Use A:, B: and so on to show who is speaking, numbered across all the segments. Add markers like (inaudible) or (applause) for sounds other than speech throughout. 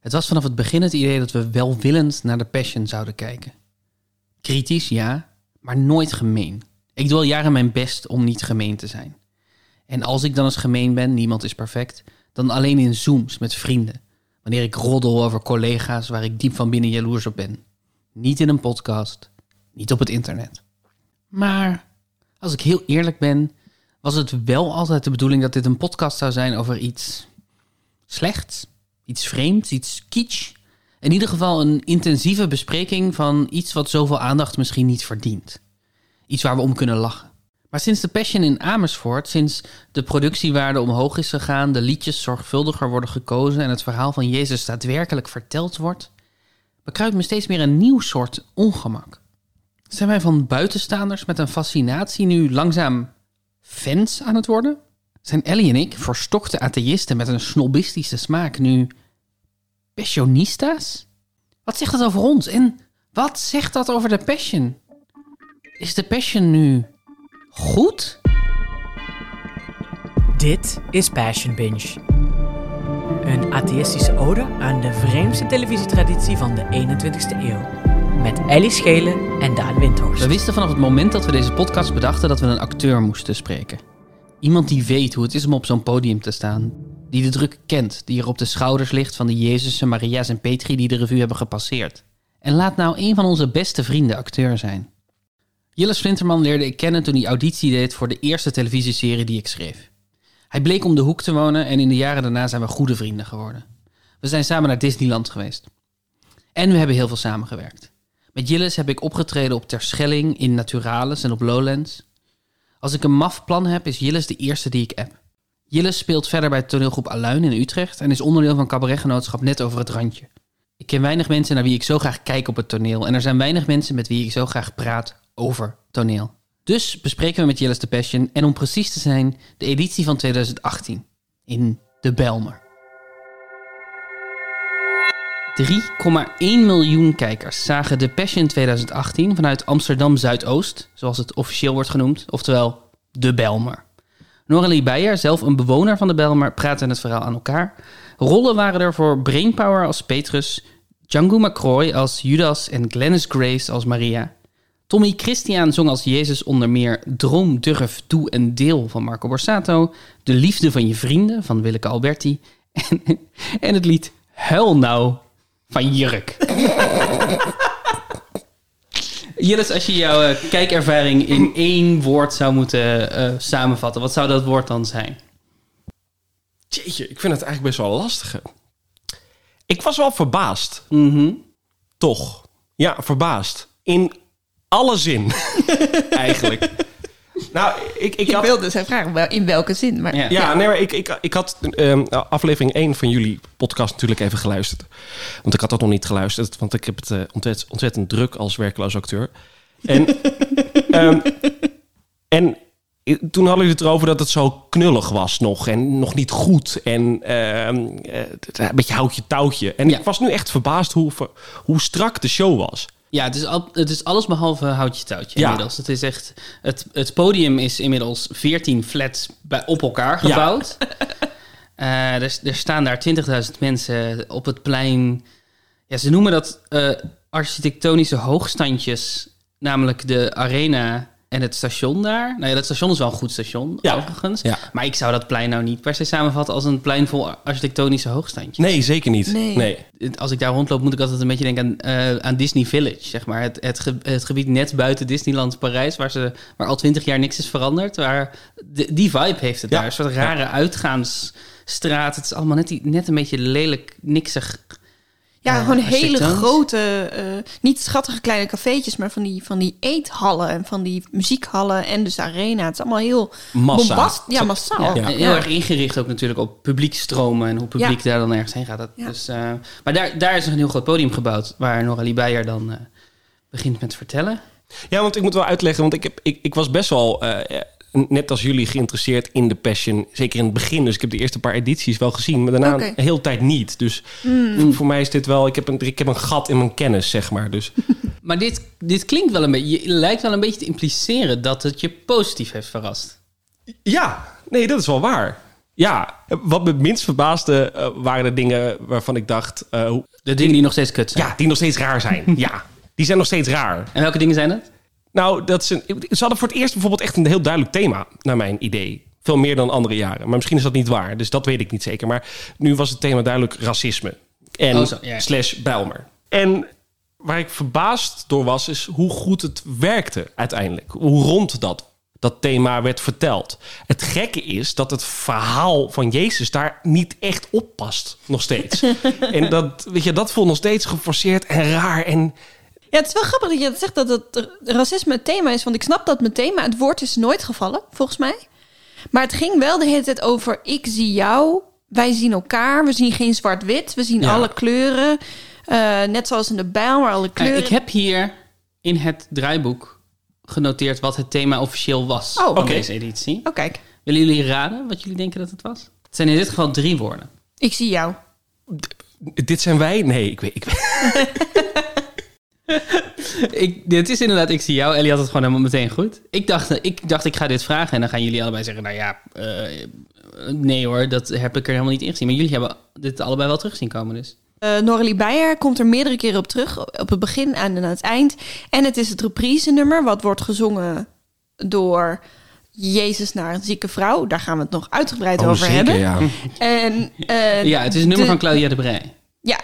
A: Het was vanaf het begin het idee dat we welwillend naar de Passion zouden kijken. Kritisch, ja, maar nooit gemeen. Ik doe al jaren mijn best om niet gemeen te zijn. En als ik dan eens gemeen ben, niemand is perfect, dan alleen in Zooms met vrienden. Wanneer ik roddel over collega's waar ik diep van binnen jaloers op ben. Niet in een podcast, niet op het internet. Maar als ik heel eerlijk ben, was het wel altijd de bedoeling dat dit een podcast zou zijn over iets slechts, iets vreemds, iets kitsch. In ieder geval een intensieve bespreking van iets wat zoveel aandacht misschien niet verdient. Iets waar we om kunnen lachen. Maar sinds de Passion in Amersfoort, sinds de productiewaarde omhoog is gegaan, de liedjes zorgvuldiger worden gekozen en het verhaal van Jezus daadwerkelijk verteld wordt, bekruipt me steeds meer een nieuw soort ongemak. Zijn wij van buitenstaanders met een fascinatie nu langzaam fans aan het worden? Zijn Ellie en ik, verstokte atheïsten met een snobistische smaak, nu passionista's? Wat zegt dat over ons en wat zegt dat over de Passion? Is de Passion nu goed?
B: Dit is Passion Binge. Een atheïstische ode aan de vreemdste televisietraditie van de 21ste eeuw. Met Ellie Schelen en Daan Windhorst.
A: We wisten vanaf het moment dat we deze podcast bedachten dat we een acteur moesten spreken. Iemand die weet hoe het is om op zo'n podium te staan. Die de druk kent, die er op de schouders ligt van de Jezusen, Maria's en Petri die de revue hebben gepasseerd. En laat nou een van onze beste vrienden acteur zijn. Jilles Flinterman leerde ik kennen toen hij auditie deed voor de eerste televisieserie die ik schreef. Hij bleek om de hoek te wonen en in de jaren daarna zijn we goede vrienden geworden. We zijn samen naar Disneyland geweest. En we hebben heel veel samengewerkt. Met Jilles heb ik opgetreden op Terschelling, in Naturalis en op Lowlands. Als ik een maf plan heb, is Jilles de eerste die ik app. Jilles speelt verder bij toneelgroep Aluin in Utrecht en is onderdeel van cabaretgenootschap Net Over het Randje. Ik ken weinig mensen naar wie ik zo graag kijk op het toneel en er zijn weinig mensen met wie ik zo graag praat over toneel. Dus bespreken we met Jilles de Passion en om precies te zijn de editie van 2018 in de Belmer. 3,1 miljoen kijkers zagen The Passion 2018 vanuit Amsterdam Zuidoost, zoals het officieel wordt genoemd, oftewel de Belmer. Noralie Beijer, zelf een bewoner van de Belmer, praatte het verhaal aan elkaar. Rollen waren er voor Brainpower als Petrus, Django McCroy als Judas en Glennis Grace als Maria. Tommy Christian zong als Jezus onder meer Droom, Durf, Doe en Deel van Marco Borsato, De Liefde van je Vrienden van Willeke Alberti en, (laughs) en het lied Huil Nou van Jurk. (laughs) Jilles, als je jouw eh, kijkervaring in (clears throat) één woord zou moeten eh, samenvatten, wat zou dat woord dan zijn?
C: Jeetje, ik vind het eigenlijk best wel lastig. Ik was wel verbaasd.
A: Mhm.
C: Toch. Ja, verbaasd. In alle zin. (laughs) eigenlijk. Nou, ik, ik
D: Ik
C: had...
D: wilde zijn vragen, wel- in welke zin? Maar
A: Ja.
C: Ja, nee, maar ik, ik, ik had ehm, aflevering 1 van jullie podcast natuurlijk even geluisterd. Want ik had dat nog niet geluisterd, want ik heb het eh, ontzettend, ontzettend druk als werkloos acteur. En, (laughs) ehm, en toen hadden jullie het erover dat het zo knullig was nog en nog niet goed. En ehm, eh, het- een beetje houtje touwtje. En
A: Ja.
C: ik was nu echt verbaasd hoe, hoe strak de show was.
A: Ja, het is, al, het is alles behalve houtje touwtje
C: Ja.
A: inmiddels. Het is echt, het, het podium is inmiddels 14 flats bij, op elkaar gebouwd. (laughs) Eh, er, er staan daar 20.000 mensen op het plein. Ja, ze noemen dat eh, architectonische hoogstandjes, namelijk de arena en het station daar. Nou ja, dat station is wel een goed station,
C: Ja.
A: overigens.
C: Ja.
A: Maar ik zou dat plein nou niet per se samenvatten als een plein vol architectonische hoogstandjes.
C: Nee, zeker niet.
D: Nee.
C: nee.
A: Als ik daar rondloop, moet ik altijd een beetje denken aan, eh, aan Disney Village, zeg maar. Het, het, ge- het gebied net buiten Disneyland Parijs, waar, ze, waar al twintig jaar niks is veranderd. Waar de- die vibe heeft het
C: Ja.
A: daar. Een soort rare uitgaansstraat. Het is allemaal net, die- net een beetje lelijk, niksig.
D: Ja,
A: eh,
D: gewoon hele grote, eh, niet schattige kleine cafeetjes, maar van die, van die eethallen en van die muziekhallen en dus arena. Het is allemaal heel
C: Massa.
D: bombast- Ja, massaal.
A: Ja, heel erg ingericht ook natuurlijk op publiekstromen en hoe publiek
D: Ja.
A: daar dan ergens heen gaat. Dat,
D: Ja.
A: dus, eh, maar daar, daar is een heel groot podium gebouwd, waar Noralie Beijer dan eh, begint met vertellen.
C: Ja, want ik moet wel uitleggen, want ik, heb, ik, ik was best wel, eh, net als jullie, geïnteresseerd in de Passion. Zeker in het begin. Dus ik heb de eerste paar edities wel gezien, maar daarna een hele tijd niet. Dus voor, voor mij is dit wel, ik heb, een, ik heb een gat in mijn kennis, zeg maar. Dus (laughs)
A: Maar dit, dit klinkt wel een beetje, je lijkt wel een beetje te impliceren dat het je positief heeft verrast.
C: ja, nee, dat is wel waar. Ja, wat me het minst verbaasde eh, waren de dingen waarvan ik dacht... eh,
A: De dingen die nog steeds kut zijn.
C: ja, die nog steeds raar zijn. (laughs) ja, die zijn nog steeds raar.
A: En welke dingen zijn dat?
C: Nou, dat ze, ze hadden voor het eerst bijvoorbeeld echt een heel duidelijk thema, naar mijn idee. Veel meer dan andere jaren. Maar misschien is dat niet waar, dus dat weet ik niet zeker. Maar nu was het thema duidelijk racisme. En
A: Oh, zo, ja.
C: slash Bijlmer. En waar ik verbaasd door was, is hoe goed het werkte uiteindelijk. Hoe rond dat, dat thema werd verteld. Het gekke is dat het verhaal van Jezus daar niet echt op past, nog steeds. (laughs) en dat, weet je, dat voelt nog steeds geforceerd en raar en...
D: Ja, het is wel grappig dat je zegt dat het racisme het thema is. Want ik snap dat mijn thema, het woord is nooit gevallen, volgens mij. Maar het ging wel de hele tijd over ik zie jou, wij zien elkaar. We zien geen zwart-wit, we zien
C: Ja.
D: alle kleuren. Eh, net zoals in de bijl, maar alle
A: Eh,
D: kleuren.
A: ik heb hier in het draaiboek genoteerd wat het thema officieel was
D: Oh,
A: van
D: oké.
A: deze editie.
D: Oh, kijk.
A: Willen jullie raden wat jullie denken dat het was? Het zijn in dit geval drie woorden.
D: Ik zie jou.
C: Dit zijn wij? Nee, ik weet... Ik weet (laughs) (laughs)
A: Ik, dit is inderdaad, ik zie jou. Ellie had het gewoon helemaal meteen goed. Ik dacht, ik dacht, ik ga dit vragen en dan gaan jullie allebei zeggen, nou ja, eh, nee hoor, dat heb ik er helemaal niet in gezien. Maar jullie hebben dit allebei wel terug zien komen dus.
D: Eh Noralie Beyer komt er meerdere keren op terug. Op het begin en aan het eind. En het is het reprise nummer. Wat wordt gezongen door Jezus naar een zieke vrouw. Daar gaan we het nog uitgebreid over hebben.
C: ja.
D: En, eh,
A: Ja, het is een nummer
D: de-
A: van Claudia de Brij.
D: Ja,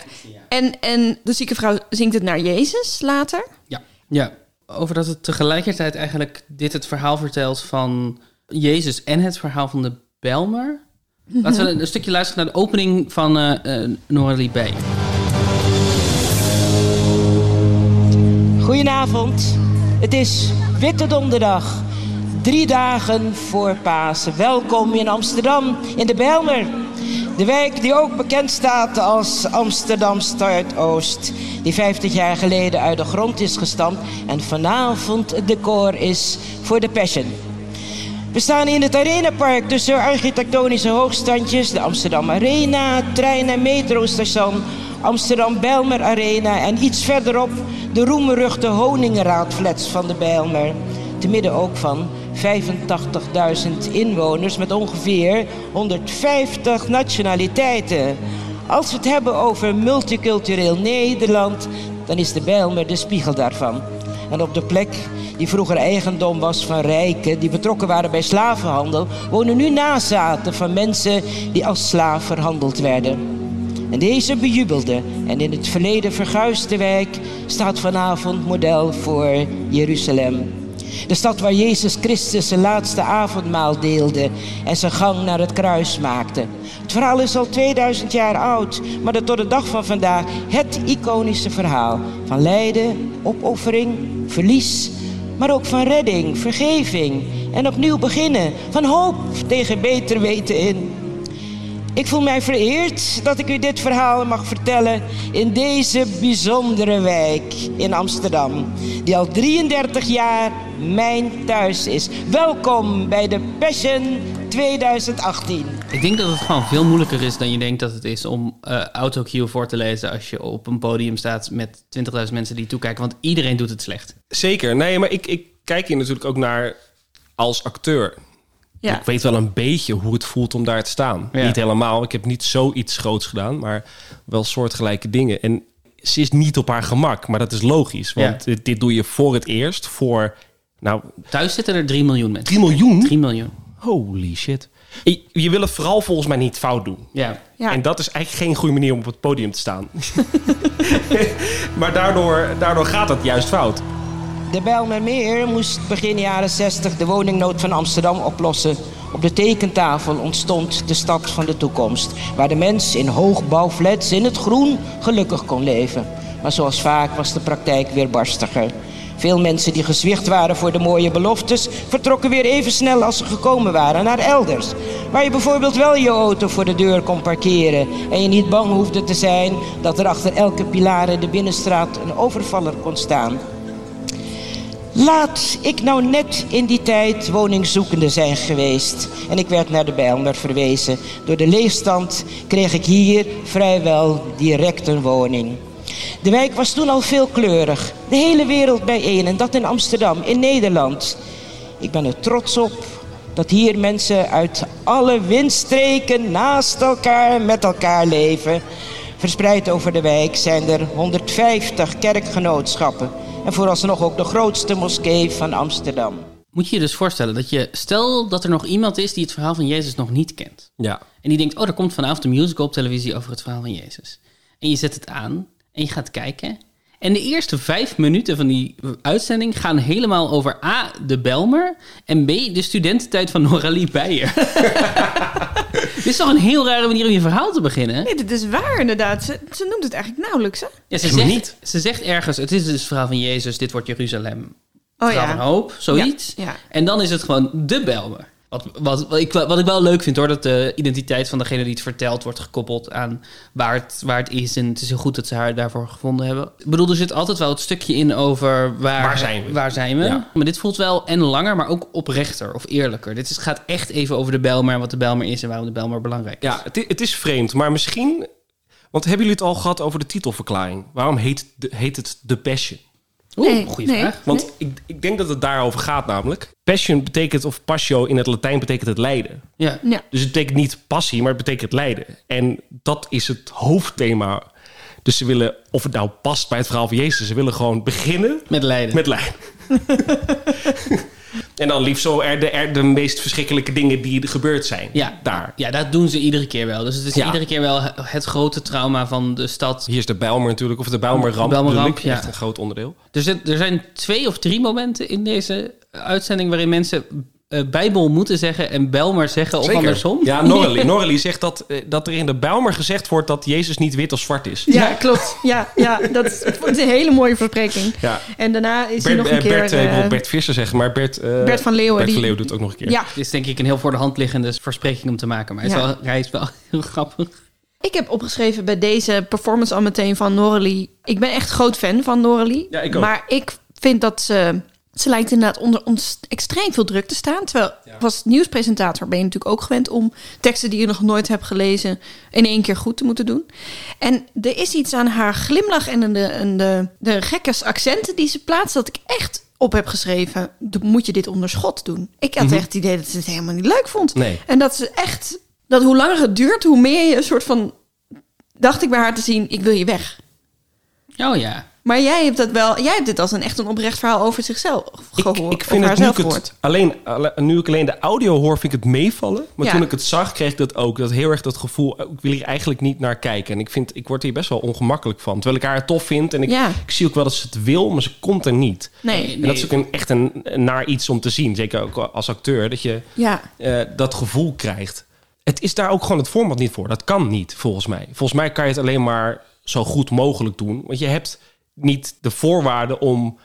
D: en, en de zieke vrouw zingt het naar Jezus later.
A: Ja. ja. Over dat het tegelijkertijd eigenlijk dit het verhaal vertelt van Jezus en het verhaal van de Belmer. Laten we een, een stukje luisteren naar de opening van eh eh Noralie B.
E: Goedenavond. Het is Witte Donderdag. Drie dagen voor Pasen. Welkom in Amsterdam, in de Bijlmer. De wijk die ook bekend staat als Amsterdam Start-Oost. Die 50 jaar geleden uit de grond is gestampt. En vanavond het decor is voor de Passion. We staan in het Arenapark tussen architectonische hoogstandjes, de Amsterdam Arena, trein- en metrostation, Amsterdam Bijlmer Arena en iets verderop de roemruchte Honingenraadflats van de Bijlmer. Te midden ook van 85.000 inwoners met ongeveer 150 nationaliteiten. Als we het hebben over multicultureel Nederland, dan is de Bijlmer de spiegel daarvan. En op de plek die vroeger eigendom was van rijken die betrokken waren bij slavenhandel, wonen nu nazaten van mensen die als slaaf verhandeld werden. En deze bejubelde en in het verleden verguisde wijk staat vanavond model voor Jeruzalem. De stad waar Jezus Christus zijn laatste avondmaal deelde en zijn gang naar het kruis maakte. Het verhaal is al 2000 jaar oud, maar dat tot de dag van vandaag het iconische verhaal van lijden, opoffering, verlies, maar ook van redding, vergeving en opnieuw beginnen, van hoop tegen beter weten in. Ik voel mij vereerd dat ik u dit verhaal mag vertellen in deze bijzondere wijk in Amsterdam, die al 33 jaar mijn thuis is. Welkom bij de Passion 2018.
A: Ik denk dat het gewoon veel moeilijker is dan je denkt dat het is om eh autocue voor te lezen als je op een podium staat met 20.000 mensen die toekijken. Want iedereen doet het slecht.
C: Zeker. Nee, maar ik, ik kijk hier natuurlijk ook naar als acteur.
D: Ja.
C: Ik weet wel een beetje hoe het voelt om daar te staan.
A: Ja.
C: Niet helemaal. Ik heb niet zoiets groots gedaan, maar wel soortgelijke dingen. En ze is niet op haar gemak, maar dat is logisch. Want dit, dit doe je voor het eerst voor, nou,
A: Thuis zitten er 3 miljoen mensen.
C: 3 miljoen?
A: 3 miljoen.
C: Holy shit. Je, je wil het vooral volgens mij niet fout doen.
A: Ja.
D: Ja.
C: En dat is eigenlijk geen goede manier om op het podium te staan. (laughs) maar daardoor, daardoor gaat het juist fout.
E: De Bijlmermeer moest begin jaren 60 de woningnood van Amsterdam oplossen. Op de tekentafel ontstond de stad van de toekomst, waar de mens in hoogbouwflats in het groen gelukkig kon leven. Maar zoals vaak was de praktijk weer barstiger. Veel mensen die gezwicht waren voor de mooie beloftes, vertrokken weer even snel als ze gekomen waren naar elders. Waar je bijvoorbeeld wel je auto voor de deur kon parkeren en je niet bang hoefde te zijn dat er achter elke pilaar in de binnenstraat een overvaller kon staan. Laat ik nou net in die tijd woningzoekende zijn geweest. En ik werd naar de Bijlmer verwezen. Door de leegstand kreeg ik hier vrijwel direct een woning. De wijk was toen al veelkleurig. De hele wereld bijeen en dat in Amsterdam, in Nederland. Ik ben er trots op dat hier mensen uit alle windstreken naast elkaar met elkaar leven. Verspreid over de wijk zijn er 150 kerkgenootschappen. En vooralsnog ook de grootste moskee van Amsterdam.
A: Moet je je dus voorstellen dat je... Stel dat er nog iemand is die het verhaal van Jezus nog niet kent.
C: Ja.
A: En die denkt, oh, er komt vanavond een musical op televisie over het verhaal van Jezus. En je zet het aan en je gaat kijken. En de eerste vijf minuten van die uitzending gaan helemaal over A, de Belmer... en B, de studententijd van Noralie Beijer. (laughs) Dit is toch een heel rare manier om je verhaal te beginnen?
D: Nee, dit is waar inderdaad. Ze, ze noemt het eigenlijk nauwelijks, hè?
A: Ja, ze, zegt,
C: niet.
A: ze zegt ergens, het is dus het verhaal van Jezus, dit wordt Jeruzalem.
D: Oh
A: verhaal van
D: ja.
A: hoop, zoiets.
D: Ja, ja.
A: En dan is het gewoon de Belmer. Wat, wat, wat, ik, wat ik wel leuk vind hoor, dat de identiteit van degene die het vertelt wordt gekoppeld aan waar het, waar het is. En het is heel goed dat ze haar daarvoor gevonden hebben. Ik bedoel, er zit altijd wel het stukje in over waar,
C: Waar zijn we?
A: Waar zijn we?
C: Ja.
A: Maar dit voelt wel en langer, maar ook oprechter of eerlijker. Dit is, gaat echt even over de Belmer en wat de Belmer is en waarom de Belmer belangrijk is.
C: Ja, het, het is vreemd, maar misschien... Want hebben jullie het al gehad over de titelverklaring? Waarom heet, de, heet het The Passion?
A: Oeh,
D: Nee,
A: goede
D: nee.
A: vraag.
C: Want ik, ik denk dat het daarover gaat namelijk. Passion betekent, of passio in het Latijn betekent het lijden.
A: Ja.
D: Ja.
C: Dus het betekent niet passie, maar het betekent lijden. En dat is het hoofdthema. Dus ze willen, of het nou past bij het verhaal van Jezus... ze willen gewoon beginnen
A: Met lijden.
C: met lijden. (laughs) en dan liefst zo er de, er de meest verschrikkelijke dingen die er gebeurd zijn.
A: Ja.
C: Daar.
A: Ja, dat doen ze iedere keer wel. Dus het is
C: Ja.
A: iedere keer wel het grote trauma van de stad.
C: Hier is de Bijlmer natuurlijk, of de Bijlmerramp.
A: De Bijlmerramp, ja.
C: Echt een groot onderdeel.
A: Er, zit, er zijn twee of drie momenten in deze uitzending waarin mensen eh, Bijbel moeten zeggen en Belmer zeggen of andersom.
C: Ja, Norrelie. (laughs) Norrelie zegt dat, eh, dat er in de Bijlmer gezegd wordt dat Jezus niet wit of zwart is.
D: Ja, klopt. Ja, ja, dat is, een hele mooie verspreking.
C: Ja.
D: En daarna is hij
C: Bert,
D: nog een
C: eh,
D: keer...
C: Bert, ik wil Bert Visser zeggen, maar Bert,
D: Bert van Leeuwen,
C: Bert van Leeuwen doet het ook nog een keer.
D: ja,
A: Het is denk ik een heel voor de hand liggende verspreking om te maken. Maar hij is,
D: Ja.
A: wel, hij is wel (laughs) heel grappig.
D: ik heb opgeschreven bij deze performance al meteen van Noralie. Ik ben echt groot fan van Noralie.
C: Ja, ik ook.
D: Maar ik vind dat ze... Ze lijkt inderdaad onder ons extreem veel druk te staan. Terwijl als nieuwspresentator ben je natuurlijk ook gewend om teksten die je nog nooit hebt gelezen in één keer goed te moeten doen. En er is iets aan haar glimlach en de, en de, de gekke accenten die ze plaatst dat ik echt op heb geschreven. "Doe- Moet je dit onder schot doen? Ik had echt het idee dat ze het helemaal niet leuk vond.
C: Nee.
D: En dat ze echt, dat hoe langer het duurt, hoe meer je een soort van, dacht ik bij haar te zien, ik wil je weg.
A: Oh ja.
D: Maar jij hebt dat wel, jij hebt dit als een echt een oprecht verhaal over zichzelf gehoord.
C: ik vind het nu ik, het alleen, alle- nu ik alleen de audio hoor, vind ik het meevallen. Maar
D: Ja.
C: toen ik het zag, kreeg ik dat ook. Dat heel erg dat gevoel, oh, ik wil hier eigenlijk niet naar kijken. En ik, vind, ik word hier best wel ongemakkelijk van. Terwijl ik haar tof vind. En ik,
D: Ja.
C: ik zie ook wel dat ze het wil, maar ze komt er niet.
D: Nee,
C: En dat is ook een, echt een, een naar iets om te zien. Zeker ook als acteur. Dat je
D: ja.
C: eh, dat gevoel krijgt. Het is daar ook gewoon het format niet voor. Dat kan niet, volgens mij. Volgens mij kan je het alleen maar zo goed mogelijk doen. Want je hebt niet de voorwaarden om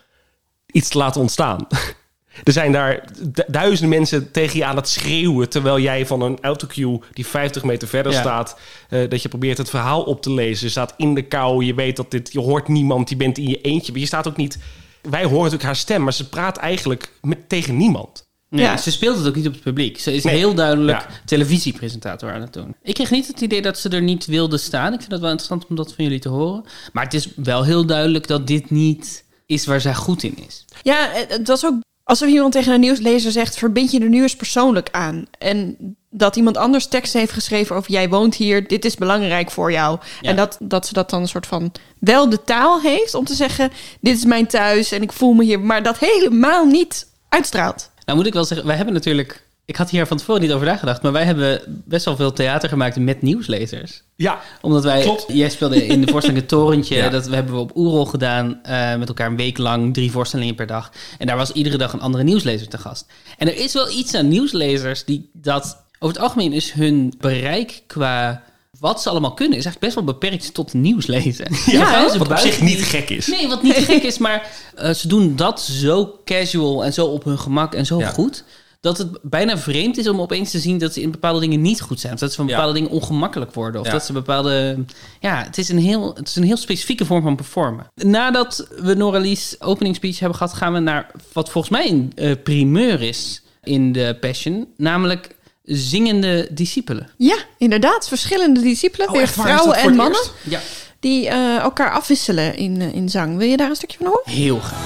C: iets te laten ontstaan. (laughs) Er zijn daar du- duizenden mensen tegen je aan het schreeuwen... terwijl jij van een autocue die 50 meter verder
A: Ja.
C: staat... eh, dat je probeert het verhaal op te lezen. Je staat in de kou, je weet dat dit... je hoort niemand, je bent in je eentje. Maar je staat ook niet... Wij horen natuurlijk haar stem, maar ze praat eigenlijk met, tegen niemand.
A: Nee,
D: Ja.
A: Ze speelt het ook niet op het publiek. Ze is
C: Nee.
A: heel duidelijk
C: Ja.
A: televisiepresentator aan het doen. Ik kreeg niet het idee dat ze er niet wilde staan. Ik vind het wel interessant om dat van jullie te horen. Maar het is wel heel duidelijk dat dit niet is waar zij goed in is.
D: Ja, het het was ook alsof iemand tegen een nieuwslezer zegt: verbind je er nu eens persoonlijk aan. En dat iemand anders tekst heeft geschreven over: jij woont hier, dit is belangrijk voor jou.
A: Ja.
D: En dat, dat ze dat dan een soort van wel de taal heeft om te zeggen: dit is mijn thuis en ik voel me hier, maar dat helemaal niet uitstraalt.
A: Nou moet ik wel zeggen, wij hebben natuurlijk... Ik had hier van tevoren niet over nagedacht, maar wij hebben best wel veel theater gemaakt met nieuwslezers.
C: Ja,
A: Omdat wij,
C: Klopt.
A: jij speelde in de voorstelling Het Torentje, (laughs)
C: Ja.
A: dat hebben we op Oerol gedaan, eh, met elkaar een week lang, drie voorstellingen per dag. En daar was iedere dag een andere nieuwslezer te gast. En er is wel iets aan nieuwslezers die dat, over het algemeen is hun bereik qua wat ze allemaal kunnen, is eigenlijk best wel beperkt tot nieuws lezen.
D: Ja,
A: ze
C: wat op zich niet gek is.
A: Nee, wat niet (laughs) gek is, maar eh, ze doen dat zo casual en zo op hun gemak en zo
C: Ja.
A: goed. Dat het bijna vreemd is om opeens te zien dat ze in bepaalde dingen niet goed zijn. Of dat ze van
C: Ja.
A: bepaalde dingen ongemakkelijk worden. Of
C: Ja.
A: dat ze bepaalde. Ja, het is, een heel, het is een heel specifieke vorm van performen. Nadat we Noralie's opening speech hebben gehad, gaan we naar wat volgens mij een eh, primeur is in de Passion. Namelijk zingende discipelen.
D: Ja, inderdaad. Verschillende discipelen,
C: Oh,
D: weer vrouwen en mannen?
A: Ja,
D: die eh, elkaar afwisselen in, eh, in zang. Wil je daar een stukje van horen?
A: heel graag.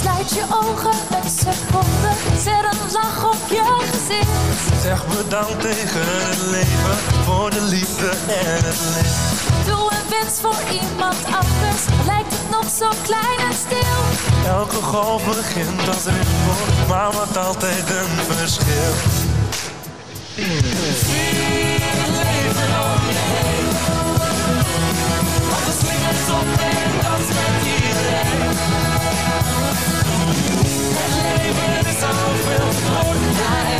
F: Sluit je ogen een seconde. zet een lach op je
G: Zeg bedankt tegen het leven voor de liefde en het licht.
F: Doe een wens voor iemand anders, lijkt het nog zo klein en stil.
G: Elke golf begint als rimpel, maar maakt altijd een verschil.
F: Deel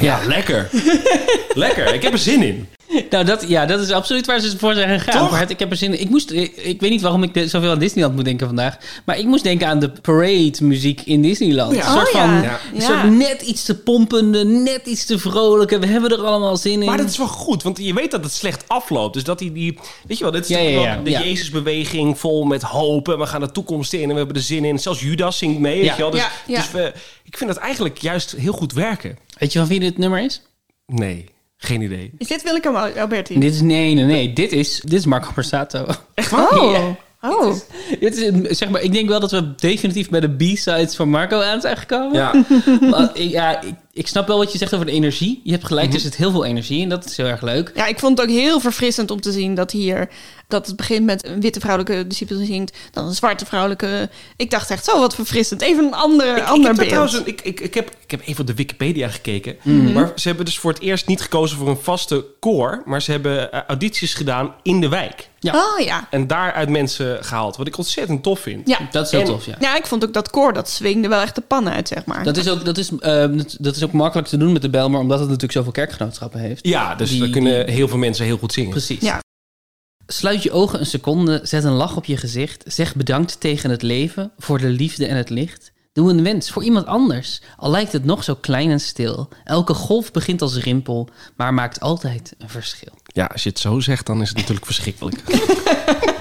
C: Ja, lekker. (laughs) lekker. Ik heb er zin in.
A: Nou, dat, ja, dat is absoluut waar ze voor zijn gegaan.
C: Toch?
A: Maar ik heb er zin in. Ik, moest, ik, ik weet niet waarom ik de- zoveel aan Disneyland moet denken vandaag. Maar ik moest denken aan de parade muziek in Disneyland.
C: Ja.
A: Een soort
D: Oh,
A: van,
D: ja.
C: Ja.
A: een
D: Ja.
A: soort net iets te pompende, net iets te vrolijke. We hebben er allemaal zin in.
C: Maar dat is wel goed, want je weet dat het slecht afloopt. Dus dat die, die weet je wel, dit is
A: Ja,
C: toch
A: ja,
C: wel de
A: Ja.
C: Jezusbeweging vol met hoop. En we gaan de toekomst in en we hebben er zin in. Zelfs Judas zingt mee, weet je wel. Dus,
D: Ja, ja.
C: dus we, ik vind het eigenlijk juist heel goed werken.
A: Weet je van wie dit nummer is?
C: Nee, geen idee.
D: Is dit Willem Alberti?
A: Dit is, nee, nee, nee. Dit is, dit is Marco Borsato.
C: Echt (laughs) waar?
D: Oh. Oh.
A: Dit is, zeg maar, ik denk wel dat we definitief bij de B-sides van Marco aan zijn gekomen.
C: Ja. (laughs)
A: Maar ik, ja, ik, ik snap wel wat je zegt over de energie. Je hebt gelijk, er zit heel veel energie in. Dat is heel erg leuk.
D: Ja, ik vond het ook heel verfrissend om te zien dat hier... dat het begint met een witte vrouwelijke discipel zingt... dan een zwarte vrouwelijke... Ik dacht echt, zo wat verfrissend. Even een andere,
C: Ik, ik,
D: ander
C: heb daar
D: beeld.
C: trouwens een- ik, ik, ik, heb, ik heb even op de Wikipedia gekeken.
A: Mhm.
C: Maar ze hebben dus voor het eerst niet gekozen voor een vaste koor. Maar ze hebben eh, audities gedaan in de wijk.
A: Ja.
D: Oh ja.
C: En daaruit mensen gehaald. Wat ik ontzettend tof vind.
D: Ja.
A: Dat is heel
C: En-
A: tof, ja.
D: ja, ik vond ook dat koor, dat swingde wel echt de pan uit, zeg maar.
A: Dat is, ook, dat, is, eh, dat is ook makkelijk te doen met de Belmer, omdat het natuurlijk zoveel kerkgenootschappen heeft.
C: Ja, dus
A: Die-
C: daar kunnen heel veel mensen heel goed zingen.
A: Precies.
D: Ja.
A: Sluit je ogen een seconde, zet een lach op je gezicht. Zeg bedankt tegen het leven, voor de liefde en het licht. Doe een wens voor iemand anders, al lijkt het nog zo klein en stil. Elke golf begint als rimpel, maar maakt altijd een verschil.
C: Ja, als je het zo zegt, dan is het natuurlijk verschrikkelijk.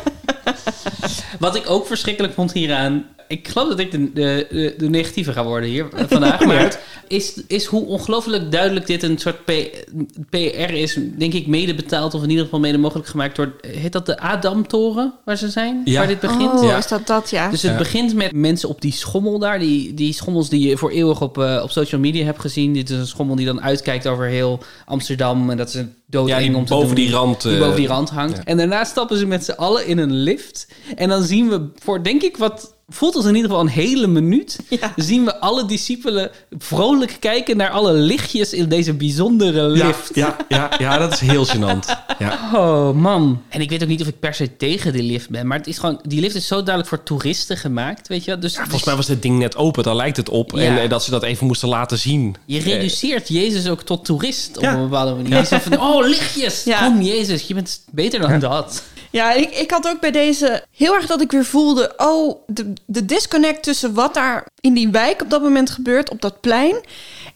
C: (laughs)
A: Wat ik ook verschrikkelijk vond hieraan. Ik geloof dat ik de, de, negatieve ga worden hier eh, vandaag. (laughs) Maar is, is hoe ongelooflijk duidelijk dit een soort P- PR is, denk ik, mede betaald of in ieder geval mede mogelijk gemaakt door. Heet dat de Adamtoren waar ze zijn?
C: Ja.
A: Waar dit begint?
D: Oh,
C: Ja.
D: is dat dat, ja.
A: Dus het
C: Ja.
A: begint met mensen op die schommel daar. Die, die schommels die je voor eeuwig op, eh, op social media hebt gezien. Dit is een schommel die dan uitkijkt over heel Amsterdam. En dat is een doodeng
C: Ja, die
A: om te
C: boven
A: doen.
C: die rand,
A: Die
C: eh,
A: boven die rand hangt.
C: ja.
A: En daarna stappen ze met z'n allen in een lift. En dan zien we voor, denk ik, wat voelt als in ieder geval een hele minuut. (laughs)
D: Ja.
A: Zien we alle discipelen vrolijk kijken naar alle lichtjes in deze bijzondere
C: Ja,
A: lift.
C: ja, ja, ja, dat is heel gênant. Ja.
A: Oh man. En ik weet ook niet of ik per se tegen die lift ben. Maar het is gewoon, die lift is zo duidelijk voor toeristen gemaakt, weet je wel. Dus,
C: Volgens mij was dit ding net open, daar lijkt het op.
A: Ja.
C: En eh, dat ze dat even moesten laten zien.
A: Je reduceert Jezus ook tot toerist op
C: Ja.
A: een bepaalde manier. Je zegt van, oh, lichtjes!
D: Ja.
A: Kom, Jezus, je bent beter dan dat.
D: Ja, ik, ik had ook bij deze heel erg dat ik weer voelde... oh, de, de disconnect tussen wat daar in die wijk op dat moment gebeurt... op dat plein...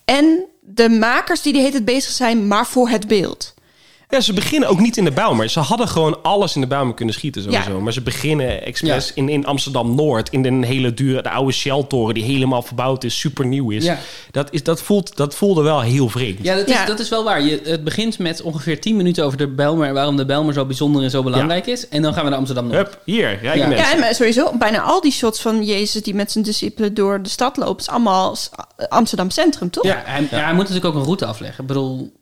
D: en de makers die de hele tijd bezig zijn, maar voor het beeld.
C: Ja, ze beginnen ook niet in de Bijlmer. Ze hadden gewoon alles in de Bijlmer kunnen schieten sowieso.
D: Ja.
C: Maar ze beginnen expres
A: Ja.
C: in, in Amsterdam-Noord... in een hele dure, de oude Shell-toren... die helemaal verbouwd is, super nieuw is.
A: Ja.
C: Dat, is dat, voelt, dat voelde wel heel vreemd.
A: Ja, dat is,
D: Ja.
A: dat is wel waar. Je, het begint met ongeveer 10 minuten over de Bijlmer... en waarom de Bijlmer zo bijzonder en zo belangrijk is. En dan gaan we naar Amsterdam Noord.
C: Hup, hier,
A: Ja.
D: Ja, en maar sowieso bijna al die shots van Jezus... die met zijn discipelen door de stad loopt... is allemaal s- Amsterdam Centrum, toch?
A: Ja, hij, ja, hij moet natuurlijk ook een route afleggen. Ik bedoel...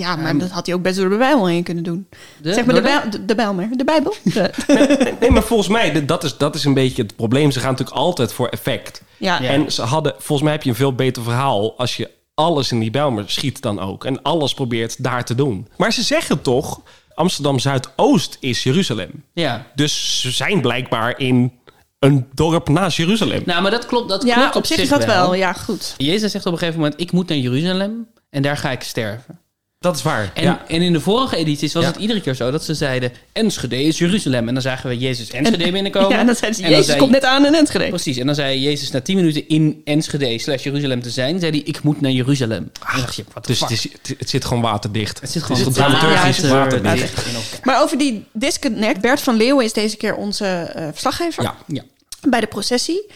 D: Ja, maar dat had hij ook best door de Bijbel heen kunnen doen.
A: De,
D: zeg maar de, Bijl, de, de Bijlmer, de Bijbel. De- (laughs)
C: Nee, nee, maar volgens mij, dat is, dat is een beetje het probleem. Ze gaan natuurlijk altijd voor effect.
D: ja.
C: En ze hadden, volgens mij heb je een veel beter verhaal... als je alles in die Bijlmer schiet dan ook. En alles probeert daar te doen. Maar ze zeggen toch... Amsterdam Zuidoost is Jeruzalem.
A: Ja.
C: Dus ze zijn blijkbaar in een dorp naast Jeruzalem.
A: Nou, maar dat klopt, dat
D: ja,
A: klopt
D: op zich is dat wel. Ja, goed.
A: Jezus zegt op een gegeven moment... ik moet naar Jeruzalem en daar ga ik sterven.
C: Dat is waar.
A: En,
C: ja.
A: en in de vorige edities was
C: Ja.
A: het iedere keer zo dat ze zeiden... Enschede is Jeruzalem. En dan zagen we Jezus Enschede binnenkomen. (laughs)
D: Ja, en dan zeiden ze,
A: En
D: Jezus
A: zei-
D: komt net aan in Enschede.
A: Precies. En dan zei Jezus na 10 minuten in Enschede slash Jeruzalem te zijn... zei hij, ik moet naar Jeruzalem. Dan dacht je, wat
C: Dus het, is, het, het zit gewoon waterdicht.
A: Het zit gewoon
C: het dramaturgisch waterdicht.
D: Maar over die disconnect, Bert van Leeuwen is deze keer onze eh, verslaggever
C: Ja.
A: Ja.
D: bij de processie.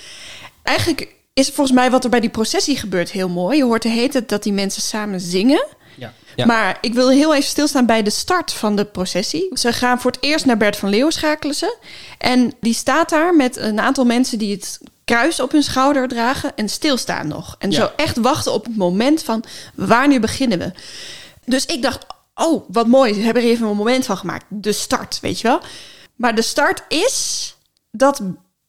D: Eigenlijk is volgens mij wat er bij die processie gebeurt heel mooi. Je hoort de hele tijd dat die mensen samen zingen.
A: Ja.
C: Ja.
D: Maar ik wil heel even stilstaan bij de start van de processie. Ze gaan voor het eerst naar Bert van Leeuwen schakelen ze. En die staat daar met een aantal mensen die het kruis op hun schouder dragen en stilstaan nog. En
A: Ja.
D: zo echt wachten op het moment van wanneer beginnen we. Dus ik dacht, oh, wat mooi. Ze hebben er even een moment van gemaakt. De start, weet je wel. Maar de start is dat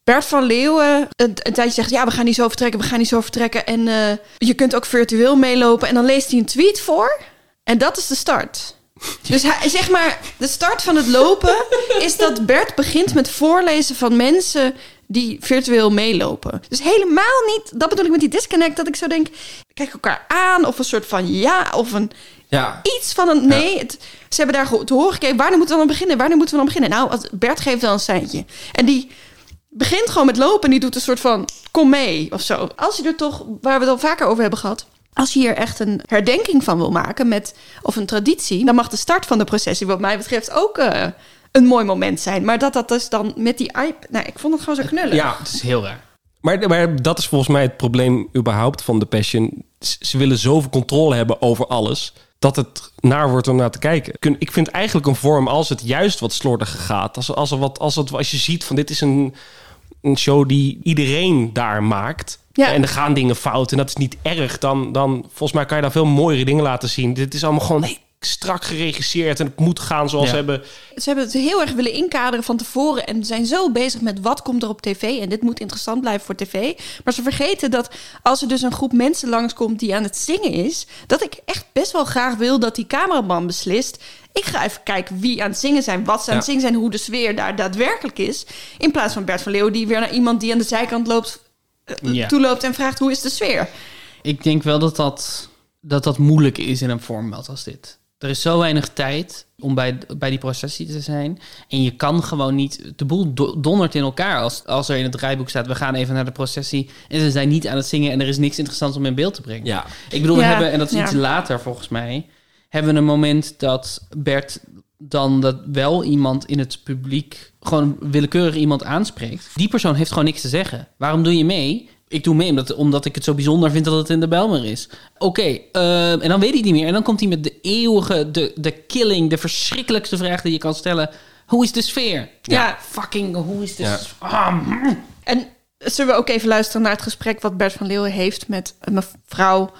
D: Bert van Leeuwen een, een tijdje zegt... ja, we gaan niet zo vertrekken, we gaan niet zo vertrekken. En eh, je kunt ook virtueel meelopen. En dan leest hij een tweet voor. En dat is de start. Dus hij, zeg maar, de start van het lopen is dat Bert begint met voorlezen van mensen die virtueel meelopen. Dus helemaal niet, dat bedoel ik met die disconnect, dat ik zo denk, kijk elkaar aan of een soort van ja of een
C: Ja.
D: iets van een nee. Het, ze hebben daar te horen gekregen, wanneer moeten we dan beginnen? Wanneer moeten we dan beginnen? Nou, Bert geeft dan een seintje. En die begint gewoon met lopen en die doet een soort van kom mee of zo. Als je er toch, waar we het al vaker over hebben gehad, als je hier echt een herdenking van wil maken met of een traditie, dan mag de start van de processie, wat mij betreft, ook eh, een mooi moment zijn. Maar dat dat dus dan met die iPad, nou, ik vond het gewoon zo knullig.
C: Ja,
A: Het is heel raar.
C: Maar, maar dat is volgens mij het probleem überhaupt van de Passion. Ze willen zoveel controle hebben over alles... dat het naar wordt om naar te kijken. Ik vind eigenlijk een vorm als het juist wat slordiger gaat. Als, als, er wat, als, het, als je ziet van dit is een, een show die iedereen daar maakt...
D: Ja.
C: En er gaan dingen fout en dat is niet erg. Dan, dan volgens mij kan je daar veel mooiere dingen laten zien. Dit is allemaal gewoon hey, strak geregisseerd en het moet gaan zoals
A: Ja.
C: ze hebben.
D: Ze hebben het heel erg willen inkaderen van tevoren en zijn zo bezig met wat komt er op tv en dit moet interessant blijven voor tv. Maar ze vergeten dat als er dus een groep mensen langskomt die aan het zingen is, dat ik echt best wel graag wil dat die cameraman beslist. Ik ga even kijken wie aan het zingen zijn, wat ze aan het zingen zijn, hoe de sfeer daar daadwerkelijk is. In plaats van Bert van Leeuwen die weer naar iemand die aan de zijkant loopt, eh,
A: Ja.
D: toeloopt en vraagt hoe is de sfeer.
A: Ik denk wel dat dat, dat dat moeilijk is in een format als dit. Er is zo weinig tijd om bij, bij die processie te zijn. En je kan gewoon niet... De boel do- dondert in elkaar als, als er in het draaiboek staat... we gaan even naar de processie en ze zijn niet aan het zingen... en er is niks interessants om in beeld te brengen.
C: Ja.
A: Ik bedoel, we
D: Ja,
A: hebben, en dat is
D: ja.
A: iets later volgens mij... hebben we een moment dat Bert dan dat wel iemand in het publiek... gewoon willekeurig iemand aanspreekt. Die persoon heeft gewoon niks te zeggen. Waarom doe je mee? Ik doe mee omdat, omdat ik het zo bijzonder vind dat het in de Belmer is. Oké, eh, en dan weet hij niet meer. En dan komt hij met de eeuwige, de, de killing, de verschrikkelijkste vraag die je kan stellen. Hoe is de sfeer?
D: Ja.
A: fucking, hoe is de
C: Ja.
A: s- ah, mm.
D: En zullen we ook even luisteren naar het gesprek wat Bert van Leeuwen heeft met een mevrouw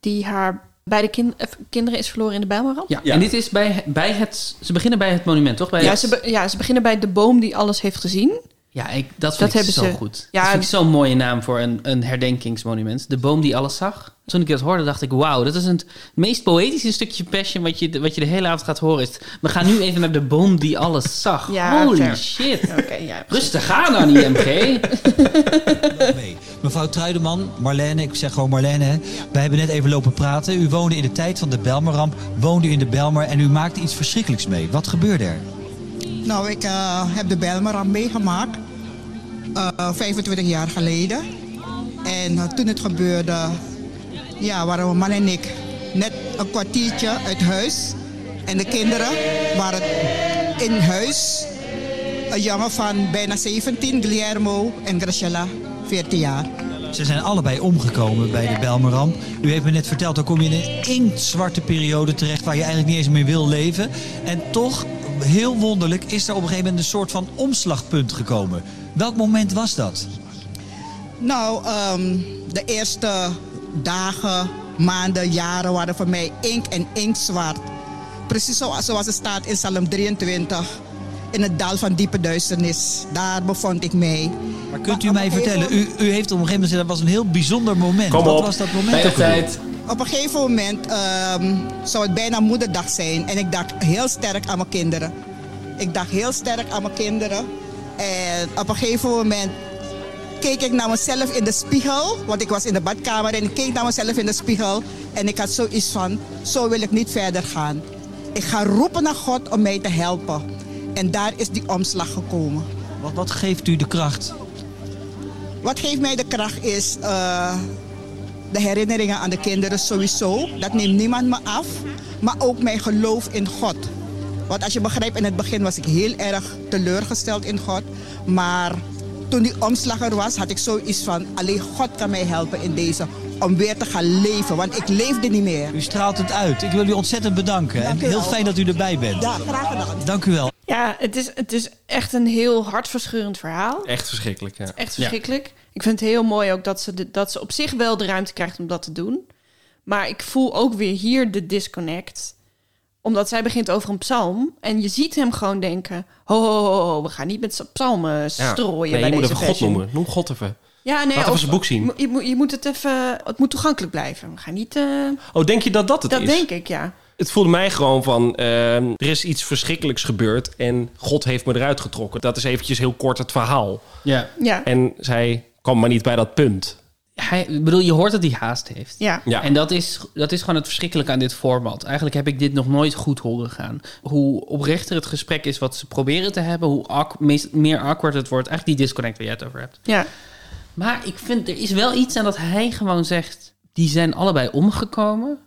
D: die haar beide kin- eh, kinderen is verloren in de Bijlmerramp?
A: Ja,
C: Ja.
A: en dit is bij, bij het... Ze beginnen bij het monument, toch? Bij
D: Ja,
A: het-
D: ze, be- ja, ze beginnen bij de boom die alles heeft gezien.
A: Ja, ik, dat vind
D: Dat
A: ik
D: hebben
A: zo
D: ze-
A: goed.
D: Ja,
A: dat vind ik zo'n mooie naam voor een, een herdenkingsmonument. De boom die alles zag. Toen ik dat hoorde, dacht ik... wauw, dat is het meest poëtische stukje passion... wat je, wat je de hele avond gaat horen. Is, we gaan nu even naar de boom die alles zag.
D: Ja,
A: Holy shit.
D: Oké, ja.
A: Rustig aan dan, IMG.
H: mee. Mevrouw Truideman, Marlene, ik zeg gewoon Marlene. Hè. Wij hebben net even lopen praten. U woonde in de tijd van de Belmerramp, woonde u in de Belmer en u maakte iets verschrikkelijks mee. Wat gebeurde er?
I: Nou, ik eh, heb de Bijlmerramp meegemaakt. eh 25 jaar geleden. En eh, toen het gebeurde, ja, waren mijn man en ik net een kwartiertje uit huis. En de kinderen waren in huis. Een jongen van bijna 17, Guillermo, en Graciela, 14 jaar.
H: Ze zijn allebei omgekomen bij de Belmerramp. U heeft me net verteld, dan kom je in een inktzwarte periode terecht waar je eigenlijk niet eens meer wil leven. En toch, heel wonderlijk, is er op een gegeven moment een soort van omslagpunt gekomen. Welk moment was dat?
I: Nou, ehm, de eerste dagen, maanden, jaren waren voor mij ink en inktzwart. Precies zoals, zoals het staat in Psalm 23. In het dal van diepe duisternis. Daar bevond ik mij.
H: Maar kunt u mij vertellen, u, u heeft op een gegeven moment gezegd dat was een heel bijzonder moment.
C: Kom
H: Wat
C: op.
H: was dat moment?
A: Bij de tijd.
I: Op een gegeven moment ehm, zou het bijna moederdag zijn. En ik dacht heel sterk aan mijn kinderen. Ik dacht heel sterk aan mijn kinderen. En op een gegeven moment keek ik naar mezelf in de spiegel. Want ik was in de badkamer en ik keek naar mezelf in de spiegel. En ik had zoiets van, zo wil ik niet verder gaan. Ik ga roepen naar God om mij te helpen. En daar is die omslag gekomen.
H: Wat, wat geeft u de kracht?
I: Wat geeft mij de kracht is eh, de herinneringen aan de kinderen sowieso. Dat neemt niemand me af. Maar ook mijn geloof in God. Want als je begrijpt, in het begin was ik heel erg teleurgesteld in God. Maar toen die omslag er was, had ik zoiets van... alleen God kan mij helpen in deze om weer te gaan leven. Want ik leefde niet meer.
H: U straalt het uit. Ik wil u ontzettend bedanken.
I: Dank
H: en heel
I: wel.
H: fijn dat u erbij bent.
I: Ja, graag gedaan.
H: Dank u wel.
D: Ja, het is, het is echt een heel hartverscheurend verhaal.
C: Echt verschrikkelijk, ja.
D: Echt verschrikkelijk. Ik vind het heel mooi ook dat ze, de, dat ze op zich wel de ruimte krijgt om dat te doen. Maar ik voel ook weer hier de disconnect. Omdat zij begint over een psalm. En je ziet hem gewoon denken... Ho, ho, ho, ho, we gaan niet met z'n psalmen
C: Ja.
D: strooien
C: Nee,
D: bij
C: je moet even God noemen. Noem God even.
D: Ja, nee,
C: Laat even
D: of-
C: zijn boek zien.
D: Je moet, je moet het even... Het moet toegankelijk blijven. We gaan niet... eh,
C: Oh, denk je dat dat het
D: dat
C: is?
D: denk ik, ja.
C: Het voelde mij gewoon van, ehm, er is iets verschrikkelijks gebeurd en God heeft me eruit getrokken. Dat is eventjes heel kort het verhaal.
A: Ja.
D: Ja,
C: En zij kwam maar niet bij dat punt.
A: Hij, bedoel, je hoort dat hij haast heeft.
D: ja.
C: Ja.
A: En dat is, dat is gewoon het verschrikkelijke aan dit format. Eigenlijk heb ik dit nog nooit goed horen gaan. Hoe oprechter het gesprek is wat ze proberen te hebben, hoe meest, meer awkward het wordt. Eigenlijk die disconnect waar jij het over hebt.
D: ja.
A: Maar ik vind, er is wel iets aan dat hij gewoon zegt... die zijn allebei omgekomen.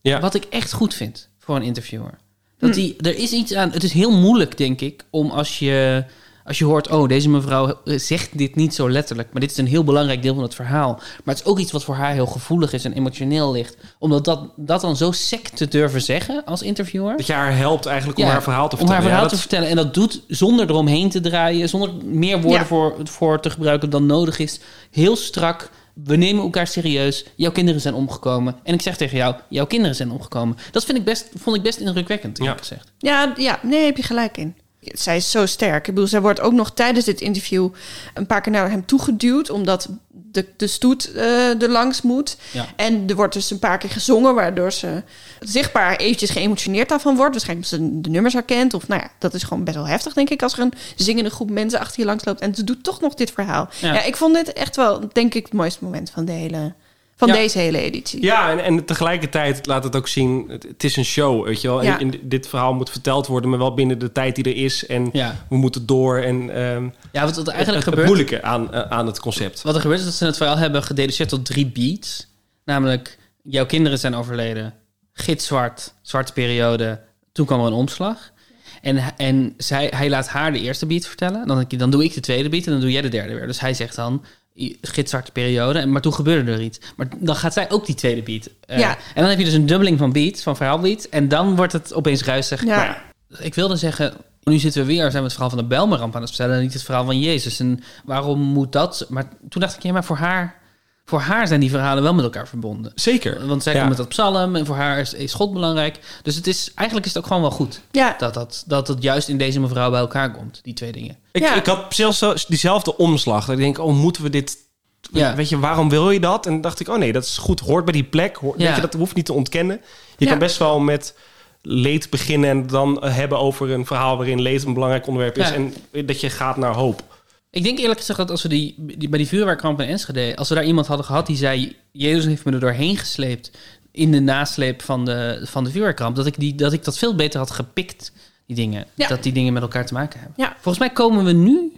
C: Ja.
A: Wat ik echt goed vind voor een interviewer. Dat die, er is iets aan... Het is heel moeilijk, denk ik, om als je, als je hoort... oh, deze mevrouw eh, zegt dit niet zo letterlijk... maar dit is een heel belangrijk deel van het verhaal. Maar het is ook iets wat voor haar heel gevoelig is en emotioneel ligt. Omdat dat, dat dan zo sec te durven zeggen als interviewer...
C: Dat je haar helpt eigenlijk om
A: Ja,
C: haar verhaal te
A: Om
C: vertellen.
A: haar verhaal
C: Ja,
A: te
C: dat-
A: vertellen. En dat doet zonder eromheen te draaien, zonder meer woorden
D: Ja.
A: voor, voor te gebruiken dan nodig is. Heel strak. We nemen elkaar serieus. Jouw kinderen zijn omgekomen. En ik zeg tegen jou, jouw kinderen zijn omgekomen. Dat vind ik best, vond ik best indrukwekkend, eerlijk
C: Ja.
A: gezegd.
D: Ja, ja, nee, heb je gelijk in. Zij is zo sterk. Ik bedoel, zij wordt ook nog tijdens dit interview een paar keer naar hem toegeduwd, omdat de, de stoet eh er langs moet.
A: Ja.
D: En er wordt dus een paar keer gezongen, waardoor ze zichtbaar eventjes geëmotioneerd daarvan wordt. Waarschijnlijk omdat ze de nummers herkent. Of nou ja, dat is gewoon best wel heftig, denk ik, als er een zingende groep mensen achter je langs loopt. En ze doet toch nog dit verhaal.
A: Ja.
D: Ja, ik vond dit echt wel, denk ik, het mooiste moment van, de hele, van
A: Ja.
D: deze hele editie.
C: Ja, en, en tegelijkertijd laat het ook zien, het, het is een show, weet je wel.
D: Ja.
C: En, en dit verhaal moet verteld worden, maar wel binnen de tijd die er is. En
A: Ja,
C: we moeten door. En ehm,
A: ja wat, wat er eigenlijk
C: het, het
A: gebeurt...
C: moeilijke aan, eh, aan het concept.
A: Wat er gebeurt is dat ze het verhaal hebben gededuceerd tot drie beats. Namelijk, jouw kinderen zijn overleden. Gitzwart, zwarte periode. Toen kwam er een omslag. En, en zij, hij laat haar de eerste beat vertellen. Dan, denk je, dan doe ik de tweede beat en dan doe jij de derde weer. Dus hij zegt dan, gitzwarte periode. En, maar toen gebeurde er iets. Maar dan gaat zij ook die tweede beat. eh,
D: Ja.
A: En dan heb je dus een dubbeling van beats, van verhaalbeat. En dan wordt het opeens ruisig.
D: Ja.
A: Maar ja, ik wilde zeggen, nu zitten we weer, zijn we het verhaal van de Belmeramp aan het vertellen, en niet het verhaal van Jezus. En waarom moet dat? Maar toen dacht ik, ja, maar voor haar, voor haar zijn die verhalen wel met elkaar verbonden.
C: Zeker.
A: Want zij
C: Ja.
A: komt met dat psalm en voor haar is, is God belangrijk. Dus het is, eigenlijk is het ook gewoon wel goed
D: Ja,
A: dat, dat, dat het juist in deze mevrouw bij elkaar komt, die twee dingen.
C: Ik,
D: Ja.
C: ik had zelfs zo- diezelfde omslag. Dat ik denk, oh, moeten we dit...
A: Ja.
C: Weet je, waarom wil je dat? En dan dacht ik, oh nee, dat is goed. Hoort bij die plek. Hoort,
A: Ja.
C: weet je, dat hoeft niet te ontkennen. Je
D: Ja.
C: kan best wel met leed beginnen... en dan hebben over een verhaal waarin leed een belangrijk onderwerp is...
A: Ja.
C: en dat je gaat naar hoop.
A: Ik denk eerlijk gezegd dat als we die, die bij die vuurwerkramp in Enschede, als we daar iemand hadden gehad die zei, Jezus heeft me er doorheen gesleept in de nasleep van de, van de vuurwerkramp, dat ik, die, dat ik dat veel beter had gepikt, die dingen.
D: Ja.
A: Dat die dingen met elkaar te maken hebben.
D: Ja.
A: Volgens mij komen we nu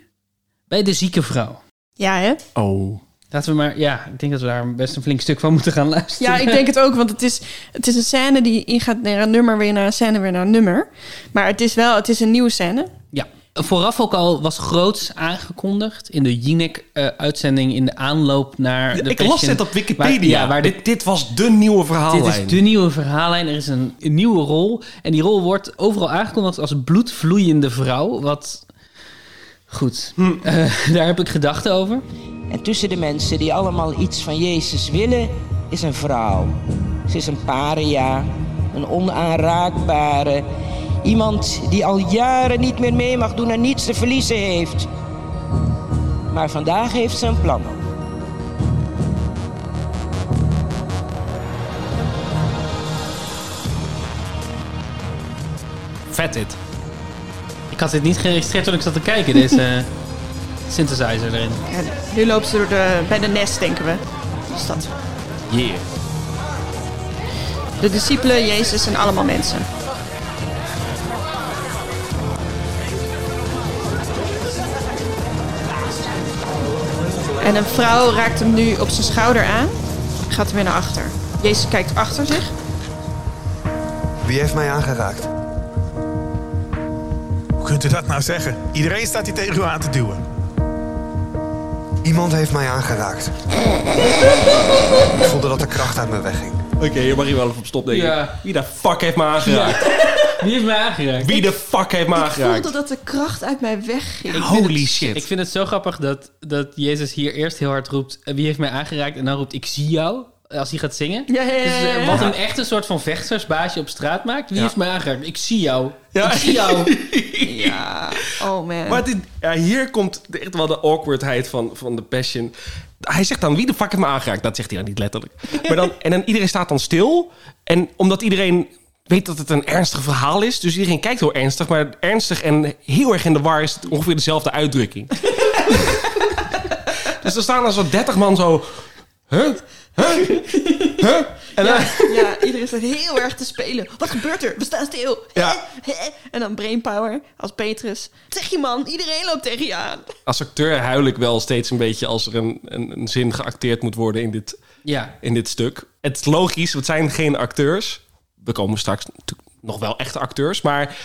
A: bij de zieke vrouw.
D: ja hè?
C: Oh.
A: Laten we maar, ja, ik denk dat we daar best een flink stuk van moeten gaan luisteren.
D: Ja, ik denk het ook, want het is, het is een scène die ingaat naar een nummer, weer naar een scène, weer naar een nummer. Maar het is wel, het is een nieuwe scène.
A: Ja. Vooraf ook al was groots aangekondigd in de Jinek-uitzending in de aanloop naar de
C: ik las het op Wikipedia.
A: Waar- ja, waar de
C: dit, dit was de nieuwe verhaallijn.
A: Dit is de nieuwe verhaallijn. Er is een, een nieuwe rol. En die rol wordt overal aangekondigd als bloedvloeiende vrouw. Wat. Goed. Eh, (laughs) daar heb ik gedachten over.
E: En tussen de mensen die allemaal iets van Jezus willen, is een vrouw. Ze is een paria, een onaanraakbare. Iemand die al jaren niet meer mee mag doen en niets te verliezen heeft. Maar vandaag heeft ze een plan.
C: Vet dit.
A: Ik had dit niet geregistreerd toen ik zat te kijken, deze (laughs) synthesizer erin.
D: Ja, nu loopt ze door de, bij de nest, denken we. Is dat?
C: Yeah.
D: De discipelen, Jezus en allemaal mensen. En een vrouw raakt hem nu op zijn schouder aan. Gaat hem weer naar achter. Jezus kijkt achter zich.
J: Wie heeft mij aangeraakt?
G: Hoe kunt u dat nou zeggen? Iedereen staat hier tegen u aan te duwen.
J: Iemand heeft mij aangeraakt. Ik voelde dat de kracht uit me wegging.
C: Oké, hier mag je wel even op stop denken.
A: Ja.
C: Wie de fuck heeft me aangeraakt?
A: Wie heeft mij aangeraakt?
C: Wie de fuck heeft me
D: Ik
C: aangeraakt?
D: voelde dat de kracht uit mij wegging.
A: Ik vind
C: Holy
A: het-
C: shit.
A: Ik vind het zo grappig dat, dat Jezus hier eerst heel hard roept... eh, wie heeft mij aangeraakt? En dan roept ik zie jou. Als hij gaat zingen.
D: Ja, ja, ja,
A: Dus, eh,
D: ja.
A: wat een echt een soort van vechtersbaasje op straat maakt. Wie
C: Ja.
A: heeft mij aangeraakt? Ik zie jou.
C: Ja.
A: Ik zie jou. (laughs)
D: Ja, oh man.
C: Maar dit, ja, hier komt de- echt wel de awkwardheid van, van de passion. Hij zegt dan, wie de fuck heeft me aangeraakt? Dat zegt hij dan niet letterlijk. Maar dan, en dan iedereen staat dan stil. En omdat iedereen weet dat het een ernstig verhaal is... dus iedereen kijkt heel ernstig. Maar ernstig en heel erg in de war is het ongeveer dezelfde uitdrukking. (laughs) dus er staan dan zo 30 man zo... Huh? Huh? Huh? En dan,
D: Ja, ja, iedereen staat heel erg te spelen. Wat gebeurt er? We staan stil.
C: Ja.
D: En dan brainpower als Petrus. Zeg je man, iedereen loopt tegen je aan.
C: als acteur huil ik wel steeds een beetje... als er een, een, een zin geacteerd moet worden in dit,
A: Ja.
C: in dit stuk. Het is logisch, het zijn geen acteurs. We komen straks nog wel echte acteurs, maar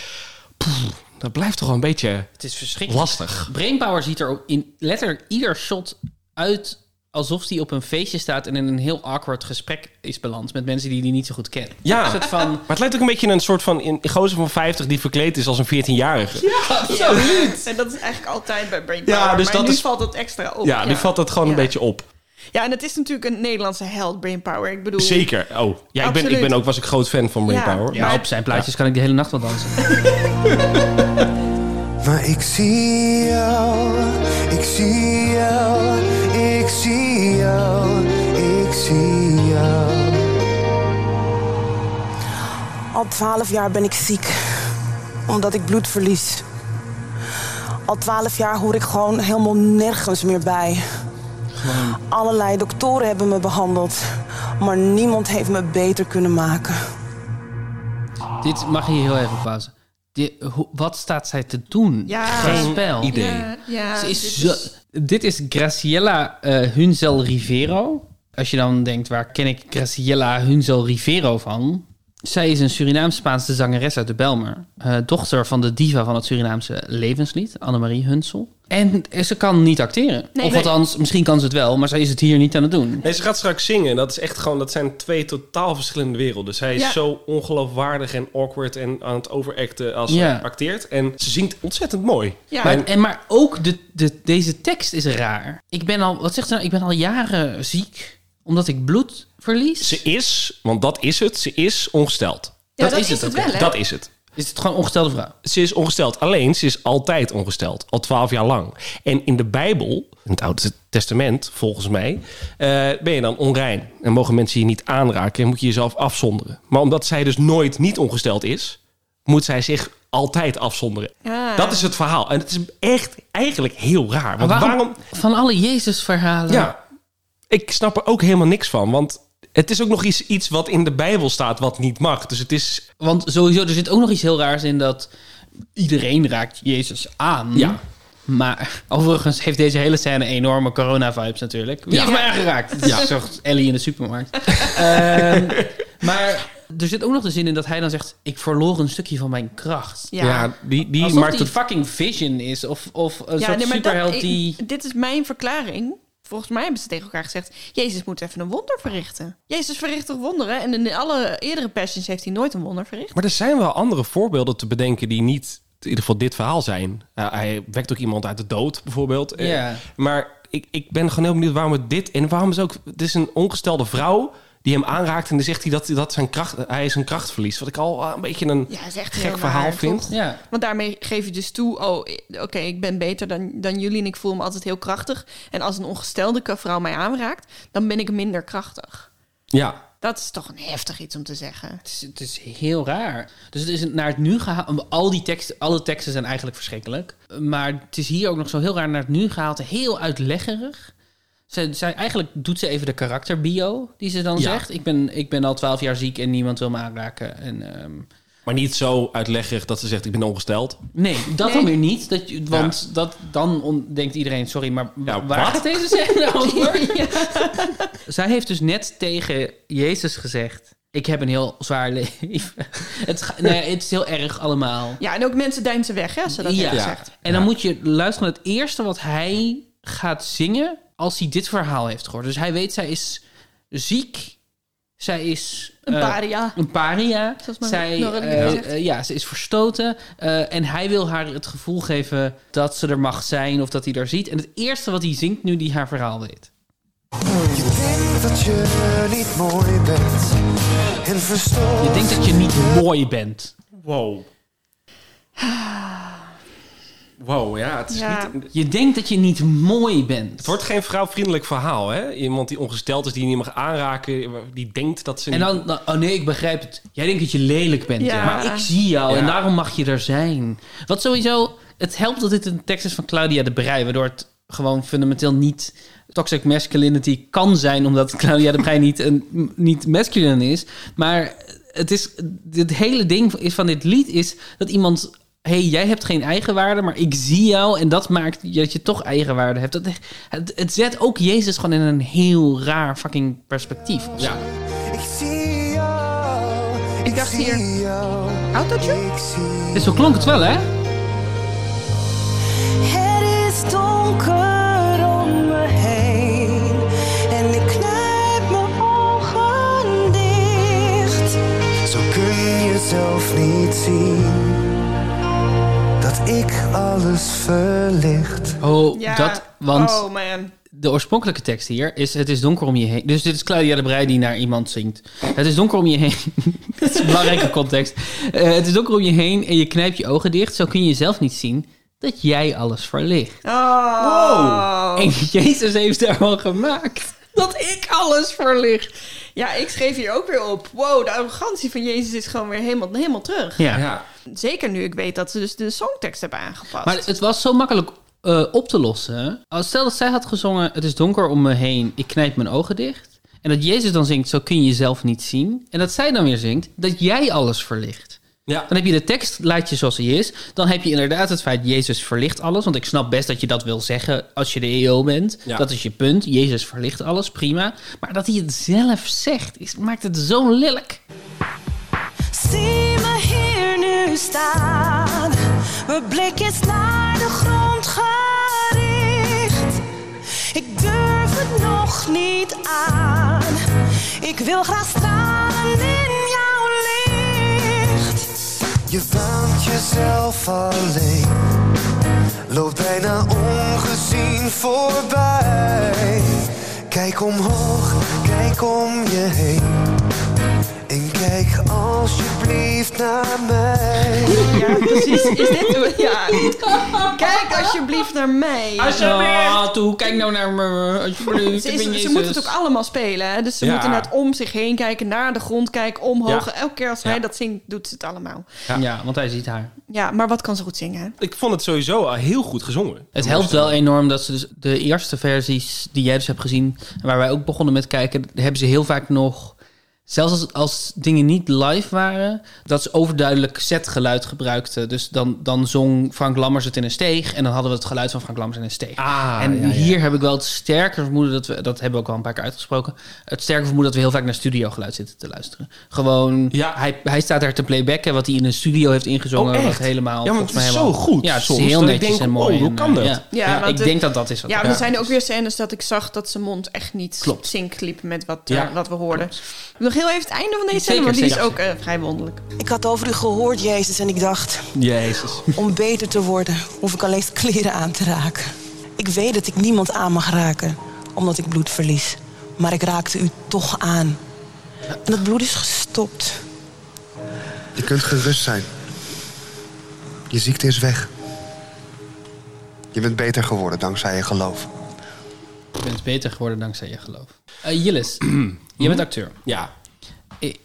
C: dat blijft toch wel een beetje
A: Het is verschrikkelijk.
C: lastig.
A: Brainpower ziet er ook in letterlijk ieder shot uit alsof hij op een feestje staat en in een heel awkward gesprek is beland met mensen die hij niet zo goed kent.
C: Ja.
A: Soort van.
C: Maar het lijkt ook een beetje een soort van in, in gozer van 50 die verkleed is als een 14-jarige. Ja, (laughs)
D: Absoluut. En dat is eigenlijk altijd bij brainpower.
C: Ja, dus
D: maar
C: dat
D: nu
C: is-
D: valt het extra op.
C: nu valt dat gewoon een
D: Ja.
C: beetje op.
D: Ja, en het is natuurlijk een Nederlandse held, brainpower. Ik bedoel...
C: Zeker. Oh, ja, ik ben, ik ben ook was ik groot fan van Brainpower.
A: Ja, op zijn plaatjes kan ik de hele nacht wel dansen. (laughs)
J: Maar ik zie jou, ik zie jou, ik zie jou, ik zie jou.
K: Al twaalf jaar ben ik ziek. Omdat ik bloed verlies. Al twaalf jaar hoor ik gewoon helemaal nergens meer bij. Allerlei doktoren hebben me behandeld. Maar niemand heeft me beter kunnen maken.
A: Dit mag je heel even pauze. Dit- wat staat zij te doen?
D: Ja.
A: Geen spel.
C: idee.
D: Ja, ja,
A: Ze is
D: dit
A: zo- dit is Graciela eh, Hunzel Rivero. Als je dan denkt, waar ken ik Graciela Hunzel Rivero van? Zij is een Surinaams-Spaanse zangeres uit de Belmer. eh, dochter van de diva van het Surinaamse levenslied, Annemarie Hunsel. En ze kan niet acteren.
D: Nee,
A: of
D: nee.
A: althans, misschien kan ze het wel, maar zij is het hier niet aan het doen.
C: Nee, ze gaat straks zingen. Dat is echt gewoon, dat zijn twee totaal verschillende werelden. Zij is
D: Ja.
C: zo ongeloofwaardig en awkward en aan het overacten als
A: Ja.
C: ze acteert. En ze zingt ontzettend mooi.
D: Ja.
A: Maar, en, maar ook de, de, deze tekst is raar. Ik ben al, wat zegt ze nou? Ik ben al jaren ziek omdat ik bloed verlies.
C: Ze is, want dat is het, ze is ongesteld.
D: Ja, dat is het wel, hè?
C: Dat is het.
A: Is het gewoon een ongestelde vrouw?
C: Ze is ongesteld. Alleen, ze is altijd ongesteld. Al twaalf jaar lang. En in de Bijbel, in het Oude Testament, volgens mij... eh, ben je dan onrein. En mogen mensen je niet aanraken. En moet je jezelf afzonderen. Maar omdat zij dus nooit niet ongesteld is... moet zij zich altijd afzonderen.
D: Ja.
C: Dat is het verhaal. En het is echt eigenlijk heel raar. Want
A: Maar
C: waarom...
A: Van alle Jezus-verhalen.
C: Ja, ik snap er ook helemaal niks van. Want het is ook nog iets, iets wat in de Bijbel staat wat niet mag. Dus het is...
A: Want sowieso, er zit ook nog iets heel raars in dat iedereen raakt Jezus aan.
C: Ja.
A: Maar overigens heeft deze hele scène enorme corona-vibes natuurlijk. Wie
C: Ja.
A: heeft mij aangeraakt?
C: Ja.
A: soort Ellie in de supermarkt. (laughs) Ehm, maar er zit ook nog de zin in dat hij dan zegt... ik verloor een stukje van mijn kracht.
D: Ja.
C: Ja, die, die
A: Alsof
C: maakt
A: die
C: het...
A: fucking Vision is. Of, of een
D: Ja,
A: soort
D: nee, maar dat-
A: superheld
D: ik-
A: die...
D: dit is mijn verklaring. Volgens mij hebben ze tegen elkaar gezegd... Jezus moet even een wonder verrichten. Jezus verricht toch wonderen? En in alle eerdere passions heeft hij nooit een wonder verricht.
C: Maar er zijn wel andere voorbeelden te bedenken die niet in ieder geval dit verhaal zijn. Uh, hij wekt ook iemand uit de dood, bijvoorbeeld. Eh,
A: Ja.
C: maar ik, ik ben gewoon heel benieuwd waarom het dit... En waarom is ook... Het is een ongestelde vrouw die hem aanraakt... en dan zegt hij dat, dat zijn kracht, hij zijn kracht verliest. Wat ik al eh, een beetje een
D: Ja, is echt
C: gek verhaal vind.
A: Ja.
D: Want daarmee geef je dus toe... oh, eh, oké, ik ben beter dan, dan jullie... en ik voel me altijd heel krachtig. En als een ongestelde vrouw mij aanraakt... dan ben ik minder krachtig.
C: Ja,
D: Dat is toch een heftig iets om te zeggen.
A: Het is, het is heel raar. Dus het is naar het nu gehaald. Al die teksten, alle teksten zijn eigenlijk verschrikkelijk. Maar het is hier ook nog zo heel raar naar het nu gehaald. Heel uitleggerig. Zij, zij, eigenlijk doet ze even de karakterbio die ze dan
C: Ja.
A: zegt. Ik ben, ik ben al twaalf jaar ziek en niemand wil me aanraken. En, ehm,
C: maar niet zo uitleggerig dat ze zegt ik ben ongesteld.
A: nee, dat
D: Nee.
A: dan weer niet. Dat, want dat, dan on- denkt iedereen, sorry, maar
C: Ja,
A: waar gaat deze scène (laughs) over? (laughs) Zij heeft dus net tegen Jezus gezegd... Ik heb een heel zwaar leven. (laughs) Het, het is heel erg allemaal.
D: Ja, en ook mensen deinzen weg, hè, als ze dat
A: Ja.
D: hebben
C: Ja.
D: gezegd.
A: En dan moet je luisteren naar het eerste wat hij gaat zingen als hij dit verhaal heeft gehoord. Dus hij weet, zij is ziek. Zij is...
D: Een
A: eh,
D: paria.
A: Een paria. Zij, eh, eh, ja, ze is verstoten. eh, en hij wil haar het gevoel geven dat ze er mag zijn of dat hij daar ziet. En het eerste wat hij zingt nu die haar verhaal weet.
J: Je denkt dat je niet mooi bent. En verstoord.
A: Je denkt dat je niet mooi bent.
C: Wow. Wow, ja, het is
D: Ja.
C: niet...
A: Je denkt dat je niet mooi bent.
C: Het wordt geen vrouwvriendelijk verhaal, hè? Iemand die ongesteld is, die je niet mag aanraken, die denkt dat ze
A: En
C: niet...
A: dan, dan- oh nee, ik begrijp het. Jij denkt dat je lelijk bent,
D: Ja.
A: maar ik zie jou en daarom mag je er zijn. Wat sowieso, het helpt dat dit een tekst is van Claudia de Brij, waardoor het gewoon fundamenteel niet toxic masculinity kan zijn, omdat Claudia de Brij niet, een, niet masculine is. Maar het is, het hele ding is van dit lied is dat iemand hey, jij hebt geen eigenwaarde, maar ik zie jou en dat maakt dat je toch eigenwaarde hebt. Dat, het, het zet ook Jezus gewoon in een heel raar fucking perspectief.
C: Ja.
J: Ik zie jou.
D: Ik dacht hier,
J: zie jou.
D: autotune?
J: Ik zie
A: Dus zo klonk het wel, hè?
K: Het is donker om me heen en ik knijp mijn ogen dicht.
J: Zo kun je zelf niet zien dat ik alles verlicht.
A: Oh,
D: Ja.
A: dat, want
D: Oh man.
A: de oorspronkelijke tekst hier is: Het is donker om je heen. Dus dit is Claudia de Brij die naar iemand zingt. Het is donker om je heen. (laughs) dat is een belangrijke context. Eh, het is donker om je heen en je knijpt je ogen dicht. Zo kun je zelf niet zien dat jij alles verlicht.
D: Oh.
A: En Jezus heeft daarvan gemaakt dat ik alles verlicht.
D: Ja, ik schreef hier ook weer op. Wow, de arrogantie van Jezus is gewoon weer helemaal, helemaal terug.
A: Ja.
C: Ja.
D: Zeker nu ik weet dat ze dus de songtekst hebben aangepast.
A: Maar het was zo makkelijk eh, op te lossen. Als stel dat zij had gezongen: Het is donker om me heen, ik knijp mijn ogen dicht. En dat Jezus dan zingt: Zo kun je jezelf niet zien. En dat zij dan weer zingt: Dat jij alles verlicht.
C: Ja.
A: Dan heb je de tekst, laat je zoals hij is. Dan heb je inderdaad het feit: Jezus verlicht alles. Want ik snap best dat je dat wil zeggen als je de EO bent.
C: Ja.
A: Dat is je punt. Jezus verlicht alles, prima. Maar dat hij het zelf zegt, is, maakt het zo lelijk.
K: Zie me nu staan. Mijn blik is naar de grond gericht. Ik durf het nog niet aan. Ik wil graag stralen in jouw licht.
J: Je waant jezelf alleen, loopt bijna ongezien voorbij. Kijk omhoog, kijk om je heen. En kijk alsjeblieft naar mij.
D: Ja, precies. Is dit... Ja. (laughs) Kijk alsjeblieft naar mij.
A: Ah, toe, kijk nou naar me. Alsjeblieft,
D: Ze, is- ze moeten het ook allemaal spelen. Hè? Dus ze
C: Ja.
D: moeten net om zich heen kijken, naar de grond kijken, omhoog.
C: Ja.
D: Elke keer als
C: Ja.
D: hij dat zingt, doet ze het allemaal.
A: Ja. want hij ziet haar.
D: Ja, maar wat kan ze goed zingen? hè?
C: Ik vond het sowieso al heel goed gezongen.
A: Het helpt wel enorm dat ze dus de eerste versies die jij dus hebt gezien, en waar wij ook begonnen met kijken, hebben ze heel vaak nog, zelfs als, als dingen niet live waren, dat ze overduidelijk setgeluid gebruikten. Dus dan, dan zong Frank Lammers het in een steeg en dan hadden we het geluid van Frank Lammers in een steeg.
C: Ah,
A: en
C: ja, ja.
A: hier heb ik wel het sterke vermoeden dat we, dat hebben we ook al een paar keer uitgesproken, het sterke vermoeden dat we heel vaak naar studiogeluid zitten te luisteren. Gewoon,
C: Ja.
A: hij, hij staat daar te playbacken wat hij in een studio heeft ingezongen,
C: Oh,
A: wat helemaal.
C: Ja, maar
A: volgens
C: het
A: mij
C: is
A: helemaal-
C: zo goed
A: Ja, het is
C: soms,
A: heel netjes
C: denk,
A: en mooi.
C: oh, hoe kan dat?
A: Ja. Ik
D: de-
A: denk dat dat is wat
D: Ja, er zijn ook weer scènes dat ik zag dat zijn mond echt niet
A: Klopt.
D: sync liep met wat,
C: Ja.
D: eh, wat we hoorden. Heel even het einde van deze
A: Zeker,
D: scène, want die is ook eh, vrij wonderlijk.
K: Ik had over u gehoord, Jezus, en ik dacht...
C: Jezus.
K: Om beter te worden, hoef ik alleen kleren aan te raken. Ik weet dat ik niemand aan mag raken, omdat ik bloed verlies. Maar ik raakte u toch aan. En dat bloed is gestopt.
L: Je kunt gerust zijn. Je ziekte is weg. Je bent beter geworden dankzij je geloof.
A: Je bent beter geworden dankzij je geloof. Eh Jillis, (clears throat) je bent acteur.
C: Ja.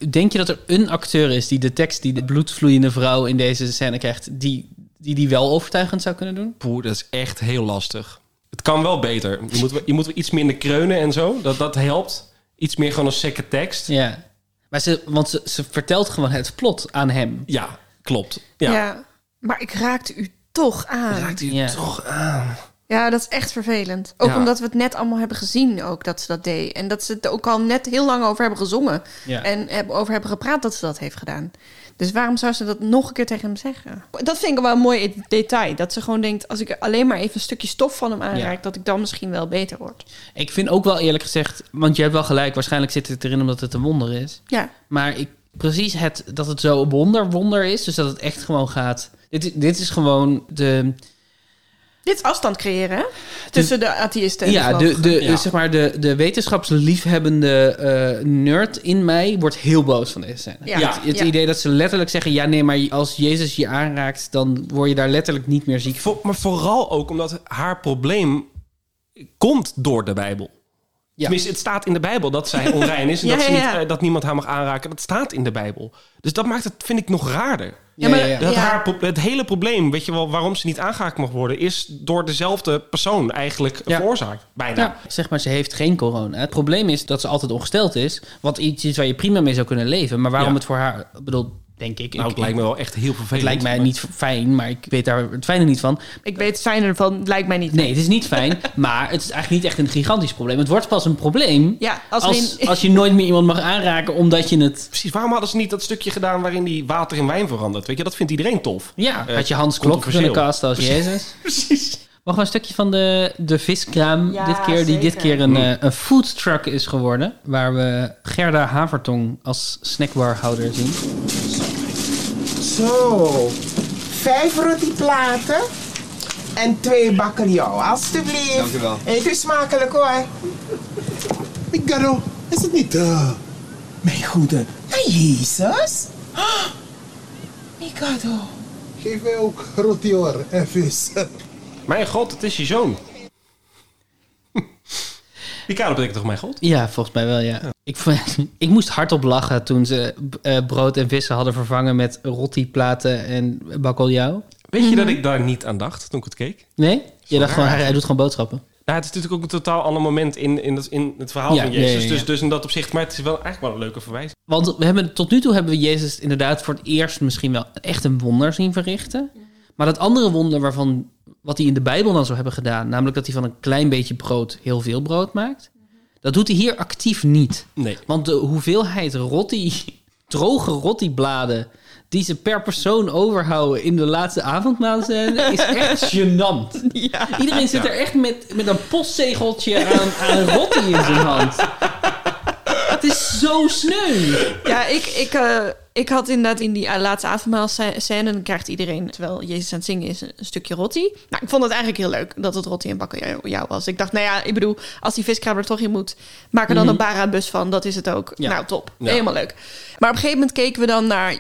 A: Denk je dat er een acteur is die de tekst die de bloedvloeiende vrouw in deze scène krijgt, die die, die wel overtuigend zou kunnen doen?
C: Poeh, dat is echt heel lastig. Het kan wel beter. Je moet, wel- je moet wel iets minder kreunen en zo. Dat, dat helpt. Iets meer gewoon een sekke tekst.
A: Ja. Maar ze, want ze, ze vertelt gewoon het plot aan hem.
C: Ja, klopt.
D: Ja.
C: Ja.
D: maar ik raakte u toch aan.
C: Raakt u
A: Ja.
C: toch aan?
D: Ja, dat is echt vervelend. Ook
C: Ja.
D: omdat we het net allemaal hebben gezien ook dat ze dat deed. En dat ze het ook al net heel lang over hebben gezongen.
A: Ja.
D: En over hebben gepraat dat ze dat heeft gedaan. Dus waarom zou ze dat nog een keer tegen hem zeggen? Dat vind ik wel een mooi detail. Dat ze gewoon denkt, als ik alleen maar even een stukje stof van hem aanraak... dat ik dan misschien wel beter word.
A: Ik vind ook wel eerlijk gezegd, want je hebt wel gelijk, waarschijnlijk zit het erin omdat het een wonder is.
D: Ja.
A: Maar ik, precies het, dat het zo wonder, wonder is, dus dat het echt gewoon gaat. Dit, dit is gewoon de.
D: Dit is afstand creëren, hè? Tussen de atheïsten en
A: ja,
D: de
A: de, de, zeg maar de, de wetenschapsliefhebbende eh, nerd in mij wordt heel boos van deze scène.
D: Ja.
A: Het, het
D: Ja.
A: idee dat ze letterlijk zeggen: ja, nee, maar als Jezus je aanraakt, dan word je daar letterlijk niet meer ziek van.
C: Vo- maar vooral ook omdat haar probleem komt door de Bijbel. Tenminste, het staat in de Bijbel dat zij onrein is en (laughs)
D: Ja,
C: dat, ze
D: ja,
C: niet,
D: ja.
C: eh, dat niemand haar mag aanraken. Dat staat in de Bijbel. Dus dat maakt het, vind ik, nog raarder.
A: Ja, maar- Ja, ja, ja.
C: Dat
D: Ja.
C: haar, het hele probleem, weet je wel, waarom ze niet aangeraakt mag worden, is door dezelfde persoon eigenlijk
A: Ja.
C: veroorzaakt. Bijna.
A: Ja, zeg maar, ze heeft geen corona. Het probleem is dat ze altijd ongesteld is. Wat iets is waar je prima mee zou kunnen leven. Maar waarom
C: Ja.
A: het voor haar, bedoel, denk ik.
C: Nou,
A: ik,
C: het lijkt me wel echt heel vervelend.
A: Het lijkt mij
C: maar-
A: niet fijn, maar ik weet daar het fijne niet van.
D: Ik weet het fijne ervan, het lijkt mij niet.
A: Nee, het is niet fijn, (laughs) maar het is eigenlijk niet echt een gigantisch probleem. Het wordt pas een probleem
D: Ja, als,
A: als,
D: we in-
A: als je nooit meer iemand mag aanraken omdat je het...
C: Precies, waarom hadden ze niet dat stukje gedaan waarin die water in wijn verandert? Weet je, dat vindt iedereen tof.
A: Ja,
C: Eh,
A: had je Hans Klok kunnen casten als
C: Precies.
A: Jezus. (laughs)
C: Precies.
A: Mag een stukje van de, de viskraam
D: Ja,
A: dit keer, die dit keer een, eh, een food truck is geworden. Waar we Gerda Havertong als snackbarhouder zien.
M: Zo, vijf rotiplaten en twee bakkeljauw, alstublieft.
N: Dank u wel.
M: Eet u smakelijk hoor.
N: Migaro, is het niet... eh,
M: Mijn goede, naar Jezus? Ah, Mikado.
N: Geef mij ook roti hoor en vis.
C: Mijn god, het is je zoon. Ricardo betekent toch mijn god?
A: Ja, volgens mij wel, ja. Ik, vond- (laughs) ik moest hardop lachen toen ze eh, brood en vissen hadden vervangen met rotiplaten en bakkeljauw.
C: Weet je dat ik daar niet aan dacht toen ik het keek?
A: Nee? Je dacht gewoon, hij, hij doet gewoon boodschappen.
C: Nou, het is natuurlijk ook een totaal ander moment in, in, het, in het verhaal
A: Ja,
C: van Jezus.
A: ja.
C: Dus, dus in dat opzicht, maar het is wel eigenlijk wel een leuke verwijzing.
A: Want we hebben, tot nu toe hebben we Jezus inderdaad voor het eerst misschien wel echt een wonder zien verrichten. Maar dat andere wonder waarvan, wat hij in de Bijbel dan zou hebben gedaan, namelijk dat hij van een klein beetje brood heel veel brood maakt, dat doet hij hier actief niet.
C: Nee.
A: Want de hoeveelheid rotti, (laughs) droge rottibladen die ze per persoon overhouden in de laatste avondmaalscène is echt (laughs) gênant. Iedereen zit er echt met, met een postzegeltje aan, aan rotti in zijn hand. Het is zo sneu.
D: Ja, ik, ik, eh, ik had inderdaad in die eh, laatste avondmaalscène... dan krijgt iedereen, terwijl Jezus aan het zingen is, een stukje rotti. Nou, ik vond het eigenlijk heel leuk dat het rotti en bakkeljauw was. Ik dacht, nou ja, ik bedoel, als die viskraam er toch in moet... maak er dan
A: Mhm.
D: een bara-bus van, dat is het ook.
A: Ja.
D: Nou, top.
A: Ja.
D: Helemaal leuk. Maar op een gegeven moment keken we dan naar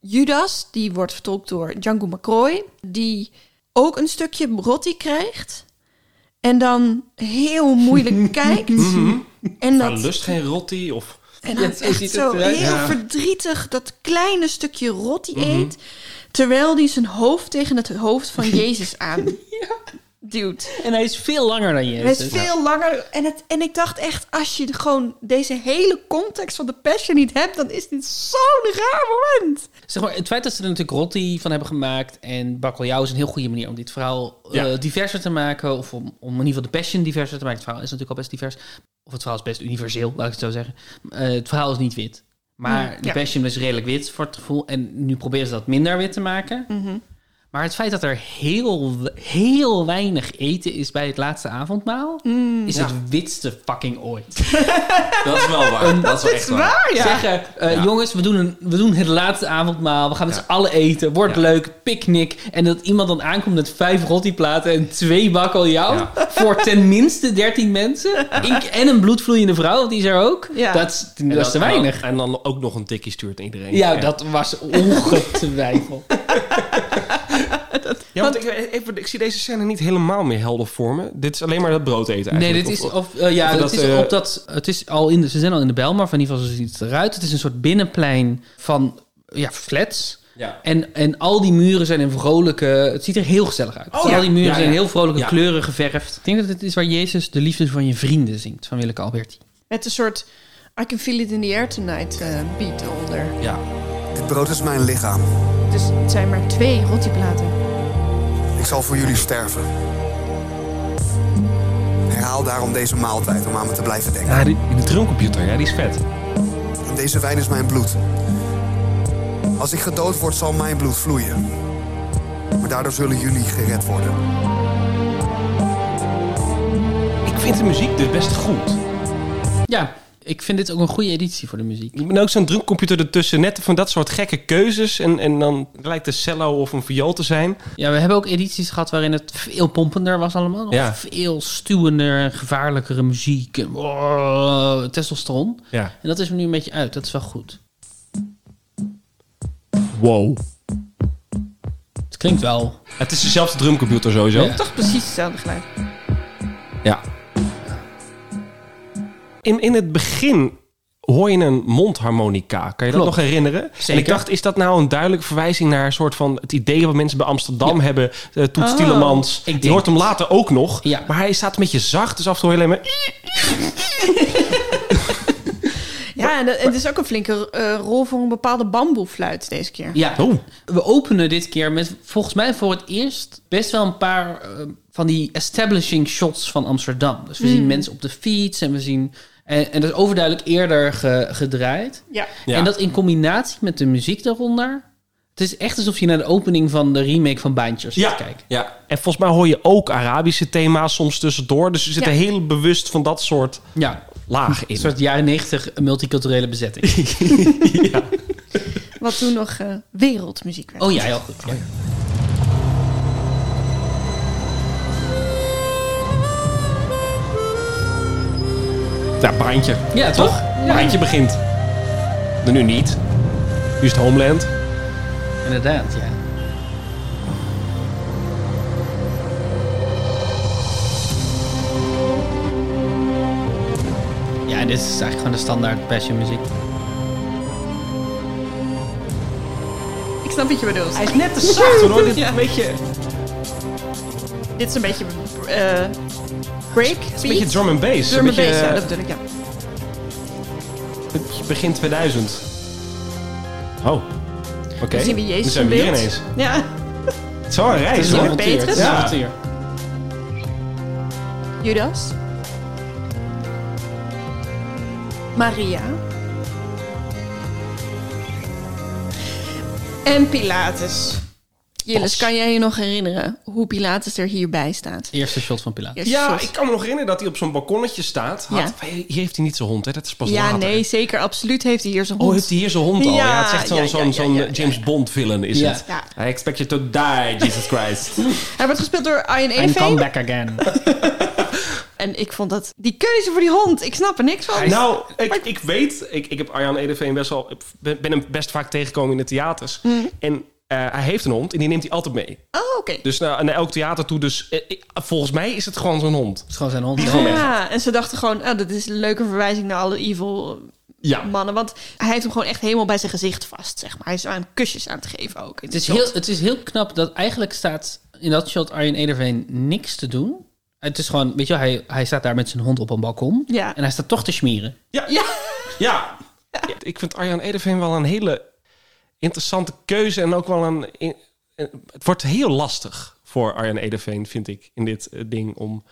D: Judas. Die wordt vertolkt door Django McCroy. Die ook een stukje rotti krijgt... En dan heel moeilijk (laughs) kijkt.
C: Mhm.
D: En
C: Maar
D: dat,
C: lust geen rotti of...
D: en
A: Ja,
D: dan
A: zo
D: echt
A: ziet
D: zo heel
C: Ja.
D: verdrietig dat kleine stukje rotti
C: Mhm.
D: eet. Terwijl hij zijn hoofd tegen het hoofd van (laughs) Jezus aan duwt.
A: En hij is veel langer dan Jezus.
D: Hij is veel langer. En, het, en ik dacht echt, als je gewoon deze hele context van de Passion niet hebt, dan is dit zo'n raar moment.
A: Zeg maar, het feit dat ze er natuurlijk rotti van hebben gemaakt en bakkeljauw is een heel goede manier om dit verhaal eh, diverser te maken. Of om, om in ieder geval de passion diverser te maken. Het verhaal is natuurlijk al best divers. Of het verhaal is best universeel, laat ik het zo zeggen. Eh, het verhaal is niet wit. Maar de passion is redelijk wit voor het gevoel. En nu proberen ze dat minder wit te maken.
D: Mhm.
A: Maar het feit dat er heel, heel weinig eten is bij het laatste avondmaal...
D: Mm.
A: is
C: Ja.
A: het witste fucking ooit. (laughs)
C: Dat is wel waar. dat is wel echt waar.
D: Waar, ja.
A: Zeggen, eh,
C: Ja.
A: jongens, we doen, een, we doen het laatste avondmaal. We gaan met z'n allen eten. Wordt
C: Ja.
A: leuk. Picknick. En dat iemand dan aankomt met vijf rottiplaten en twee bakkeljauw.
C: Ja.
A: Voor tenminste 13 mensen. Ink- En een bloedvloeiende vrouw, want die is er ook.
D: Ja.
A: Dat, is- dat is te weinig.
C: En dan, en dan ook nog een tikkie stuurt iedereen.
A: Ja, dat was ongetwijfeld. (laughs)
C: Ja, want ik, even, ik zie deze scène niet helemaal meer helder voor me. Dit is alleen maar dat brood eten
A: Nee,
C: eigenlijk.
A: dit is,
C: Of-
A: eh, ja,
C: of
A: het is
C: eh,
A: op dat, het is al in de, ze zijn al in de Bijlmer, van in ieder geval zo ziet het eruit. Het is een soort binnenplein van ja, flats.
C: Ja.
A: En, en al die muren zijn in vrolijke... Het ziet er heel gezellig uit.
C: Oh,
A: al die muren
C: Ja,
A: zijn heel vrolijke
C: Ja.
A: kleuren geverfd. Ik denk dat het is waar Jezus de liefde van je vrienden zingt. Van Willeke Alberti.
D: Met een soort I can feel it in the air tonight eh, beat eronder.
C: Ja.
L: Dit brood is mijn lichaam.
D: Dus het zijn maar twee rottiplaten.
L: Ik zal voor jullie sterven. haal daarom deze maaltijd om aan me te blijven denken.
C: Ja, die, die drumcomputer, ja, die is vet.
L: En deze wijn is mijn bloed. Als ik gedood word, zal mijn bloed vloeien. Maar daardoor zullen jullie gered worden.
C: Ik vind de muziek dus best goed.
A: Ja, ik vind dit ook een goede editie voor de muziek.
C: Ik ben ook zo'n drumcomputer ertussen. Net van dat soort gekke keuzes. En, en dan lijkt de cello of een viool te zijn.
A: Ja, we hebben ook edities gehad waarin het veel pompender was allemaal.
C: Ja.
A: Veel stuwender, gevaarlijkere muziek. En, oh, testosteron.
C: Ja.
A: En dat is er nu een beetje uit. Dat is wel goed.
C: Wow.
A: Het klinkt wel.
C: Het is dezelfde drumcomputer sowieso.
A: Ja.
D: Toch precies hetzelfde geluid.
C: Ja. In, in het begin hoor je een mondharmonica. Kan je dat nog herinneren?
A: Zeker.
C: En ik dacht, is dat nou een duidelijke verwijzing naar een soort van het idee wat mensen bij Amsterdam hebben? Uh, Toets
A: Oh,
C: Tielemans.
A: ik
C: Je hoort hem later ook nog.
A: Ja.
C: Maar hij staat een beetje zacht, dus af en toe alleen maar...
D: Ja, en het is ook een flinke eh, rol voor een bepaalde bamboefluit deze keer.
A: Ja, we openen dit keer met volgens mij voor het eerst best wel een paar eh, van die establishing shots van Amsterdam. Dus we
D: Mm.
A: zien mensen op de fiets en we zien. En, en dat is overduidelijk eerder ge- gedraaid.
D: Ja.
C: Ja.
A: En dat in combinatie met de muziek daaronder. Het is echt alsof je naar de opening van de remake van Baantjes
C: Ja.
A: zit kijken.
C: ja. En volgens mij hoor je ook Arabische thema's soms tussendoor. Dus zitten
A: Ja.
C: heel bewust van dat soort
A: Ja.
C: lagen in.
A: Een soort jaren negentig multiculturele bezetting. (laughs)
D: Wat toen nog eh, wereldmuziek werd.
A: Oh ja, heel goed. Ja.
C: Ja, Baantje.
A: Ja, toch? Ja.
C: Baantje begint. Maar nu niet. Nu is het Homeland.
A: Inderdaad, ja. Ja, dit is eigenlijk gewoon de standaard passion muziek.
D: Ik snap wat je bedoelt.
C: Hij is net te zacht (laughs) hoor. Dit is een beetje,
D: Dit is een beetje eh break.
C: een beetje drum and bass.
D: Drum and bass, ja,
C: eh,
D: dat bedoel ik, ja.
C: begin 2000. Oh, oké.
D: Dan zien we Jezus
C: zijn
D: in
C: we hier ineens.
D: Ja.
C: Het is wel een reis hoor.
A: een
C: Ja.
A: avontuur.
D: Judas. Maria. En Pilatus. Jilles, kan jij je nog herinneren hoe Pilatus er hierbij staat?
A: Eerste shot van Pilatus.
D: Eerste
C: Ja,
D: shot.
C: ik kan me nog herinneren dat hij op zo'n balkonnetje staat. Had,
D: Ja.
C: Hier heeft hij niet zijn hond, hè? Dat is pas
D: Ja,
C: later.
D: nee, zeker. Absoluut heeft hij hier zijn hond.
C: Oh, heeft hij hier zijn hond al? Ja, het is echt zo'n
D: ja,
C: zo'n
D: ja,
C: zo'n
D: ja, ja,
C: James Bond villain is
A: Ja.
C: het.
D: Ja.
C: I expect you to die, Jesus Christ. (laughs)
D: Hij wordt gespeeld door Arjen
A: And come back again. (laughs)
D: En ik vond dat... Die keuze voor die hond, ik snap er niks van.
C: Nou, ik, ik weet, ik, ik heb Arjan Edeveen best wel, ben ben hem best vaak tegengekomen in de theaters.
D: Mhm.
C: En hij heeft een hond en die neemt hij altijd mee.
D: Oh, oké.
C: Dus naar, naar elk theater toe. Dus eh, volgens mij is het gewoon zo'n hond.
A: Het is gewoon zijn hond.
C: Die gewoon weg.
D: Ja, en ze dachten gewoon, oh, dat is een leuke verwijzing naar alle evil
C: Ja.
D: mannen. Want hij heeft hem gewoon echt helemaal bij zijn gezicht vast, zeg maar. Hij is aan kusjes aan het geven ook.
A: Het is,
D: shot.
A: heel, het is heel knap dat eigenlijk staat in dat shot Arjen Ederveen niks te doen. Het is gewoon, weet je wel, hij, hij staat daar met zijn hond op een balkon.
D: Ja.
A: En hij staat toch te smeren.
C: Ja.
D: Ja.
C: Ja. (laughs) Ik vind Arjan Edeveen wel een hele interessante keuze. En ook wel een... het wordt heel lastig voor Arjan Edeveen, vind ik, in dit eh, ding om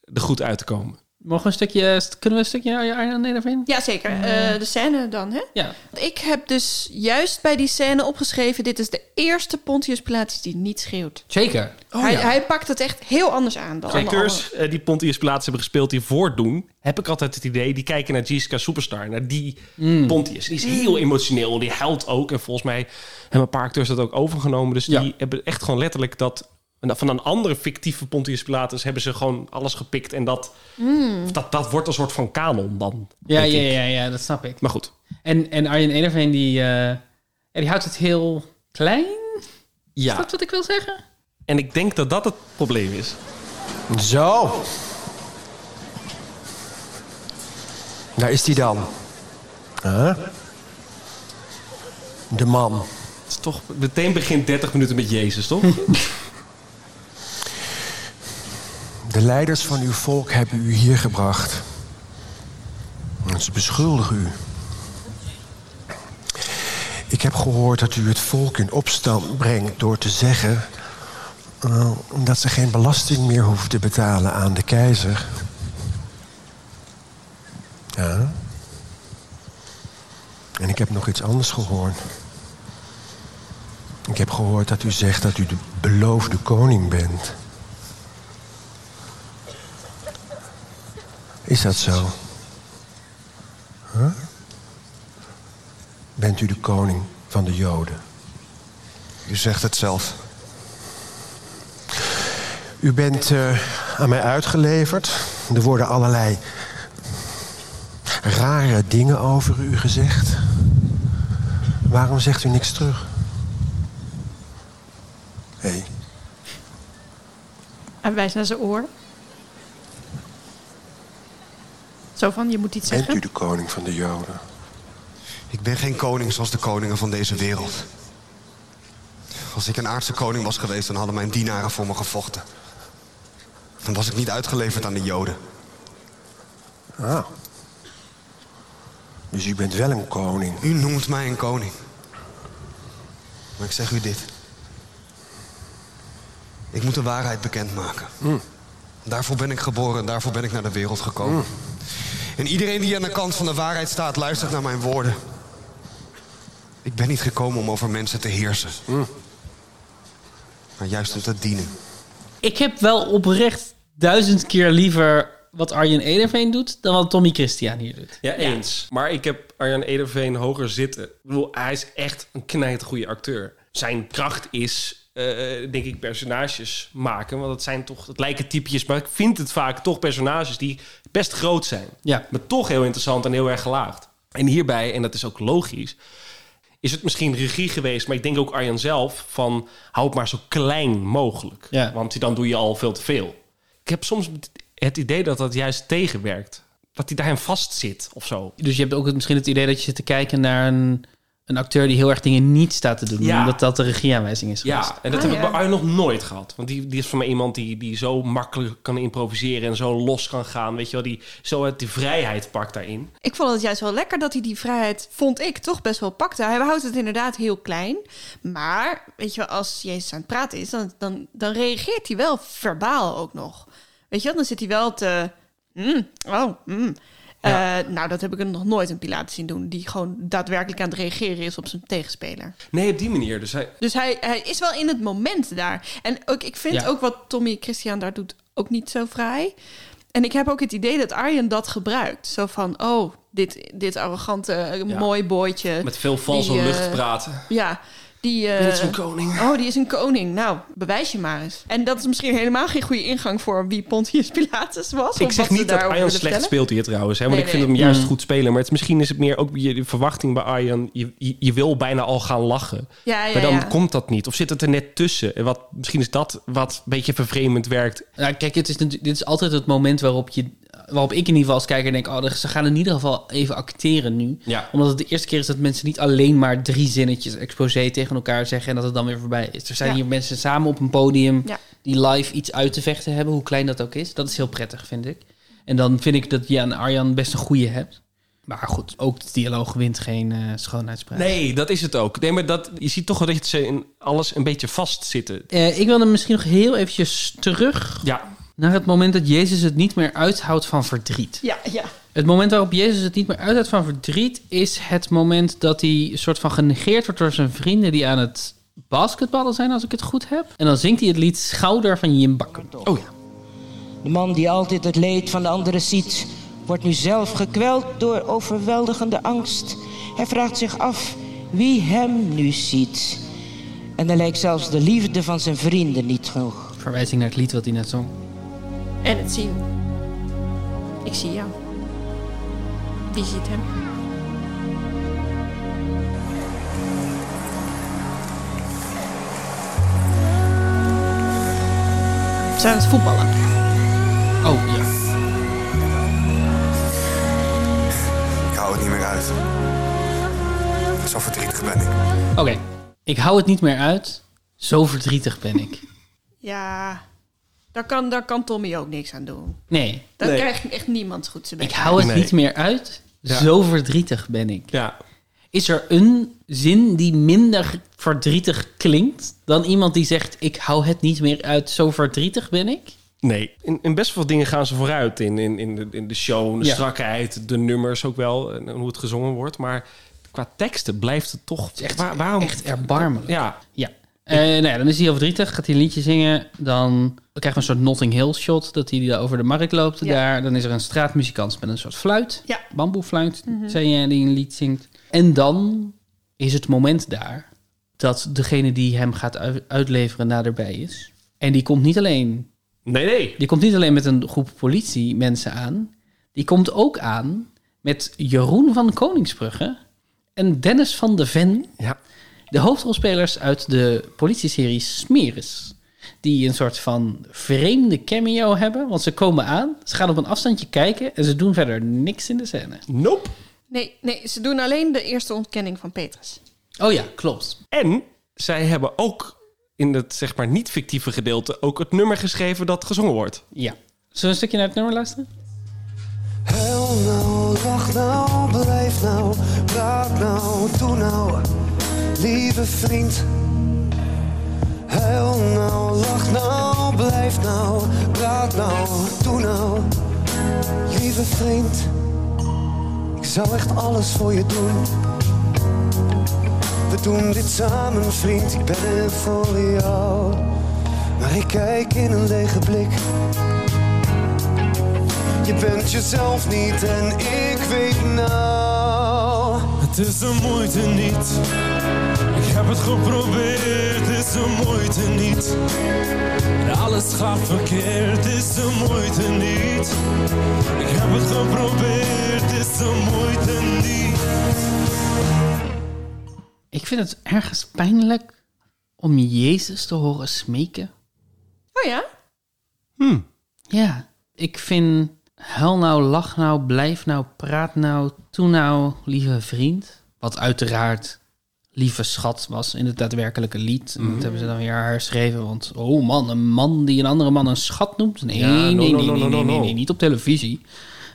C: er goed uit te komen.
A: Mogen we een stukje, kunnen we een stukje Arjen Ederveen?
D: Ja, zeker. Eh, de scène dan, hè?
A: Ja.
D: Ik heb dus juist bij die scène opgeschreven... dit is de eerste Pontius Pilatus die niet schreeuwt.
A: Zeker.
D: hij, hij pakt het echt heel anders aan dan
C: Acteurs eh, die Pontius Pilatus hebben gespeeld, die voordoen, heb ik altijd het idee, die kijken naar Jessica Superstar, naar die
A: Mm.
C: Pontius. Die is heel emotioneel, die huilt ook. En volgens mij hebben een paar acteurs dat ook overgenomen. Dus die hebben echt gewoon letterlijk dat... Van een andere fictieve Pontius Pilatus hebben ze gewoon alles gepikt. En dat,
D: Mm.
C: dat, dat wordt een soort van kanon dan.
A: Ja, ja, ja, ja, dat snap ik.
C: Maar goed.
A: En, en Arjen Ederveen, die, eh, ja, die houdt het heel klein. Is
C: Ja.
A: dat wat ik wil zeggen?
C: En ik denk dat dat het probleem is.
O: Zo. Daar is hij dan. Huh? De man.
C: Het is toch meteen begint 30 minuten met Jezus, toch? (laughs)
O: De leiders van uw volk hebben u hier gebracht. En ze beschuldigen u. Ik heb gehoord dat u het volk in opstand brengt door te zeggen uh, dat ze geen belasting meer hoeven te betalen aan de keizer. Ja. En ik heb nog iets anders gehoord. Ik heb gehoord dat u zegt dat u de beloofde koning bent. Is dat zo? Huh? Bent u de koning van de Joden?
L: U zegt het zelf.
O: U bent eh, aan mij uitgeleverd. Er worden allerlei rare dingen over u gezegd. Waarom zegt u niks terug? Hé,
D: Hij wijst naar zijn oor. Zo van, je moet iets
O: bent
D: zeggen.
O: u de koning van de Joden?
L: Ik ben geen koning zoals de koningen van deze wereld. Als ik een aardse koning was geweest, dan hadden mijn dienaren voor me gevochten. Dan was ik niet uitgeleverd aan de Joden.
O: Ah. Dus u bent wel een koning.
L: U noemt mij een koning. Maar ik zeg u dit. Ik moet de waarheid bekendmaken. Daarvoor ben ik geboren, daarvoor ben ik naar de wereld gekomen. En iedereen die aan de kant van de waarheid staat, luistert naar mijn woorden. Ik ben niet gekomen om over mensen te heersen. Maar juist om te dienen.
A: Ik heb wel oprecht duizend keer liever wat Arjen Ederveen doet... dan wat Tommy Christian hier doet.
C: Ja, eens. Maar ik heb Arjan Ederveen hoger zitten. Ik bedoel, hij is echt een knijt goede acteur. Zijn kracht is, denk ik, personages maken. Want het zijn toch, het lijken typjes, maar ik vind het vaak toch personages die best groot zijn.
A: Ja.
C: Maar toch heel interessant en heel erg gelaagd. En hierbij, en dat is ook logisch, is het misschien regie geweest, maar ik denk ook Arjan zelf van hou het maar zo klein mogelijk.
A: Ja.
C: Want dan doe je al veel te veel. Ik heb soms het idee dat dat juist tegenwerkt. Dat hij daarin vast zit of zo.
A: Dus je hebt ook het- misschien het idee dat je zit te kijken naar een, een acteur... die heel erg dingen niet staat te doen.
C: Ja.
A: Omdat dat de regieaanwijzing is geweest.
C: Ja, en dat
D: Ah,
C: heb ik bij Arjen nog nooit gehad. Want die, die is voor mij iemand die, die zo makkelijk kan improviseren en zo los kan gaan. Weet je wel, die zo uit die vrijheid pakt daarin.
D: Ik vond het juist wel lekker dat hij die vrijheid, vond ik, toch best wel pakte. Hij houdt het inderdaad heel klein. Maar, weet je wel, als Jezus aan het praten is, dan, dan, dan reageert hij wel verbaal ook nog. Weet je wel, dan zit hij wel te... mm, oh, mm. Eh, nou, dat heb ik nog nooit een Pilatus zien doen. Die gewoon daadwerkelijk aan het reageren is op zijn tegenspeler.
C: Nee, op die manier. Dus hij,
D: Dus hij, hij is wel in het moment daar. En ook, ik vind
C: Ja.
D: ook wat Tommy Christian daar doet ook niet zo vrij. En ik heb ook het idee dat Arjen dat gebruikt. Zo van, oh, dit, dit arrogante,
C: Ja.
D: mooi bootje.
C: met veel valse
D: die, eh,
C: lucht praten.
D: Ja, die...
C: ben
D: eh,
C: niet zo'n koning.
D: Oh, die is een koning. Nou, bewijs je maar eens. En dat is misschien helemaal geen goede ingang voor wie Pontius Pilatus was.
C: Ik zeg niet dat Arjan slecht speelt hier trouwens. Hè, want
D: Nee,
C: ik vind
D: nee.
C: hem juist
A: Mm.
C: goed spelen. Maar het, misschien is het meer ook je de verwachting bij Arjan. Je, je, je wil bijna al gaan lachen.
D: Ja, ja,
C: maar dan
D: ja.
C: komt dat niet. Of zit het er net tussen? En wat, misschien is dat wat een beetje vervreemdend werkt.
A: Nou, kijk, het is, dit is altijd het moment waarop, je, waarop ik in ieder geval als kijker denk... oh, ze gaan in ieder geval even acteren nu.
C: Ja.
A: Omdat het de eerste keer is dat mensen niet alleen maar drie zinnetjes exposé tegen elkaar zeggen... en dat het dan weer voorbij is. Er zijn
D: Ja.
A: hier mensen samen op een podium
D: Ja.
A: die live iets uit te vechten hebben... hoe klein dat ook is. Dat is heel prettig, vind ik. En dan vind ik dat je aan Arjan best een goede hebt. Maar goed, ook de dialoog wint geen eh, schoonheidsprijs.
C: Nee, dat is het ook. Nee, maar dat, je ziet toch wel dat ze in alles een beetje vastzitten.
A: Eh, ik wilde misschien nog heel eventjes terug
C: Ja,
A: naar het moment dat Jezus het niet meer uithoudt van verdriet.
D: Ja, ja.
A: Het moment waarop Jezus het niet meer uithoudt van verdriet... is het moment dat hij een soort van genegeerd wordt door zijn vrienden... die aan het basketballen zijn, als ik het goed heb. En dan zingt hij het lied Schouder van Jim Bakker.
C: Oh ja.
E: De man die altijd het leed van de anderen ziet, wordt nu zelf gekweld door overweldigende angst. Hij vraagt zich af wie hem nu ziet. En dan lijkt zelfs de liefde van zijn vrienden niet genoeg.
A: Verwijzing naar het lied wat hij net zong.
D: En het zien. Ik zie jou. Wie ziet hem? Zijn aan het voetballen.
A: Oh, ja.
L: Ik hou het niet meer uit. Zo verdrietig ben ik.
A: Oké, ik hou het niet meer uit. Zo verdrietig ben ik.
D: Ja, daar kan, daar kan Tommy ook niks aan doen.
A: Nee,
D: Dan
C: Nee.
D: krijgt echt niemand goed zijn
A: ik hou het
C: Nee.
A: niet meer uit.
C: Ja.
A: Zo verdrietig ben ik.
C: Ja.
A: Is er een zin die minder verdrietig klinkt... dan iemand die zegt, ik hou het niet meer uit. Zo verdrietig ben ik?
C: Nee, in, in best veel dingen gaan ze vooruit. In, in, in, de, in de show, de
A: Ja.
C: strakheid, de nummers ook wel. En hoe het gezongen wordt. Maar qua teksten blijft het toch... echt, waarom?
A: Echt erbarmelijk.
C: Ja.
A: Ja. Eh, nou ja, dan is hij heel verdrietig, gaat hij een liedje zingen. Dan krijgen we een soort Notting Hill shot, dat hij daar over de markt loopt daar. Dan is er een straatmuzikant met een soort fluit,
D: Ja.
A: bamboefluit,
D: Mhm.
A: zei je, die een lied zingt. En dan is het moment daar dat degene die hem gaat u- uitleveren naderbij is. En die komt niet alleen...
C: Nee, nee.
A: Die komt niet alleen met een groep politiemensen aan. Die komt ook aan met Jeroen van Koningsbrugge en Dennis van de Ven.
C: Ja.
A: De hoofdrolspelers uit de politieserie Smeris. Die een soort van vreemde cameo hebben. Want ze komen aan, ze gaan op een afstandje kijken... en ze doen verder niks in de scène.
C: Nope.
D: Nee, nee, ze doen alleen de eerste ontkenning van Petrus.
A: Oh ja, klopt.
C: En zij hebben ook in het zeg maar niet fictieve gedeelte ook het nummer geschreven dat gezongen wordt.
A: Ja. Zullen we een stukje naar het nummer luisteren?
J: Huil nou, lach nou, blijf nou, praat nou, doe nou, lieve vriend. Huil nou, lach nou, blijf nou, praat nou, doe nou, lieve vriend. Ik zou echt alles voor je doen. We doen dit samen, vriend, ik ben er voor jou. Maar ik kijk in een lege blik. Je bent jezelf niet en ik weet nou.
G: Het is de moeite niet. Ik heb het geprobeerd, het is de moeite niet. Alles gaat verkeerd, het is de moeite niet. Ik heb het geprobeerd, het is de moeite niet.
A: Ik vind het ergens pijnlijk om Jezus te horen smeken.
D: Oh ja?
A: Ja, ik vind huil nou, lach nou, blijf nou, praat nou, toe nou, lieve vriend. Wat uiteraard lieve schat was in het daadwerkelijke lied. En
C: Mhm.
A: dat hebben ze dan weer herschreven. Want, oh man, een man die een andere man een schat noemt? Nee,
C: Ja,
A: nee,
C: no,
A: nee,
C: no,
A: nee,
C: no,
A: nee, niet op televisie.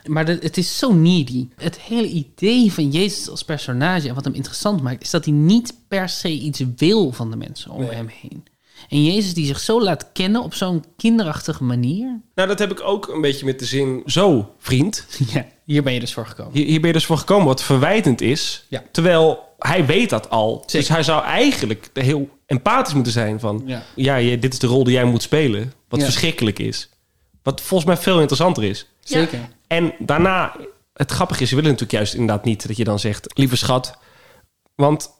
A: Maar de- het is zo needy. Het hele idee van Jezus als personage en wat hem interessant maakt... is dat hij niet per se iets wil van de mensen om hem heen. En Jezus die zich zo laat kennen op zo'n kinderachtige manier...
C: Nou, dat heb ik ook een beetje met de zin... Zo, vriend. (laughs)
A: Ja, hier ben je dus voor gekomen.
C: Hier, hier ben je dus voor gekomen wat verwijtend is.
A: Ja.
C: Terwijl hij weet dat al. Dus hij zou eigenlijk heel empathisch moeten zijn van...
A: Ja.
C: Ja, je, dit is de rol die jij moet spelen. Wat
A: Ja.
C: verschrikkelijk is. Wat volgens mij veel interessanter is.
A: Zeker.
C: En daarna, het grappige is, ze willen natuurlijk juist inderdaad niet dat je dan zegt, lieve schat. Want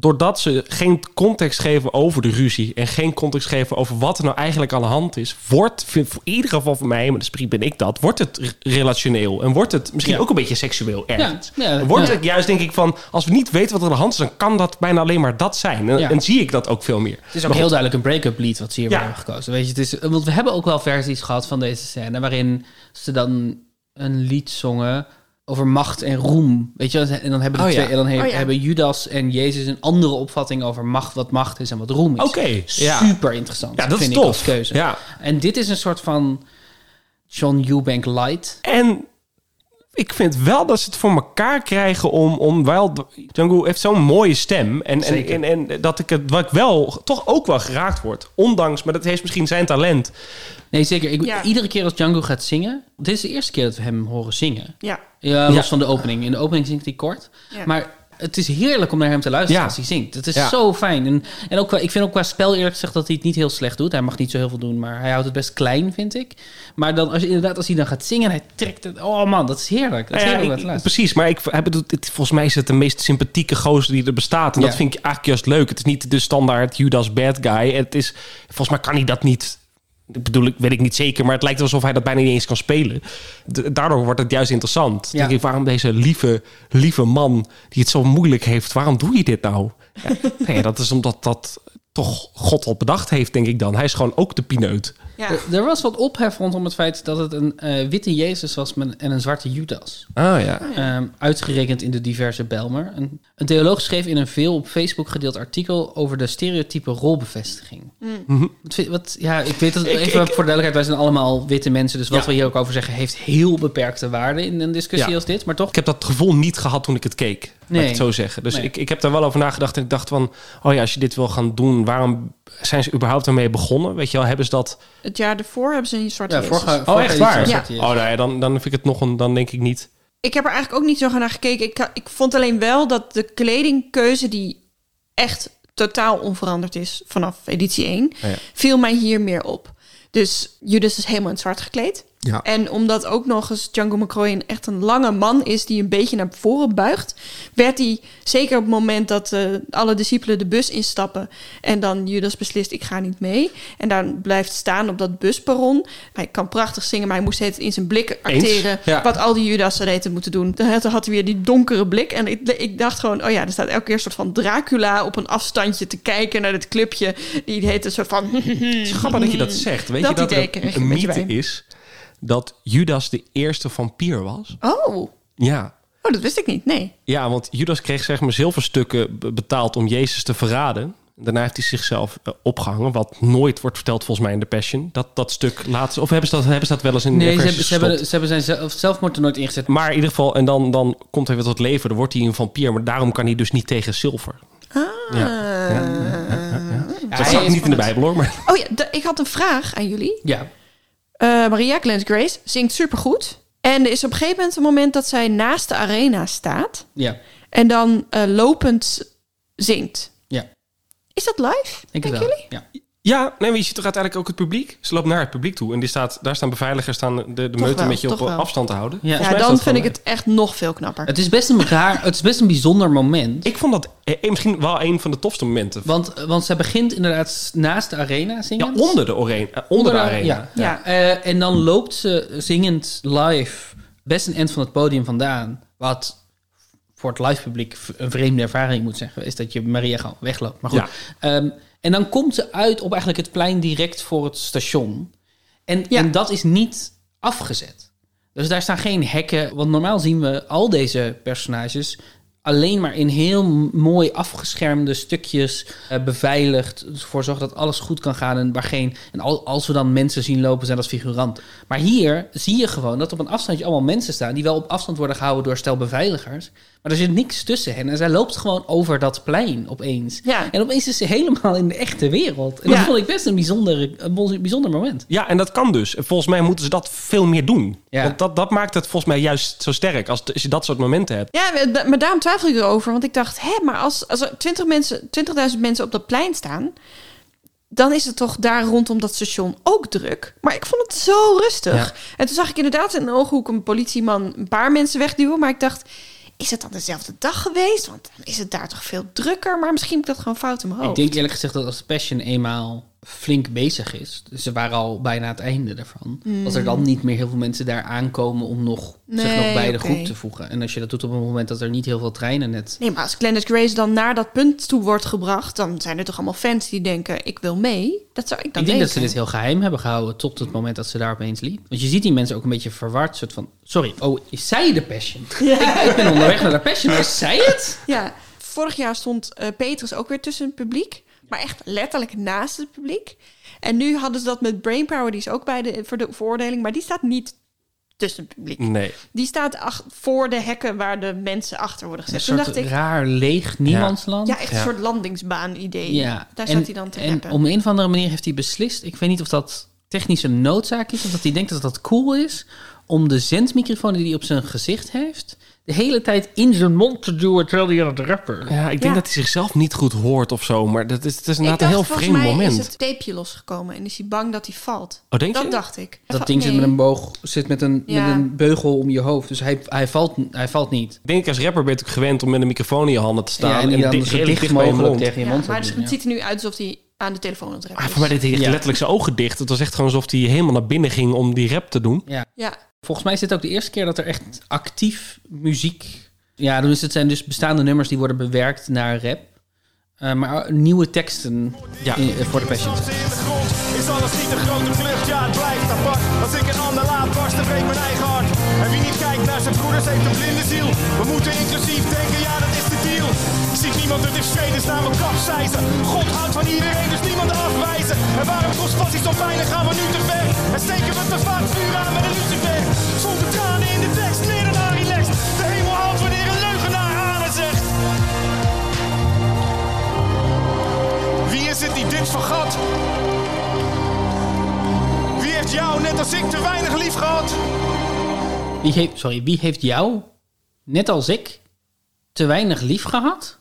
C: doordat ze geen context geven over de ruzie en geen context geven over wat er nou eigenlijk aan de hand is, wordt vind- voor ieder geval voor mij, maar misschien ben ik dat, wordt het re- relationeel en wordt het misschien
A: Ja.
C: ook een beetje seksueel ergens.
A: Ja, ja,
C: Dan wordt het juist denk ik van, als we niet weten wat er aan de hand is, dan kan dat bijna alleen maar dat zijn. En, zie ik dat ook veel meer.
A: Het is ook heel duidelijk een break-up lied wat ze hier
C: Ja.
A: hebben gekozen. Weet je, het is, want we hebben ook wel versies gehad van deze scène... waarin ze dan een lied zongen over macht en roem. Weet je, en dan hebben, de
C: Oh ja.
A: twee, en dan he-
D: Oh ja.
A: hebben Judas en Jezus een andere opvatting over macht, wat macht is en wat roem is.
C: Oké.
A: Super interessant.
C: Ja, dat is
A: vind
C: tof.
A: ik als keuze.
C: Ja.
A: En dit is een soort van John Eubank light.
C: En ik vind wel dat ze het voor elkaar krijgen om, om wel... Django heeft zo'n mooie stem. En, en, en dat ik het wat ik wel toch ook wel geraakt word. Ondanks, maar dat heeft misschien zijn talent.
A: Nee, zeker. Ik,
D: Ja.
A: Iedere keer als Django gaat zingen... Dit is de eerste keer dat we hem horen zingen.
D: Ja.
A: Ja, los
C: Ja.
A: van de opening. In de opening zingt hij kort.
D: Ja.
A: Maar het is heerlijk om naar hem te luisteren
C: Ja.
A: als hij zingt. Het is
C: Ja.
A: zo fijn. En, en ook, qua- ik vind ook qua spel eerlijk gezegd dat hij het niet heel slecht doet. Hij mag niet zo heel veel doen, maar hij houdt het best klein, vind ik. Maar dan, als inderdaad, als hij dan gaat zingen en hij trekt het... Oh man, dat is heerlijk. Dat is
C: ja,
A: heerlijk
C: ik-
A: luisteren.
C: precies, maar ik heb het, het- volgens mij is het de meest sympathieke gozer die er bestaat. En
A: Ja.
C: dat vind ik eigenlijk juist leuk. Het is niet de standaard Judas bad guy. Het is, volgens mij kan hij dat niet... Ik bedoel, ik weet ik niet zeker, maar het lijkt alsof hij dat bijna niet eens kan spelen. Daardoor wordt het juist interessant.
A: Ja.
C: Denk ik, waarom deze lieve, lieve man die het zo moeilijk heeft, waarom doe je dit nou? Ja, (laughs) nee, dat is omdat dat toch God al bedacht heeft, denk ik dan. Hij is gewoon ook de pineut.
D: Ja.
A: Er, er was wat ophef rondom het feit dat het een eh, witte Jezus was met, en een zwarte Judas.
C: Ah ja.
A: Ehm, uitgerekend in de diverse Belmer. Een, een theoloog schreef in een veel op Facebook gedeeld artikel over de stereotype rolbevestiging.
D: Mm.
A: Wat, vind- wat, ja, ik weet dat
C: Ik-
A: even
C: ik-
A: voor de duidelijkheid, wij zijn allemaal witte mensen, dus wat
C: Ja.
A: we hier ook over zeggen heeft heel beperkte waarde in een discussie
C: Ja.
A: als dit, maar toch?
C: Ik heb dat gevoel niet gehad toen ik het keek. Laat
A: Nee.
C: ik het zo zeggen. Dus
A: Nee.
C: ik, ik heb daar wel over nagedacht. En ik dacht van... Oh ja, als je dit wil gaan doen... Waarom zijn ze überhaupt ermee begonnen? Weet je wel, hebben ze dat...
D: Het jaar ervoor hebben ze een zwarte
A: Ja, vorige-
C: Oh, echt waar?
D: Ja.
C: Oh nee, dan, dan vind ik het nog een... Dan denk ik niet...
D: Ik heb er eigenlijk ook niet zo naar gekeken. Ik, ik vond alleen wel dat de kledingkeuze die echt totaal onveranderd is vanaf editie 1,
C: Ja, ja.
D: viel mij hier meer op. Dus Judas is helemaal in het zwart gekleed.
C: Ja.
D: En omdat ook nog eens Django McCroy een echt een lange man is die een beetje naar voren buigt, werd hij zeker op het moment dat eh, alle discipelen de bus instappen en dan Judas beslist ik ga niet mee en dan blijft staan op dat busperron. Hij kan prachtig zingen, maar hij moest het in zijn blik acteren
C: ja.
D: wat al die Judas reten moeten doen. Dan had, hij weer die donkere blik en ik, ik dacht gewoon, oh ja, er staat elke keer een soort van Dracula op een afstandje te kijken naar dit clubje. Die heet een soort van.
C: Het is grappig dat je dat zegt. Weet
D: dat
C: je dat er een mythe is dat Judas de eerste vampier was?
D: Oh.
C: Ja.
D: Oh, dat wist ik niet. Nee.
C: Ja, want Judas kreeg zeg maar zilverstukken be- betaald om Jezus te verraden. Daarna heeft hij zichzelf eh, opgehangen, wat nooit wordt verteld volgens mij in de Passion. Dat, dat stuk laatste, of hebben ze dat, hebben ze dat wel eens in
A: Nee,
C: de
A: ze hebben, ze, hebben, ze hebben zijn zelf, zelfmoord er nooit ingezet.
C: Maar in ieder geval, en dan, dan komt hij weer tot leven, dan wordt hij een vampier. Maar daarom kan hij dus niet tegen zilver.
D: Ah.
C: dat staat niet in de Bijbel hoor, maar...
D: Oh ja, de- ik had een vraag aan jullie.
A: Ja.
D: Eh, Maria Glens Grace zingt supergoed. En er is op een gegeven moment een moment dat zij naast de arena staat.
A: Ja.
D: En dan eh, lopend zingt.
A: Ja.
D: Is dat live?
A: Ik wel.
D: jullie?
A: Ja.
C: Ja, nee, maar je ziet toch uiteindelijk ook het publiek? Ze loopt naar het publiek toe en die staat, daar staan beveiligers staan de, de meute een beetje op
D: wel.
C: afstand te houden.
A: Ja.
D: Dan vind ik het echt nog veel knapper.
A: Het is best een raar, het is best een bijzonder moment.
C: Ik vond dat eh, misschien wel een van de tofste momenten.
A: Want, want zij begint inderdaad naast de arena zingen.
C: Ja, onder de, arena, eh, onder de arena.
A: Ja.
D: Ja.
A: Eh, en dan loopt ze zingend live best een eind van het podium vandaan. Wat voor het live publiek een vreemde ervaring moet zeggen. Is dat je Maria gewoon wegloopt. Maar goed.
C: Ja.
A: Ehm, en dan komt ze uit op eigenlijk het plein direct voor het station. En, en dat is niet afgezet. Dus daar staan geen hekken. Want normaal zien we al deze personages alleen maar in heel mooi afgeschermde stukjes eh, beveiligd. Ervoor zorgen dat alles goed kan gaan. En, waar geen, en al, als we dan mensen zien lopen, zijn dat figuranten. Maar hier zie je gewoon dat op een afstandje allemaal mensen staan. die wel op afstand worden gehouden door stel beveiligers. Maar er zit niks tussen hen. En zij loopt gewoon over dat plein opeens.
D: Ja.
A: En opeens is ze helemaal in de echte wereld. En dat
C: Ja.
A: vond ik best een bijzonder, een bijzonder moment.
C: Ja, en dat kan dus. En Volgens mij moeten ze dat veel meer doen.
A: Ja.
C: Want dat, dat maakt het volgens mij juist zo sterk als, als je dat soort momenten hebt.
D: Ja, maar- maar daarom twijfel ik erover. Want ik dacht, hè, maar als, als er 20 mensen, 20.000 mensen op dat plein staan... dan is het toch daar rondom dat station ook druk. Maar ik vond het zo rustig.
A: Ja.
D: En toen zag ik inderdaad in een ooghoek een politieman... een paar mensen wegduwen. Maar ik dacht, is het dan dezelfde dag geweest? Want dan is het daar toch veel drukker. Maar misschien heb ik dat gewoon fout in mijn
A: Ik
D: hoofd.
A: denk eerlijk gezegd dat als Passion eenmaal flink bezig is, dus ze waren al bijna het einde ervan,
D: Mm.
A: dat er dan niet meer heel veel mensen daar aankomen om nog, zich nog bij de groep te voegen. En als je dat doet op een moment dat er niet heel veel treinen net...
D: Nee, maar als Glennis Grace dan naar dat punt toe wordt gebracht... dan zijn er toch allemaal fans die denken, ik wil mee. Dat zou ik dan
A: ik denk dat ze dit heel geheim hebben gehouden tot het moment dat ze daar opeens liep. Want je ziet die mensen ook een beetje verward, soort van, sorry, oh, is zij de Passion? (laughs)
D: Ja.
A: Ik, ben onderweg naar de Passion, maar is zij het?
D: Ja, vorig jaar stond eh, Petrus ook weer tussen het publiek. Maar echt letterlijk naast het publiek. En nu hadden ze dat met Brainpower, die is ook bij de, voor de veroordeling. Maar die staat niet tussen het publiek.
C: Nee.
D: Die staat ach- voor de hekken waar de mensen achter worden
A: Een
D: gezet. Toen
A: soort
D: dacht ik,
A: raar leeg niemandsland.
D: ja, echt een soort landingsbaan-idee.
A: Ja,
D: Daar
A: en,
D: staat hij dan te
A: En
D: rappen.
A: op een of andere manier heeft hij beslist. Ik weet niet of dat technisch een noodzaak is. Of dat hij denkt dat dat cool is. Om de zendmicrofoon die hij op zijn gezicht heeft. De hele tijd in zijn mond te duwen terwijl hij aan het rappen.
C: Ja, ik denk dat hij zichzelf niet goed hoort of zo. Maar dat is, het is
D: Ik
C: inderdaad
D: dacht,
C: een heel
D: volgens
C: vreemd
D: mij
C: moment.
D: is het tapeje losgekomen en is hij bang dat hij valt.
C: Oh, denk
D: dat
C: je?
D: dacht ik.
A: Dat ding zit met een boog, zit met een,
D: Ja.
A: met een beugel om je hoofd. Dus hij, hij, valt, hij valt niet.
C: Ik denk als rapper ben je ook gewend om met een microfoon in je handen te staan.
A: Ja, en die dan
C: di-
A: zo
C: redelijk
A: dicht mogelijk tegen je
D: Ja,
A: mond
D: maar dus,
A: doen,
D: het ziet er nu uit alsof hij aan de telefoon aan het rappen
C: Ah,
D: is.
C: voor mij deed hij
A: Ja.
C: letterlijk zijn ogen dicht. Het was echt gewoon alsof hij helemaal naar binnen ging om die rap te doen.
A: Ja.
D: Ja.
A: Volgens mij is dit ook de eerste keer dat er echt actief muziek... Ja, dus het zijn dus bestaande nummers die worden bewerkt naar rap. Eh, maar nieuwe teksten
C: Ja.
A: in- voor de Passion.
G: Is alles niet een grote vlucht? Ja, het blijft apart. Als ik een ander laat barsten, breekt mijn eigen hart. En wie niet kijkt naar zijn broeders heeft een blinde ziel. We moeten inclusief denken, ja, dat is Ik zie niemand uit de vredes naar mijn kapseizen. God houdt van iedereen, dus niemand afwijzen. En waarom kost passie zo weinig, gaan we nu te ver. En steken we te vaak vuur aan met een lucifer. Zonder tranen in de tekst, naar relaxed. De hemel houdt wanneer een leugenaar aan het zegt. Wie is het die dit vergat? Wie heeft jou, net als ik, te weinig lief gehad?
A: Wie heeft, sorry, wie heeft jou net als ik, te weinig lief gehad?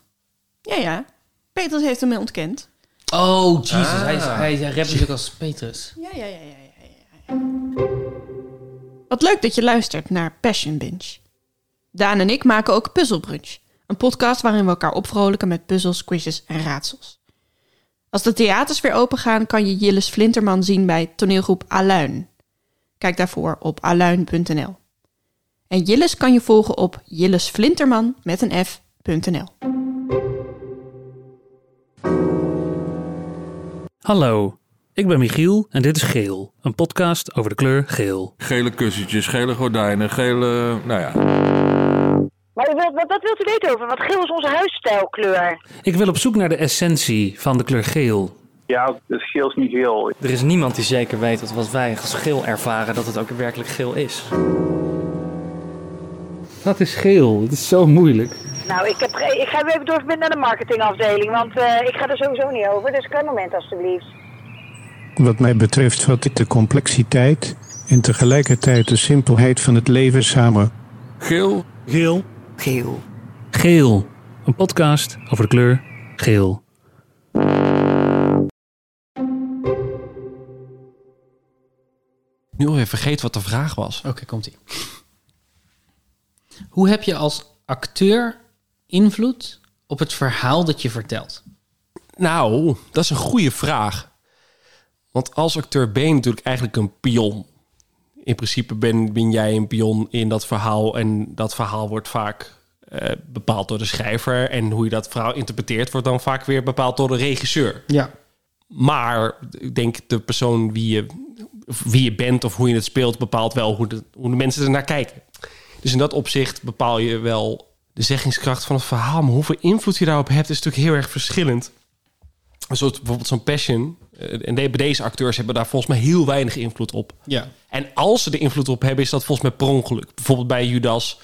D: Ja, ja. Petrus heeft hem ontkend.
A: Oh, Jesus.
C: Ah.
A: Hij, hij, hij rapt natuurlijk als Petrus.
D: Ja, ja, ja, ja, ja, ja. Wat leuk dat je luistert naar Passion Binge. Daan en ik maken ook Puzzle Brunch. Een podcast waarin we elkaar opvrolijken met puzzels, quizzes en raadsels. Als de theaters weer open gaan, kan je Jilles Flinterman zien bij toneelgroep Aluin. Kijk daarvoor op aluin.nl. En Jilles kan je volgen op Jilles Flinterman met een f.nl.
P: Hallo, ik ben Michiel en dit is Geel, een podcast over de kleur geel.
Q: Gele kussentjes, gele gordijnen, gele... Nou ja.
R: Maar u wilt, wat, wat wilt u weten over? Wat geel is onze huisstijlkleur.
P: Ik wil op zoek naar de essentie van de kleur geel.
S: Ja, het geel is niet geel.
T: Er is niemand die zeker weet dat wat wij als geel ervaren, dat het ook werkelijk geel is.
P: Wat is geel? Het is zo moeilijk.
R: Nou, ik, heb, ik ga even doorverbinden naar de marketingafdeling, want eh, ik ga er sowieso niet over. Dus een klein moment alstublieft.
U: Wat mij betreft vat ik de complexiteit en tegelijkertijd de simpelheid van het leven samen.
Q: Geel.
P: Geel. Geel. Geel, een podcast over de kleur geel.
C: Nu alweer vergeten wat de vraag was.
A: Oké, komt ie. Hoe heb je als acteur invloed op het verhaal dat je vertelt?
C: Nou, dat is een goede vraag. Want als acteur ben je natuurlijk eigenlijk een pion. In principe ben, ben jij een pion in dat verhaal. En dat verhaal wordt vaak eh, bepaald door de schrijver. En hoe je dat verhaal interpreteert, wordt dan vaak weer bepaald door de regisseur.
A: Ja.
C: Maar ik denk de persoon wie je, wie je bent of hoe je het speelt, bepaalt wel hoe de, hoe de mensen er naar kijken. Dus in dat opzicht bepaal je wel de zeggingskracht van het verhaal. Maar hoeveel invloed je daarop hebt, is natuurlijk heel erg verschillend. Een soort, bijvoorbeeld zo'n passion. eh, En de- bij deze acteurs hebben daar volgens mij heel weinig invloed op.
A: Ja.
C: En als ze er invloed op hebben, is dat volgens mij per ongeluk. Bijvoorbeeld bij Judas,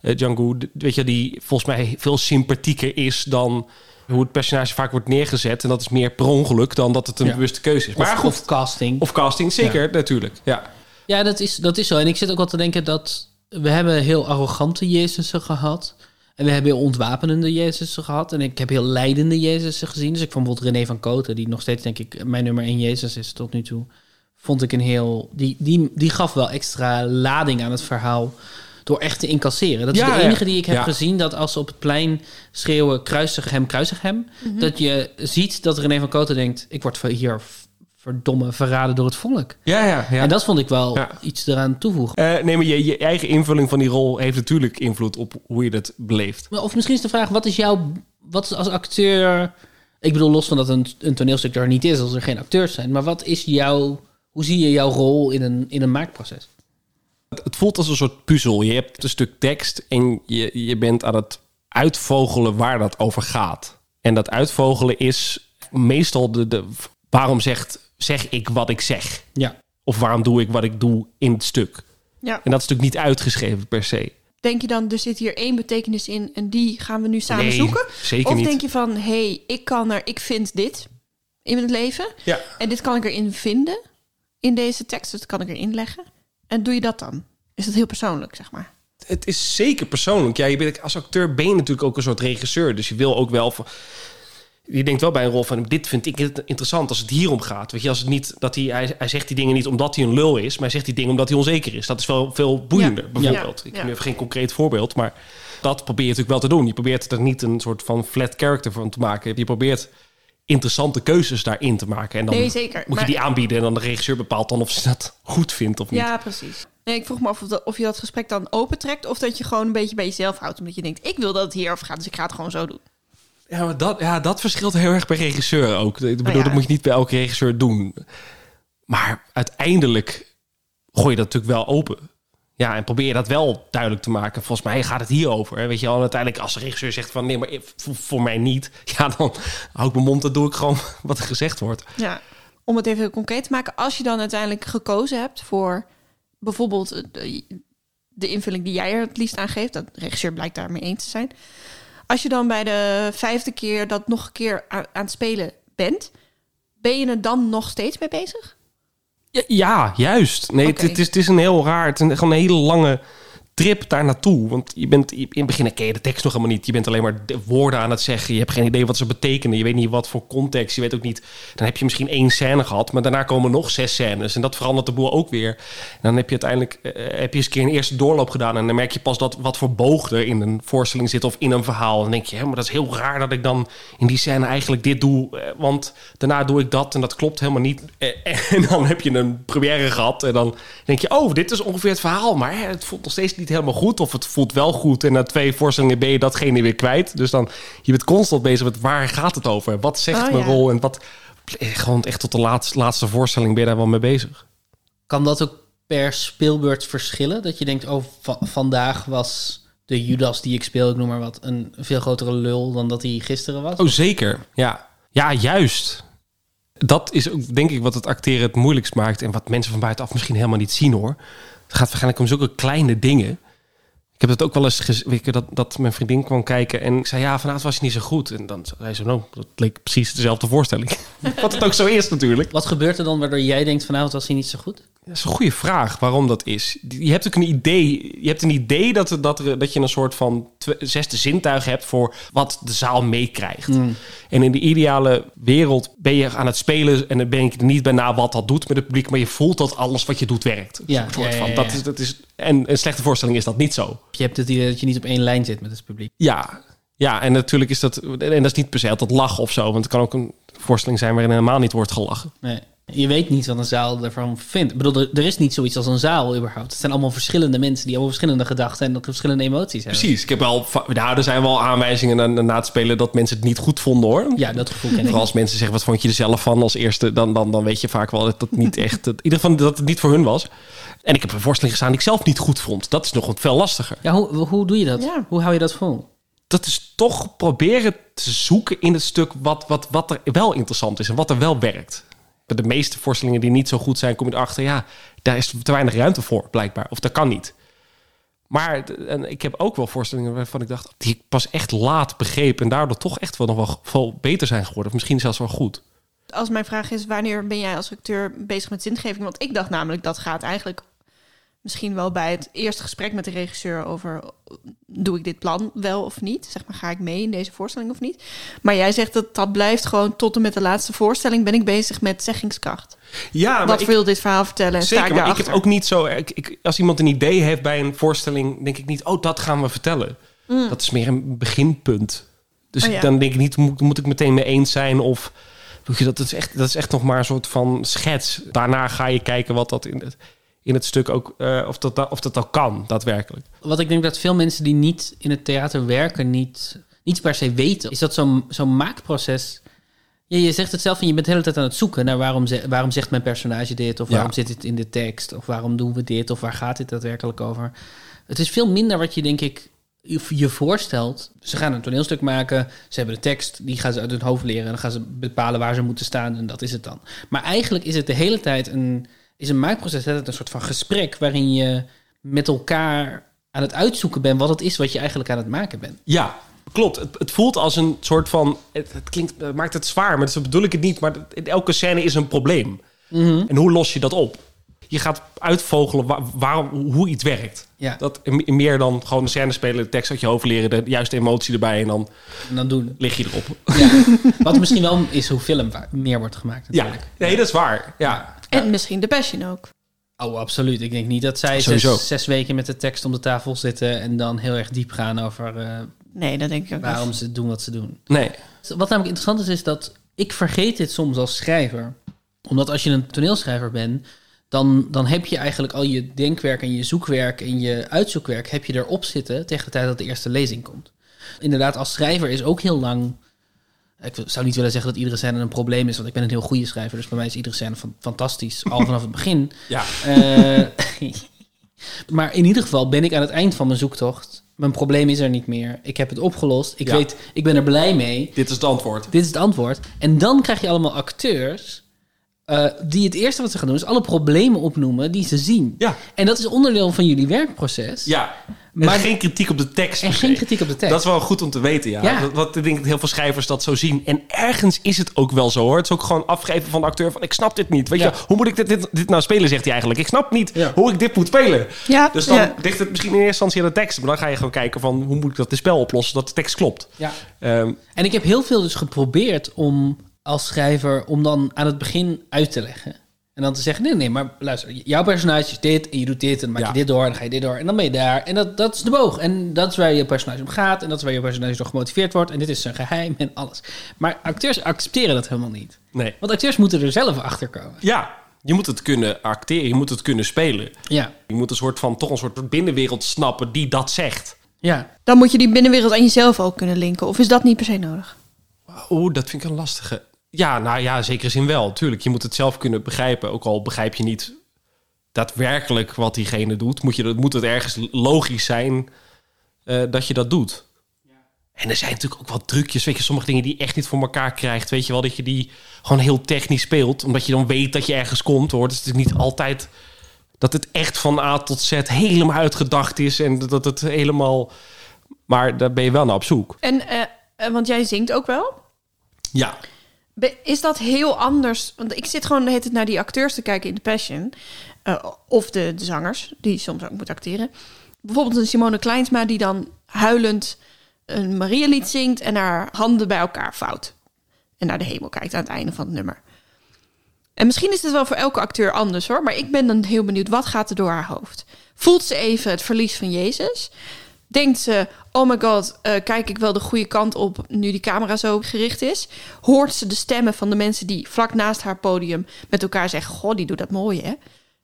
C: eh, Django, weet je, die volgens mij veel sympathieker is dan hoe het personage vaak wordt neergezet. En dat is meer per ongeluk dan dat het een
A: Ja.
C: bewuste keuze is.
A: Of-
C: Maar goed,
A: of casting.
C: Of casting, zeker,
A: Ja.
C: natuurlijk. Ja.
A: Ja, dat is, dat is zo. En ik zit ook wel te denken dat we hebben heel arrogante Jezusen gehad. En we hebben heel ontwapenende Jezusen gehad. En ik heb heel leidende Jezusen gezien. Dus ik vond bijvoorbeeld René van Koten, die nog steeds denk ik mijn nummer één Jezus is tot nu toe. Vond ik een heel... Die, die, die gaf wel extra lading aan het verhaal door echt te incasseren. Dat is
C: Ja,
A: de
C: ja.
A: enige die ik heb
C: Ja.
A: gezien dat als ze op het plein schreeuwen kruisig hem, kruisig hem.
D: Mhm.
A: Dat je ziet dat René van Koten denkt, ik word hier verdomme verraden door het volk.
C: Ja, ja, ja.
A: En dat vond ik wel
C: Ja.
A: iets eraan toevoegen.
C: Eh, nee, maar je, je eigen invulling van die rol heeft natuurlijk invloed op hoe je dat beleeft.
A: Of misschien is de vraag, wat is jouw... Wat is als acteur... Ik bedoel, los van dat een, een toneelstuk er niet is als er geen acteurs zijn. Maar wat is jouw... Hoe zie je jouw rol in een, in een maakproces?
C: Het, het voelt als een soort puzzel. Je hebt een stuk tekst en je, je bent aan het uitvogelen waar dat over gaat. En dat uitvogelen is meestal de, de waarom zegt, zeg ik wat ik zeg?
A: Ja.
C: Of waarom doe ik wat ik doe in het stuk?
D: Ja.
C: En dat is natuurlijk niet uitgeschreven per se.
D: Denk je dan, er zit hier één betekenis in en die gaan we nu samen
C: Nee,
D: zoeken?
C: zeker
D: of
C: niet.
D: denk je van, hé, hey, ik kan er, ik vind dit in het leven.
C: Ja.
D: En dit kan ik erin vinden in deze tekst, dus dat kan ik erin leggen. En doe je dat dan? Is dat heel persoonlijk, zeg maar?
C: Het is zeker persoonlijk. Ja, je bent, als acteur ben je natuurlijk ook een soort regisseur. Dus je wil ook wel... van- Je denkt wel bij een rol van... dit vind ik het interessant als het hierom gaat. Weet je, als het niet... Dat hij, hij, hij zegt die dingen niet omdat hij een lul is... maar hij zegt die dingen omdat hij onzeker is. Dat is wel veel boeiender,
D: Ja.
C: bijvoorbeeld.
D: Ja.
C: Ik
D: Ja.
C: heb nu even geen concreet voorbeeld... maar dat probeer je natuurlijk wel te doen. Je probeert er niet een soort van flat character van te maken. Je probeert interessante keuzes daarin te maken. En dan
D: Nee, zeker.
C: moet je die aanbieden... en dan de regisseur bepaalt dan of ze dat goed vindt of niet.
D: Ja, precies. Nee, ik vroeg me af of, dat- of je dat gesprek dan opentrekt... of dat je gewoon een beetje bij jezelf houdt. Omdat je denkt, ik wil dat het hierover gaat, dus ik ga het gewoon zo doen.
C: Ja, maar dat, ja, dat verschilt heel erg per regisseur ook. Ik bedoel,
D: ja.
C: dat moet je niet bij elke regisseur doen. Maar uiteindelijk gooi je dat natuurlijk wel open. Ja, en probeer je dat wel duidelijk te maken. Volgens mij gaat het hierover. Hè? Weet je wel, en uiteindelijk als de regisseur zegt van... nee, maar voor, mij niet. (laughs) Ja, dan hou ik mijn mond en doe ik gewoon (laughs) wat er gezegd wordt.
D: Ja, om het even concreet te maken. Als je dan uiteindelijk gekozen hebt voor bijvoorbeeld de, de invulling die jij er het liefst aan geeft. Dat de regisseur blijkt daarmee eens te zijn. Als je dan bij de vijfde keer dat nog een keer aan, aan het spelen bent... ben je er dan nog steeds mee bezig?
C: Ja, ja juist. Nee, het, is, het is een heel raar... Het is gewoon een hele lange trip daar naartoe. Want je bent in het begin ken je de tekst nog helemaal niet. Je bent alleen maar de woorden aan het zeggen. Je hebt geen idee wat ze betekenen. Je weet niet wat voor context. Je weet ook niet. Dan heb je misschien één scène gehad, maar daarna komen nog zes scènes. En dat verandert de boel ook weer. En dan heb je uiteindelijk eh, heb je eens een keer een eerste doorloop gedaan. En dan merk je pas dat wat voor boog er in een voorstelling zit of in een verhaal. En dan denk je, hè, maar dat is heel raar dat ik dan in die scène eigenlijk dit doe. eh, Want daarna doe ik dat en dat klopt helemaal niet. Eh, (laughs) En dan heb je een première gehad. En dan denk je, oh, dit is ongeveer het verhaal. Maar hè, het voelt nog steeds niet helemaal goed. Of het voelt wel goed. En na twee voorstellingen ben je datgene weer kwijt. Dus dan, je bent constant bezig met waar gaat het over? Wat zegt
A: Oh,
C: mijn
A: ja.
C: rol? En wat, gewoon echt tot de laatste, laatste voorstelling ben je daar wel mee bezig.
A: Kan dat ook per speelbeurt verschillen? Dat je denkt, oh, va- vandaag was de Judas die ik speel, ik noem maar wat, een veel grotere lul dan dat hij gisteren was?
C: Oh, zeker. Ja, ja juist. Dat is ook, denk ik, wat het acteren het moeilijkst maakt. En wat mensen van buitenaf misschien helemaal niet zien hoor. Gaat waarschijnlijk om zulke kleine dingen. Ik heb het ook wel eens gezien dat, dat mijn vriendin kwam kijken. En ik zei, ja, vanavond was je niet zo goed. En dan zei ze, nou, dat leek precies dezelfde voorstelling. (laughs) wat het ook zo is natuurlijk.
A: Wat gebeurt er dan waardoor jij denkt, vanavond was hij niet zo goed?
C: Dat is een goede vraag waarom dat is. Je hebt ook een idee. Je hebt een idee dat, er- dat, er, dat je een soort van zesde zintuig hebt voor wat de zaal meekrijgt.
A: Mm.
C: En in de ideale wereld ben je aan het spelen en dan ben je er niet bij na wat dat doet met het publiek, maar je voelt dat alles wat je doet werkt.
A: Ja,
C: Een soort
A: ja, ja,
C: Dat is, dat is, en een slechte voorstelling is dat niet zo.
A: Je hebt het idee dat je niet op één lijn zit met het publiek.
C: Ja, ja en natuurlijk is dat. En dat is niet per se altijd lachen of zo, want het kan ook een voorstelling zijn waarin helemaal niet wordt gelachen.
A: Nee. Je weet niet wat een zaal ervan vindt. Ik bedoel, er, er is niet zoiets als een zaal überhaupt. Het zijn allemaal verschillende mensen die allemaal verschillende gedachten en verschillende emoties hebben.
C: Precies. Ik heb wel. Nou, er zijn wel aanwijzingen na, na het spelen dat mensen het niet goed vonden hoor.
A: Ja, dat gevoel ken ik.
C: Vooral als mensen zeggen, wat vond je er zelf van als eerste? Dan, dan, dan weet je vaak wel dat het niet echt... dat- in ieder geval dat het niet voor hun was. En ik heb een voorstelling gestaan die ik zelf niet goed vond. Dat is nog wat veel lastiger.
A: Ja, hoe, hoe doe je dat? Hoe hou je dat vol?
C: Dat is toch proberen te zoeken in het stuk wat, wat, wat er wel interessant is en wat er wel werkt. De meeste voorstellingen die niet zo goed zijn, kom je erachter, ja, daar is te weinig ruimte voor, blijkbaar. Of dat kan niet. Maar en ik heb ook wel voorstellingen waarvan ik dacht, die ik pas echt laat begreep en daardoor toch echt wel nog wel veel beter zijn geworden. Of misschien zelfs wel goed.
D: Als mijn vraag is, wanneer ben jij als acteur bezig met zingeving? Want ik dacht namelijk, dat gaat eigenlijk misschien wel bij het eerste gesprek met de regisseur over... doe ik dit plan wel of niet? Zeg maar, ga ik mee in deze voorstelling of niet? Maar jij zegt dat dat blijft gewoon tot en met de laatste voorstelling... ben ik bezig met zeggingskracht.
C: Ja, maar
D: Wat
C: ik-
D: wil dit verhaal vertellen en sta
C: Zeker,
D: ik
C: maar ik heb ook niet zo... Ik, ik, als iemand een idee heeft bij een voorstelling, denk ik niet... oh, dat gaan we vertellen.
D: Mm.
C: Dat is meer een beginpunt. Dus
D: Oh ja.
C: dan denk ik niet, moet, moet ik meteen mee eens zijn of... Dat, is echt, dat is echt nog maar een soort van schets. Daarna ga je kijken wat dat in het, in het stuk ook... eh, of, dat, of dat al kan, daadwerkelijk.
A: Wat ik denk dat veel mensen die niet in het theater werken, niet, niet per se weten, is dat zo'n zo'n maakproces. Ja, je zegt het zelf en je bent de hele tijd aan het zoeken naar waarom, ze, waarom zegt mijn personage dit, of
C: Ja.
A: waarom zit dit in de tekst, of waarom doen we dit, of waar gaat dit daadwerkelijk over. Het is veel minder wat je, denk ik, je je voorstelt. Ze gaan een toneelstuk maken, ze hebben de tekst, die gaan ze uit hun hoofd leren, en dan gaan ze bepalen waar ze moeten staan, en dat is het dan. Maar eigenlijk is het de hele tijd een, is een maakproces altijd een soort van gesprek waarin je met elkaar aan het uitzoeken bent wat het is wat je eigenlijk aan het maken bent.
C: Ja, klopt. Het, het voelt als een soort van... Het, het klinkt, het maakt het zwaar, maar zo bedoel ik het niet. Maar in elke scène is een probleem. En hoe los je dat op? Je gaat uitvogelen wa- waarom, hoe iets werkt.
A: Ja.
C: Dat, meer dan gewoon een scène spelen, de tekst uit je hoofd leren... de juiste emotie erbij en dan,
A: En dan doen.
C: lig je erop.
A: Wat misschien wel is hoe film meer wordt gemaakt
C: Ja,
A: natuurlijk.
C: nee, dat is waar. Ja.
D: En misschien de passion ook.
A: Oh, absoluut. Ik denk niet dat zij zes, zes weken met de tekst om de tafel zitten en dan heel erg diep gaan over eh,
D: Nee, dat denk ik ook
A: waarom
D: niet.
A: ze doen wat ze doen.
C: Nee.
A: Wat namelijk interessant is, is dat ik vergeet dit soms als schrijver. Omdat als je een toneelschrijver bent, dan, dan heb je eigenlijk al je denkwerk en je zoekwerk en je uitzoekwerk heb je erop zitten tegen de tijd dat de eerste lezing komt. Inderdaad, als schrijver is ook heel lang. Ik zou niet willen zeggen dat iedere scène een probleem is, want ik ben een heel goede schrijver. Dus bij mij is iedere scène van, fantastisch, al vanaf het begin. (laughs)
C: Ja.
A: Eh, (laughs) maar in ieder geval ben ik aan het eind van mijn zoektocht. Mijn probleem is er niet meer. Ik heb het opgelost. Ik
C: Ja.
A: weet, ik ben er blij mee.
C: Dit is het antwoord.
A: Dit is het antwoord. En dan krijg je allemaal acteurs eh, die het eerste wat ze gaan doen is alle problemen opnoemen die ze zien.
C: Ja.
A: En dat is onderdeel van jullie werkproces.
C: Ja,
A: Maar-
C: maar geen kritiek op de tekst.
A: En geen kritiek op de tekst.
C: Dat is wel goed om te weten, ja.
A: Ja.
C: Wat, ik denk dat heel veel schrijvers dat zo zien. En ergens is het ook wel zo, hoor. Het is ook gewoon afgeven van de acteur van... ik snap dit niet. Weet
A: Ja.
C: je, hoe moet ik dit, dit, dit nou spelen, zegt hij eigenlijk. Ik snap niet hoe ik dit moet spelen.
D: Ja,
C: Dus dan
D: ja.
C: ligt het misschien in eerste instantie aan de tekst. Maar dan ga je gewoon kijken van... hoe moet ik dat in spel oplossen, dat de tekst klopt.
A: Ja.
C: Ehm,
A: En ik heb heel veel dus geprobeerd om als schrijver om dan aan het begin uit te leggen. En dan te zeggen, nee, nee, maar luister, jouw personage is dit en je doet dit en dan maak je dit door en dan ga je dit door en dan ben je daar. En dat, dat is de boog. En dat is waar je personage om gaat en dat is waar je personage door gemotiveerd wordt en dit is zijn geheim en alles. Maar acteurs accepteren dat helemaal niet.
C: nee.
A: Want acteurs moeten er zelf achter komen.
C: Ja, je moet het kunnen acteren. Je moet het kunnen spelen.
A: Ja.
C: Je moet een soort van... toch een soort binnenwereld snappen die dat zegt.
A: Ja.
D: Dan moet je die binnenwereld aan jezelf ook kunnen linken. Of is dat niet per se nodig?
C: Oeh, dat vind ik een lastige. Ja, nou ja, zekere zin wel. Tuurlijk, je moet het zelf kunnen begrijpen. Ook al begrijp je niet daadwerkelijk wat diegene doet, moet, je, dat- moet het ergens logisch zijn eh, dat je dat doet. En er zijn natuurlijk ook wat trucjes. Weet je, sommige dingen die je echt niet voor elkaar krijgt. Weet je wel, dat je die gewoon heel technisch speelt. Omdat je dan weet dat je ergens komt. Hoor. Het is natuurlijk niet altijd dat het echt van A tot Z helemaal uitgedacht is. En dat het helemaal... Maar daar ben je wel naar op zoek.
D: En, eh, eh, want jij zingt ook wel.
C: Ja.
D: Is dat heel anders? Want ik zit gewoon naar die acteurs te kijken in The Passion. Eh, of de, zangers, die soms ook moeten acteren. Bijvoorbeeld een Simone Kleinsma die dan huilend een Marialied zingt... en haar handen bij elkaar vouwt. En naar de hemel kijkt aan het einde van het nummer. En misschien is het wel voor elke acteur anders hoor. Maar ik ben dan heel benieuwd, wat gaat er door haar hoofd? Voelt ze even het verlies van Jezus? Denkt ze, oh my god, eh, kijk ik wel de goede kant op nu die camera zo gericht is? Hoort ze de stemmen van de mensen die vlak naast haar podium met elkaar zeggen, goh, die doet dat mooi hè?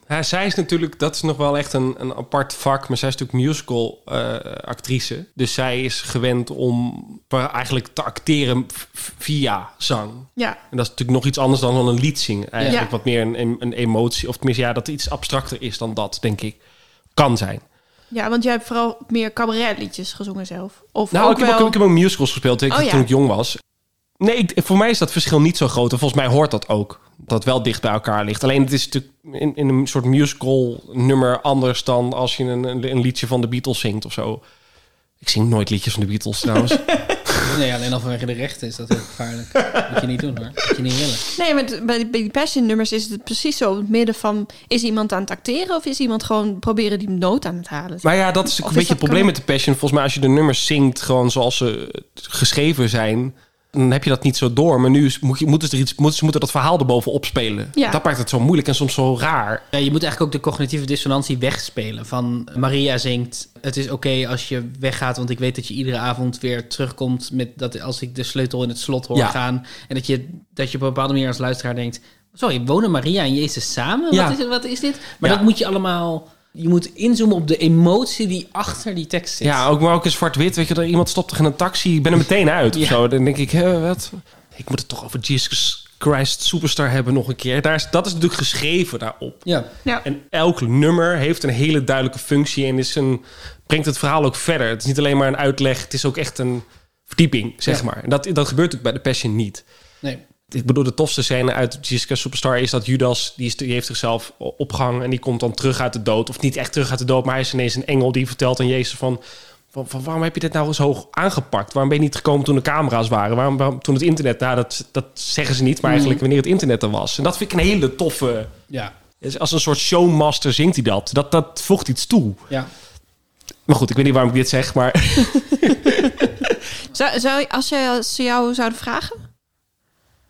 C: Ja, zij is natuurlijk, dat is nog wel echt een, een apart vak, maar zij is natuurlijk musical eh, actrice. Dus zij is gewend om eigenlijk te acteren via zang.
D: Ja.
C: En dat is natuurlijk nog iets anders dan een lied zingen. Eigenlijk
D: Ja.
C: wat meer een, een, een emotie, of tenminste ja, dat iets abstracter is dan dat, denk ik. Kan zijn.
D: Ja, want jij hebt vooral meer cabaretliedjes gezongen zelf. Of
C: nou,
D: ook
C: ik heb,
D: wel...
C: ook, ik heb ook musicals gespeeld ik,
D: Oh, ja.
C: toen ik jong was. Nee, ik, voor mij is dat verschil niet zo groot. En volgens mij hoort dat ook. Dat wel dicht bij elkaar ligt. Alleen het is natuurlijk in, in een soort musical nummer anders dan als je een, een, een liedje van de Beatles zingt of zo. Ik zing nooit liedjes van de Beatles trouwens. (laughs)
A: Nee, alleen al vanwege de rechten is dat heel gevaarlijk. Moet je niet doen hoor. Moet je niet willen.
D: Nee, maar bij, bij die passion nummers is het precies zo. In het midden van, is iemand aan het acteren... of is iemand gewoon proberen die noot aan het halen?
C: Maar ja, dat is
D: Of
C: een beetje het probleem met de Passion. Volgens mij als je de nummers zingt gewoon zoals ze geschreven zijn... dan heb je dat niet zo door. Maar nu moet je, moeten ze er iets, moeten, ze moeten dat verhaal erbovenop spelen.
A: Ja.
C: Dat maakt het zo moeilijk en soms zo raar.
A: Ja, je moet eigenlijk ook de cognitieve dissonantie wegspelen. Van Maria zingt: Het is oké als je weggaat, want ik weet dat je iedere avond weer terugkomt met dat als ik de sleutel in het slot hoor
C: Ja.
A: gaan. En dat je, dat je op een bepaalde manier als luisteraar denkt: Sorry, wonen Maria en Jezus samen?
C: Ja.
A: Wat, is, wat is dit? Maar
C: Ja.
A: dat moet je allemaal. Je moet inzoomen op de emotie die achter die tekst zit.
C: Ja, ook maar ook in zwart-wit. Weet je, dat iemand stopt toch in een taxi. Ik ben er meteen uit of
A: Ja.
C: zo. Dan denk ik, hè, wat? Ik moet het toch over Jesus Christ Superstar hebben nog een keer. Daar is, dat is natuurlijk geschreven daarop.
A: Ja.
D: Ja.
C: En elk nummer heeft een hele duidelijke functie en is een, brengt het verhaal ook verder. Het is niet alleen maar een uitleg, het is ook echt een verdieping, zeg
A: Ja.
C: maar. En dat, dat gebeurt natuurlijk bij de Passion niet.
A: Nee.
C: Ik bedoel, de tofste scène uit Jesus Christ Superstar is dat Judas, die, is, die heeft zichzelf opgehangen en die komt dan terug uit de dood. Of niet echt terug uit de dood, maar hij is ineens een engel die vertelt aan Jezus van... Van, van waarom heb je dit nou zo hoog aangepakt? Waarom ben je niet gekomen toen de camera's waren? Waarom, waarom- toen het internet? Nou, dat, dat zeggen ze niet, maar eigenlijk wanneer het internet er was. En dat vind ik een hele toffe...
A: Ja.
C: Dus Als een soort showmaster zingt hij dat. Dat, dat voegt iets toe.
A: Ja.
C: Maar goed, ik weet niet waarom ik dit zeg, maar... (laughs) (laughs)
D: Zou, zou, als je, ze jou zouden vragen?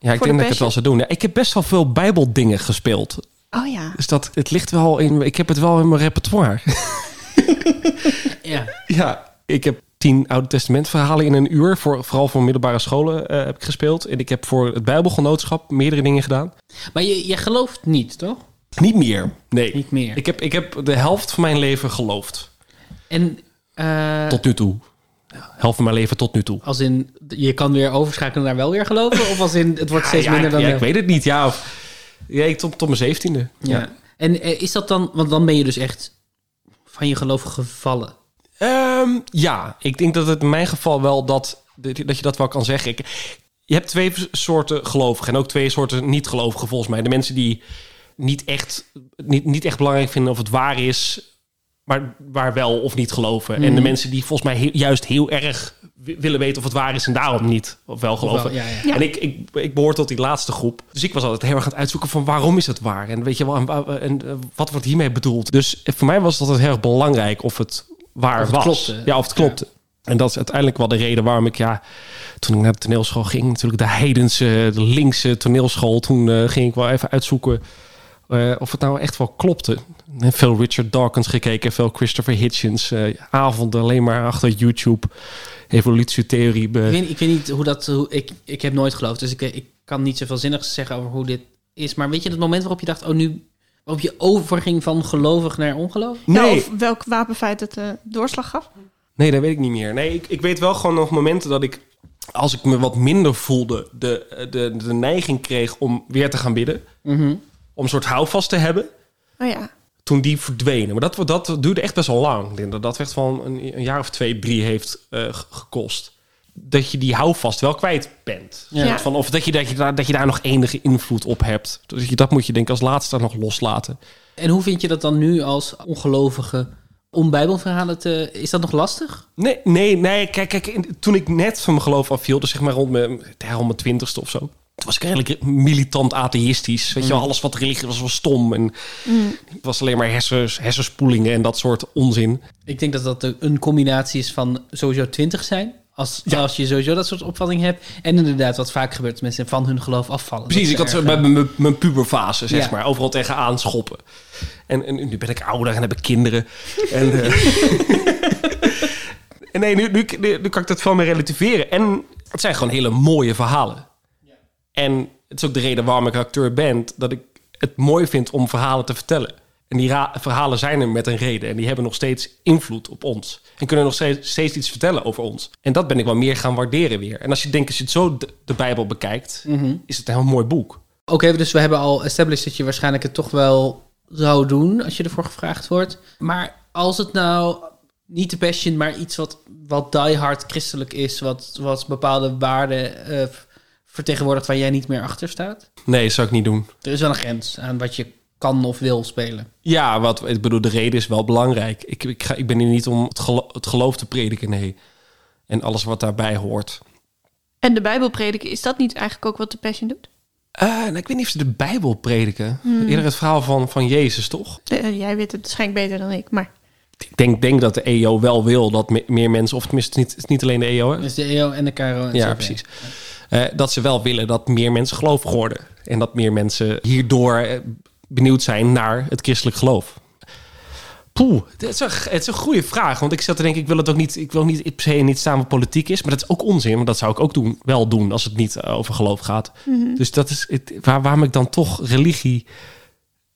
C: Ja, ik denk
D: de
C: dat ik het wel zou doen. Ja, ik heb best wel veel bijbeldingen gespeeld.
D: Oh ja.
C: Dus dat, het ligt wel in... Ik heb het wel in mijn repertoire. (laughs)
A: Ja.
C: Ja, ik heb tien Oude Testament verhalen in een uur. Voor, vooral voor middelbare scholen eh, heb ik gespeeld. En ik heb voor het Bijbelgenootschap meerdere dingen gedaan.
A: Maar je, je gelooft niet, toch?
C: Niet meer, nee.
A: Niet meer.
C: Ik heb, ik heb de helft van mijn leven geloofd.
A: En eh,
C: Tot nu toe. Ja, helft van mijn leven tot nu toe.
A: als in, je kan weer overschakelen naar wel weer geloven? Of als in, het wordt (laughs) steeds
C: ja,
A: minder dan...
C: ja, ik weet het niet. Ja, of, ja ik tot, tot mijn zeventiende.
A: Ja.
C: Ja.
A: En eh, is dat dan, want dan ben je dus echt van je geloof gevallen.
C: Ehm, ja, ik denk dat het in mijn geval wel dat, dat je dat wel kan zeggen. Ik, je hebt twee soorten gelovigen en ook twee soorten niet-gelovigen volgens mij. De mensen die niet echt, niet, niet echt belangrijk vinden of het waar is, maar waar wel of niet geloven. En de
A: Mhm.
C: mensen die volgens mij heel- juist heel erg wi- willen weten of het waar is en daarom niet of wel geloven.
A: wel, ja, ja. Ja.
C: En ik, ik, ik behoor tot die laatste groep. Dus ik was altijd heel erg aan het uitzoeken van waarom is het waar? En weet je wel, en, eh, wat wordt hiermee bedoeld? Dus voor mij was het altijd heel erg belangrijk of het waar
A: Of het
C: was.
A: klopte.
C: Ja, of het klopte. En dat is uiteindelijk wel de reden waarom ik, ja, toen ik naar de toneelschool ging, natuurlijk de heidense, de linkse toneelschool, toen eh, ging ik wel even uitzoeken eh, of het nou echt wel klopte. En veel Richard Dawkins gekeken, veel Christopher Hitchens, eh, avonden alleen maar achter YouTube, evolutietheorie. be-
A: Ik weet, ik weet niet hoe dat... Hoe, ik, ik heb nooit geloofd, dus ik, ik kan niet zoveel zinnigs zeggen over hoe dit is. Maar weet je het moment waarop je dacht... Oh, nu... Waarop je overging van gelovig naar ongelovig?
D: Ja, of welk wapenfeit het de doorslag gaf?
C: Nee, dat weet ik niet meer. Nee, ik, ik weet wel gewoon nog momenten dat ik, als ik me wat minder voelde, de, de, de neiging kreeg om weer te gaan bidden.
A: Mhm.
C: Om een soort houvast te hebben.
D: Oh ja.
C: Toen die verdwenen. Maar dat, dat duurde echt best wel lang. Ik denk dat dat echt van een, een jaar of twee, drie heeft eh, gekost. Dat je die houvast wel kwijt bent.
A: Ja.
C: Van, of dat je, dat, je daar, dat je daar nog enige invloed op hebt. Dus je, dat moet je denk ik als laatste nog loslaten.
A: En hoe vind je dat dan nu als ongelovige om bijbelverhalen te... Is dat nog lastig?
C: Nee, nee, nee. Kijk, kijk in- toen ik net van mijn geloof afviel, dus zeg maar rond mijn, rond mijn twintigste of zo. Toen was ik eigenlijk militant atheïstisch. Weet je wel,
A: Mm.
C: alles wat religie was, was stom. En het was alleen maar hersens, hersenspoelingen en dat soort onzin.
A: Ik denk dat dat een combinatie is van sowieso twintig zijn. Als, als je sowieso dat soort opvatting hebt. En inderdaad, wat vaak gebeurt, is mensen van hun geloof afvallen.
C: Precies, ik had zo mijn, mijn puberfase, zeg
A: Ja.
C: maar. Overal tegenaan schoppen. En, en nu ben ik ouder en heb ik kinderen. En, eh, (laughs) (laughs) en nee, nu, nu, nu, nu kan ik dat veel meer relativeren. En het zijn gewoon hele mooie verhalen. En het is ook de reden waarom ik acteur ben. Dat ik het mooi vind om verhalen te vertellen. En die verhalen zijn er met een reden. En die hebben nog steeds invloed op ons. En kunnen nog steeds, steeds iets vertellen over ons. En dat ben ik wel meer gaan waarderen weer. En als je denkt, als je het zo de, de Bijbel bekijkt...
A: Mhm.
C: is het een heel mooi boek.
A: Oké, dus we hebben al established dat je waarschijnlijk het toch wel zou doen als je ervoor gevraagd wordt. Maar als het nou niet de passion, maar iets wat, wat diehard christelijk is, wat, wat bepaalde waarden eh, vertegenwoordigt waar jij niet meer achter staat.
C: Nee, dat zou ik niet doen.
A: Er is wel een grens aan wat je kan of wil spelen.
C: Ja, wat, ik bedoel, de reden is wel belangrijk. Ik, ik, ga, ik ben hier niet om het, gelo- het geloof te prediken, nee. En alles wat daarbij hoort.
D: En de Bijbel prediken, is dat niet eigenlijk ook wat de Passion doet?
C: Eh, nou, ik weet niet of ze de Bijbel prediken.
D: Hmm.
C: Eerder het verhaal van, van Jezus, toch?
D: Eh, jij weet het waarschijnlijk beter dan ik, maar...
C: Ik denk, denk dat de EO wel wil dat me- meer mensen... of tenminste, het is niet, het is niet alleen de EO, hè?
A: Dus de EO en de KRO. En
C: Ja,
A: CV.
C: precies. Eh, dat ze wel willen dat meer mensen gelovig worden. En dat meer mensen hierdoor eh, benieuwd zijn naar het christelijk geloof. Poeh, het is, een, het is een goede vraag. Want ik zat te denken, ik wil het ook niet, ik wil niet per se niet staan wat politiek is. Maar dat is ook onzin. Want dat zou ik ook doen, wel doen als het niet eh, over geloof gaat.
A: Mhm.
C: Dus dat is het, waar, waarom ik dan toch religie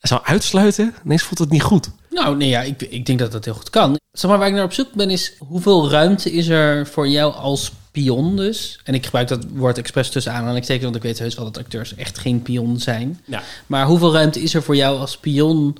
C: zou uitsluiten. Ineens voelt het niet goed.
A: Nou, nee, ja, ik, ik denk dat dat heel goed kan. Zeg maar, waar ik naar op zoek ben, is hoeveel ruimte is er voor jou als pion dus? En ik gebruik dat woord expres tussen aanhalingstekens, want ik weet heus wel dat acteurs echt geen pion zijn.
C: Ja.
A: Maar hoeveel ruimte is er voor jou als pion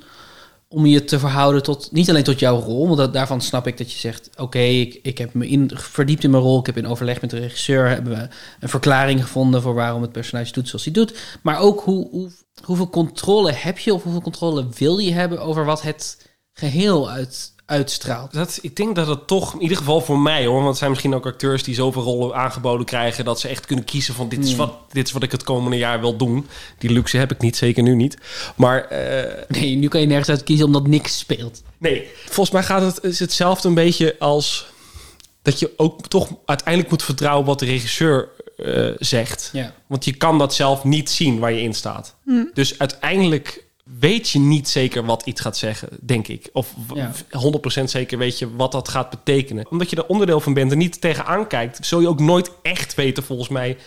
A: om je te verhouden tot, niet alleen tot jouw rol, want dat, daarvan snap ik dat je zegt, oké, ik, ik heb me in, verdiept in mijn rol, ik heb in overleg met de regisseur, hebben we een verklaring gevonden voor waarom het personage doet zoals hij doet. Maar ook hoe, hoe, hoeveel controle heb je of hoeveel controle wil je hebben over wat het geheel uit, uitstraalt?
C: Dat, ik denk dat het toch, in ieder geval voor mij hoor, want het zijn misschien ook acteurs die zoveel rollen aangeboden krijgen dat ze echt kunnen kiezen van dit is,
A: Hmm.
C: wat, dit is wat ik het komende jaar wil doen. Die luxe heb ik niet, zeker nu niet. Maar eh,
A: Nee, nu kan je nergens uit kiezen omdat niks speelt.
C: nee, volgens mij gaat het, is hetzelfde een beetje als dat je ook toch uiteindelijk moet vertrouwen wat de regisseur eh, zegt.
A: Ja.
C: Want je kan dat zelf niet zien waar je in staat.
A: Hm.
C: Dus uiteindelijk weet je niet zeker wat iets gaat zeggen, denk ik. Of w-
A: Ja.
C: 100% zeker weet je wat dat gaat betekenen. Omdat je er onderdeel van bent en niet tegenaan kijkt, zul je ook nooit echt weten, volgens mij,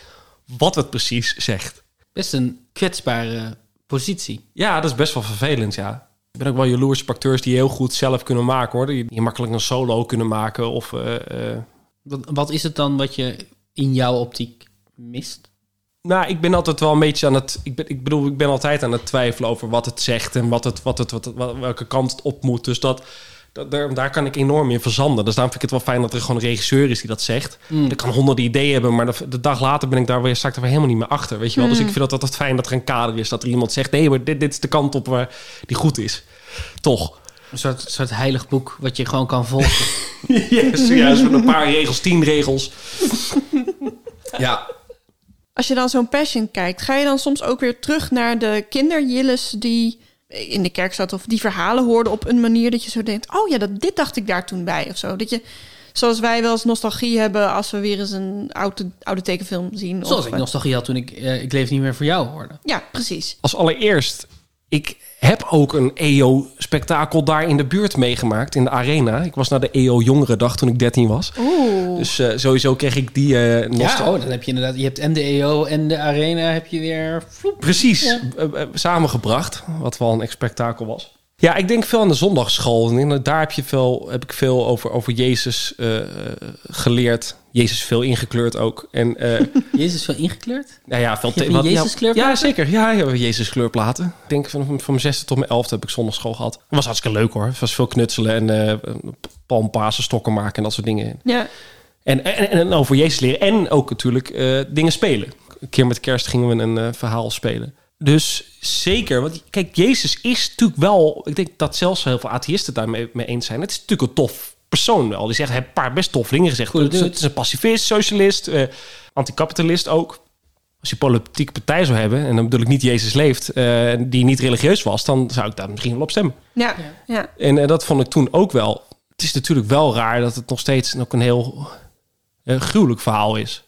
C: wat het precies zegt.
A: Best een kwetsbare positie.
C: Ja, dat is best wel vervelend, ja. Ik ben ook wel jaloers op acteurs die heel goed zelf kunnen maken, hoor. Die, die makkelijk een solo kunnen maken of... eh, eh,
A: Wat, wat is het dan wat je in jouw optiek mist?
C: Nou, ik ben altijd wel een beetje aan het. Ik, ben, ik bedoel, ik ben altijd aan het twijfelen over wat het zegt en wat het, wat het, wat het, wat- welke kant het op moet. Dus dat dat, daar, daar kan ik enorm in verzanden. Dus daarom vind ik het wel fijn dat er gewoon een regisseur is die dat zegt.
A: Mm.
C: Ik kan honderden ideeën hebben, maar de, de dag later ben ik daar weer, sta ik er weer helemaal niet meer achter. Weet je wel? Dus
A: Mm.
C: ik vind dat altijd fijn dat er een kader is. Dat er iemand zegt, nee, maar dit, dit is de kant op waar die goed is. Toch.
A: Een soort, soort heilig boek wat je gewoon kan volgen. (laughs)
C: yes, juist met een paar regels, tien regels. (laughs) Ja.
D: Als je dan zo'n Passion kijkt, ga je dan soms ook weer terug naar de kinderjilles die in de kerk zat of die verhalen hoorden op een manier dat je zo denkt: oh ja, dat, dit dacht ik daar toen bij of zo. Dat je, zoals wij wel eens nostalgie hebben als we weer eens een oude, oude tekenfilm zien.
A: Zoals
D: of,
A: ik nostalgie had toen ik eh, Ik leef niet meer voor jou hoorde.
D: Ja, precies.
C: Als allereerst, ik heb ook een EO-spektakel daar in de buurt meegemaakt, in de arena. Ik was naar de EO Jongerendag toen ik 13 was.
D: Oeh.
C: Dus eh, sowieso kreeg ik die eh nostal-
A: Ja, oh, dan heb je inderdaad... Je hebt en de EO en de Arena heb je weer... vloep.
C: Precies,
A: Ja.
C: eh, samengebracht, wat wel een spektakel was. Ja, ik denk veel aan de zondagschool. Ik denk dat Daar heb, je veel, heb ik veel over, over Jezus eh, geleerd. Jezus veel ingekleurd ook. En, eh, (laughs)
A: Jezus veel ingekleurd?
C: nou ja, veel
A: je
C: wat-
A: Jezus kleurplaten?
C: Ja, zeker. Ja, ja, Jezus kleurplaten. Ik denk van, van mijn zesde tot mijn elfde heb ik zondagschool gehad. Het was hartstikke leuk hoor. Het was veel knutselen en eh palmpasen, stokken maken en dat soort dingen.
D: Ja.
C: En, en, en over Jezus leren. En ook natuurlijk eh, dingen spelen. Een keer met kerst gingen we een eh, verhaal spelen. Dus zeker, want kijk, Jezus is natuurlijk wel... Ik denk dat zelfs heel veel atheïsten daarmee mee eens zijn. Het is natuurlijk een tof persoon wel. Die zegt, hij heeft een paar best tof dingen gezegd. Het is, het is een pacifist, socialist, eh, anticapitalist ook. Als je politieke partij zou hebben, en dan bedoel ik niet Jezus leeft... eh, die niet religieus was, dan zou ik daar misschien wel op stemmen.
D: Ja, ja.
C: En eh, dat vond ik toen ook wel. Het is natuurlijk wel raar dat het nog steeds ook een heel eh, gruwelijk verhaal is.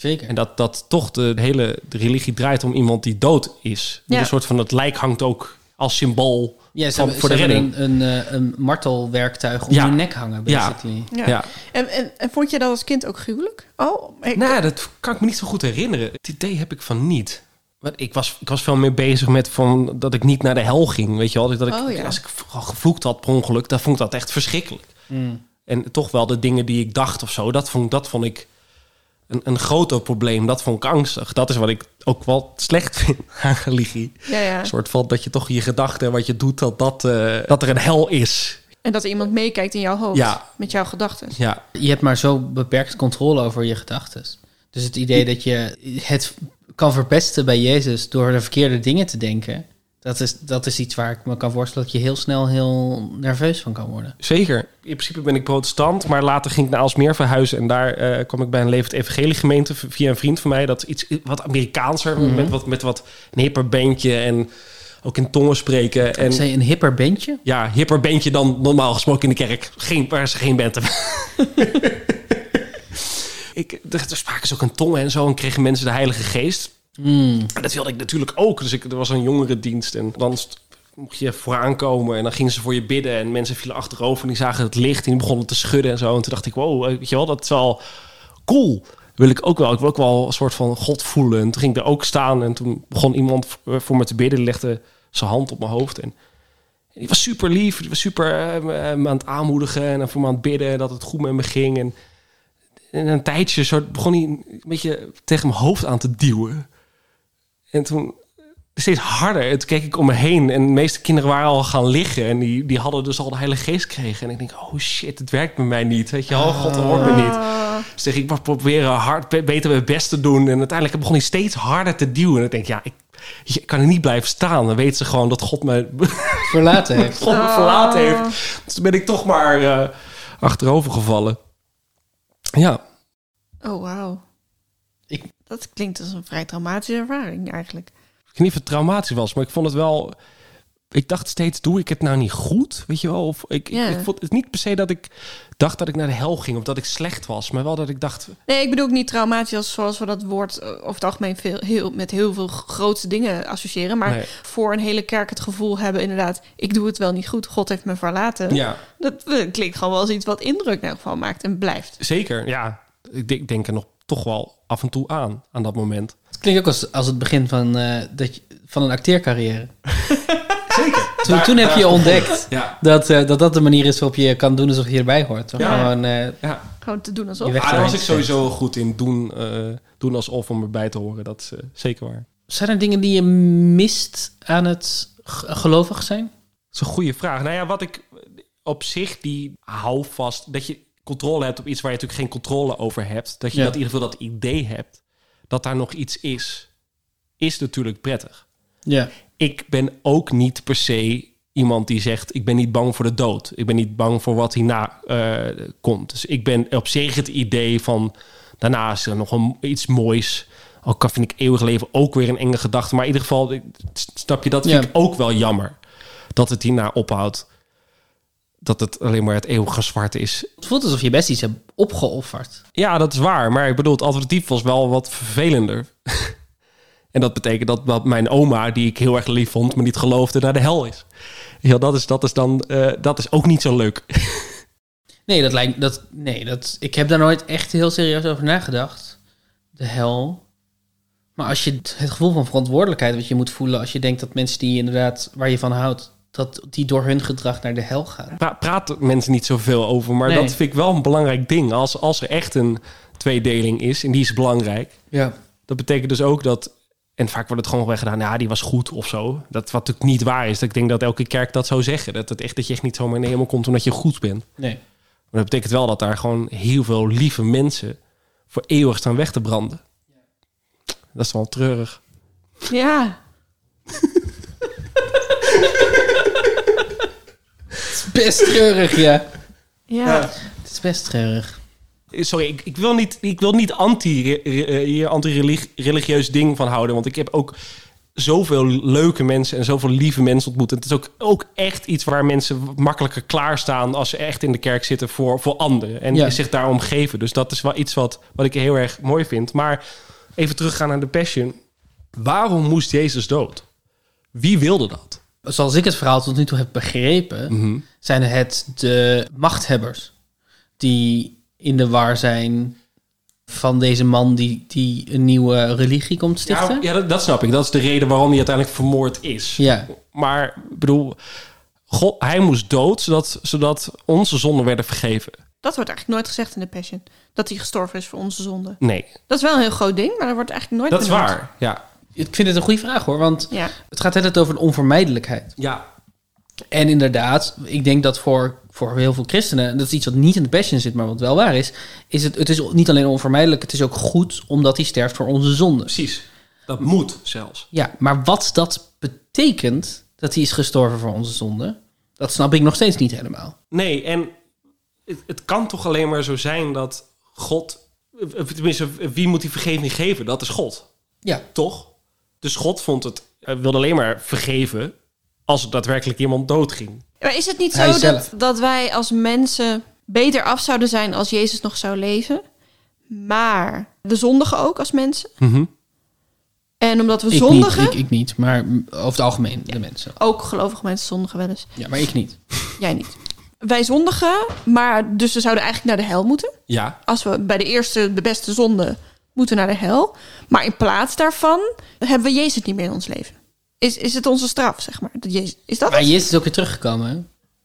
A: Zeker.
C: En dat, dat toch de hele de religie draait om iemand die dood is.
A: Ja.
C: Een soort van het lijk hangt ook als symbool
A: Ja, ze
C: van,
A: hebben,
C: voor de
A: ze
C: redding.
A: een, een, een martelwerktuig om
C: Ja.
A: je nek hangen,
C: Ja.
A: basically.
D: Ja.
C: Ja.
D: En, en, en vond je dat als kind ook gruwelijk? Oh, ik,
C: Nou, dat kan ik me niet zo goed herinneren. Het idee heb ik van niet. Want ik was, ik was veel meer bezig met van dat ik niet naar de hel ging. Weet je wel? Dat ik,
D: Oh, ja.
C: Als ik gevloekt had per ongeluk, dan vond ik dat echt verschrikkelijk.
A: Mm.
C: En toch wel de dingen die ik dacht of zo, dat vond, dat vond ik een, een groter probleem. Dat vond ik angstig. Dat is wat ik ook wel slecht vind (laughs) aan religie.
D: Ja, ja.
C: Een soort van dat je toch je gedachten en wat je doet, dat, dat, eh, dat er een hel is.
D: En dat er iemand meekijkt in jouw hoofd.
C: Ja.
D: Met jouw gedachten.
C: Ja.
A: Je hebt maar zo beperkt controle over je gedachten. Dus het idee dat je het kan verpesten bij Jezus door de verkeerde dingen te denken, dat is, dat is iets waar ik me kan voorstellen dat je heel snel heel nerveus van kan worden.
C: Zeker. In principe ben ik protestant, maar later ging ik naar Alsmeer verhuizen. En daar eh, kwam ik bij een levend evangeliegemeente v- via een vriend van mij. Dat is iets wat Amerikaanser,
A: Mhm.
C: met, wat, met wat een hipper bandje en ook in tongen spreken. En,
A: Zei je een hipper bandje?
C: Ja, hipper bandje dan normaal gesproken in de kerk. Geen, waar ze geen band hebben. (laughs) ik, er, er spraken ze ook in tongen en zo en kregen mensen de heilige geest.
A: Mm.
C: En dat wilde ik natuurlijk ook. Dus ik, er was een jongerendienst en dan mocht je vooraan komen en dan gingen ze voor je bidden en mensen vielen achterover en die zagen het licht en die begonnen te schudden en zo. En toen dacht ik, wow, weet je wel, dat is wel cool. Wil ik ook wel. Ik wil ook wel een soort van God voelen. En toen ging ik er ook staan en toen begon iemand voor voor me te bidden, legde zijn hand op mijn hoofd en die was super lief, die was super eh, me aan het aanmoedigen en voor me aan het bidden dat het goed met me ging. En in een tijdje zo begon hij een beetje tegen mijn hoofd aan te duwen. En toen steeds harder. En toen keek ik om me heen en de meeste kinderen waren al gaan liggen. En die, die hadden dus al de Heilige Geest gekregen. En ik denk, oh shit, het werkt bij mij niet. Weet je wel, God hoort me niet. Dus tegen ik mag proberen hard, be- beter mijn best te doen. En uiteindelijk begon hij steeds harder te duwen. En ik denk, ja, ik, ik kan er niet blijven staan. Dan weten ze gewoon dat God me (laughs)
A: Verlaten heeft.
C: God me verlaten heeft. Dus toen ben ik toch maar eh, achterover gevallen. Ja.
D: Oh, wauw. Dat klinkt als een vrij traumatische ervaring eigenlijk.
C: Ik weet niet of het traumatisch was, maar ik vond het wel... Ik dacht steeds, doe ik het nou niet goed? Weet je wel? Of ik,
D: Ja.
C: ik, ik vond het niet per se dat ik dacht dat ik naar de hel ging... of dat ik slecht was, maar wel dat ik dacht...
D: Nee, ik bedoel ook niet traumatisch als zoals we dat woord eh, over het algemeen veel, heel, met heel veel grootste dingen associëren. Maar
C: Nee.
D: voor een hele kerk het gevoel hebben inderdaad, ik doe het wel niet goed, God heeft me verlaten.
C: Ja.
D: Dat eh, klinkt gewoon wel als iets wat indruk in elk geval maakt en blijft.
C: Zeker, ja. Ik denk, ik denk er nog toch wel af en toe aan, aan dat moment.
A: Het klinkt ook als, als het begin van, eh, dat je, van een acteercarrière. (laughs)
C: Zeker.
A: Toen,
C: Daar-
A: toen heb je ontdekt.
C: Ja.
A: dat, eh, dat dat de manier is waarop je kan doen alsof je erbij hoort. Toch?
C: Ja.
A: Gewoon, eh,
C: Ja.
D: Gewoon te doen alsof.
A: Je weg
C: Ah, daar was ik sowieso goed in. Doen, eh, doen alsof om erbij te horen. Dat is zeker waar.
A: Zijn er dingen die je mist aan het gelovig zijn?
C: Dat is een goede vraag. Nou ja, wat ik op zich die houvast, dat je controle hebt op iets waar je natuurlijk geen controle over hebt. Dat je
A: Ja.
C: dat in ieder geval dat idee hebt dat daar nog iets is, is natuurlijk prettig.
A: Ja.
C: Ik ben ook niet per se iemand die zegt: ik ben niet bang voor de dood. Ik ben niet bang voor wat hierna eh komt. Dus ik ben op zich het idee van daarna is er nog een, iets moois. Ook al vind ik eeuwig leven ook weer een enge gedachte. Maar in ieder geval, snap je, dat vind
A: Ja.
C: ik ook wel jammer. Dat het hierna ophoudt. Dat het alleen maar het eeuwige zwart is.
A: Het voelt alsof je best iets hebt opgeofferd.
C: Ja, dat is waar. Maar ik bedoel, het alternatief was wel wat vervelender. (laughs) en dat betekent dat, dat mijn oma, die ik heel erg lief vond, me niet geloofde, naar de hel is. Ja, dat is, dat is dan, eh, dat is ook niet zo leuk. (laughs)
A: Nee, dat lijkt dat. Nee, dat. Ik heb daar nooit echt heel serieus over nagedacht. De hel. Maar als je het het gevoel van verantwoordelijkheid wat je moet voelen als je denkt dat mensen die inderdaad waar je van houdt, dat die door hun gedrag naar de hel gaan.
C: Pra praten mensen niet zoveel over, maar
A: Nee.
C: dat vind ik wel een belangrijk ding. Als, als er echt een tweedeling is, en die is belangrijk,
A: Ja.
C: dat betekent dus ook dat. En vaak wordt het gewoon weggedaan, ja, die was goed of zo. Dat wat natuurlijk niet waar is. Dat ik denk dat elke kerk dat zou zeggen. Dat, het echt, dat je echt niet zomaar in de hemel komt omdat je goed bent.
A: Nee.
C: Maar dat betekent wel dat daar gewoon heel veel lieve mensen voor eeuwig staan weg te branden. Dat is wel treurig.
D: Ja. (laughs)
A: Het is (laughs) best treurig, ja.
D: Ja.
A: Het is best treurig.
C: Sorry, ik, ik wil niet, ik wil niet anti, eh, anti-religieus ding van houden. Want ik heb ook zoveel leuke mensen en zoveel lieve mensen ontmoet. En het is ook, ook echt iets waar mensen makkelijker klaarstaan... als ze echt in de kerk zitten voor, voor anderen. En
A: Ja.
C: zich daarom geven. Dus dat is wel iets wat, wat ik heel erg mooi vind. Maar even teruggaan naar de Passion. Waarom moest Jezus dood? Wie wilde dat?
A: Zoals ik het verhaal tot nu toe heb begrepen,
C: Mhm.
A: zijn het de machthebbers die in de war zijn van deze man die, die een nieuwe religie komt stichten.
C: Ja, ja dat, dat snap ik. Dat is de reden waarom hij uiteindelijk vermoord is.
A: Ja.
C: Maar ik bedoel, God, hij moest dood zodat, zodat onze zonden werden vergeven.
D: Dat wordt eigenlijk nooit gezegd in de Passion. Dat hij gestorven is voor onze zonde.
C: Nee,
D: Dat is wel een heel groot ding, maar dat wordt eigenlijk nooit
C: dat is waar. Ja.
A: Ik vind het een goede vraag hoor, want
D: Ja.
A: het gaat altijd over de onvermijdelijkheid.
C: Ja.
A: En inderdaad, ik denk dat voor, voor heel veel christenen, en dat is iets wat niet in de passion zit, maar wat wel waar is, is het, het is niet alleen onvermijdelijk, het is ook goed omdat hij sterft voor onze zonden.
C: Precies. Dat moet zelfs.
A: Ja, maar wat dat betekent, dat hij is gestorven voor onze zonden, dat snap ik nog steeds niet helemaal.
C: Nee, en het, het kan toch alleen maar zo zijn dat God... of Tenminste, wie moet die vergeving geven? Dat is God.
A: Ja.
C: Toch? Dus God vond het... Hij wilde alleen maar vergeven als er daadwerkelijk iemand doodging.
D: Maar is het niet zo dat, dat wij als mensen beter af zouden zijn als Jezus nog zou leven? Maar de zondigen ook als mensen? En omdat we
A: Ik
D: zondigen,
A: niet, ik, ik niet, maar over het algemeen de mensen.
D: ook gelovige mensen zondigen wel eens.
A: Ja, maar ik niet. (laughs)
D: Jij niet. Wij zondigen, maar dus we zouden eigenlijk naar de hel moeten.
C: Ja.
D: Als we bij de eerste, de beste zonde moeten naar de hel. Maar in plaats daarvan hebben we Jezus niet meer in ons leven. Is, is het onze straf, zeg maar? Dat Jezus, is dat
A: Maar
D: het?
A: Jezus is ook weer teruggekomen. Hè?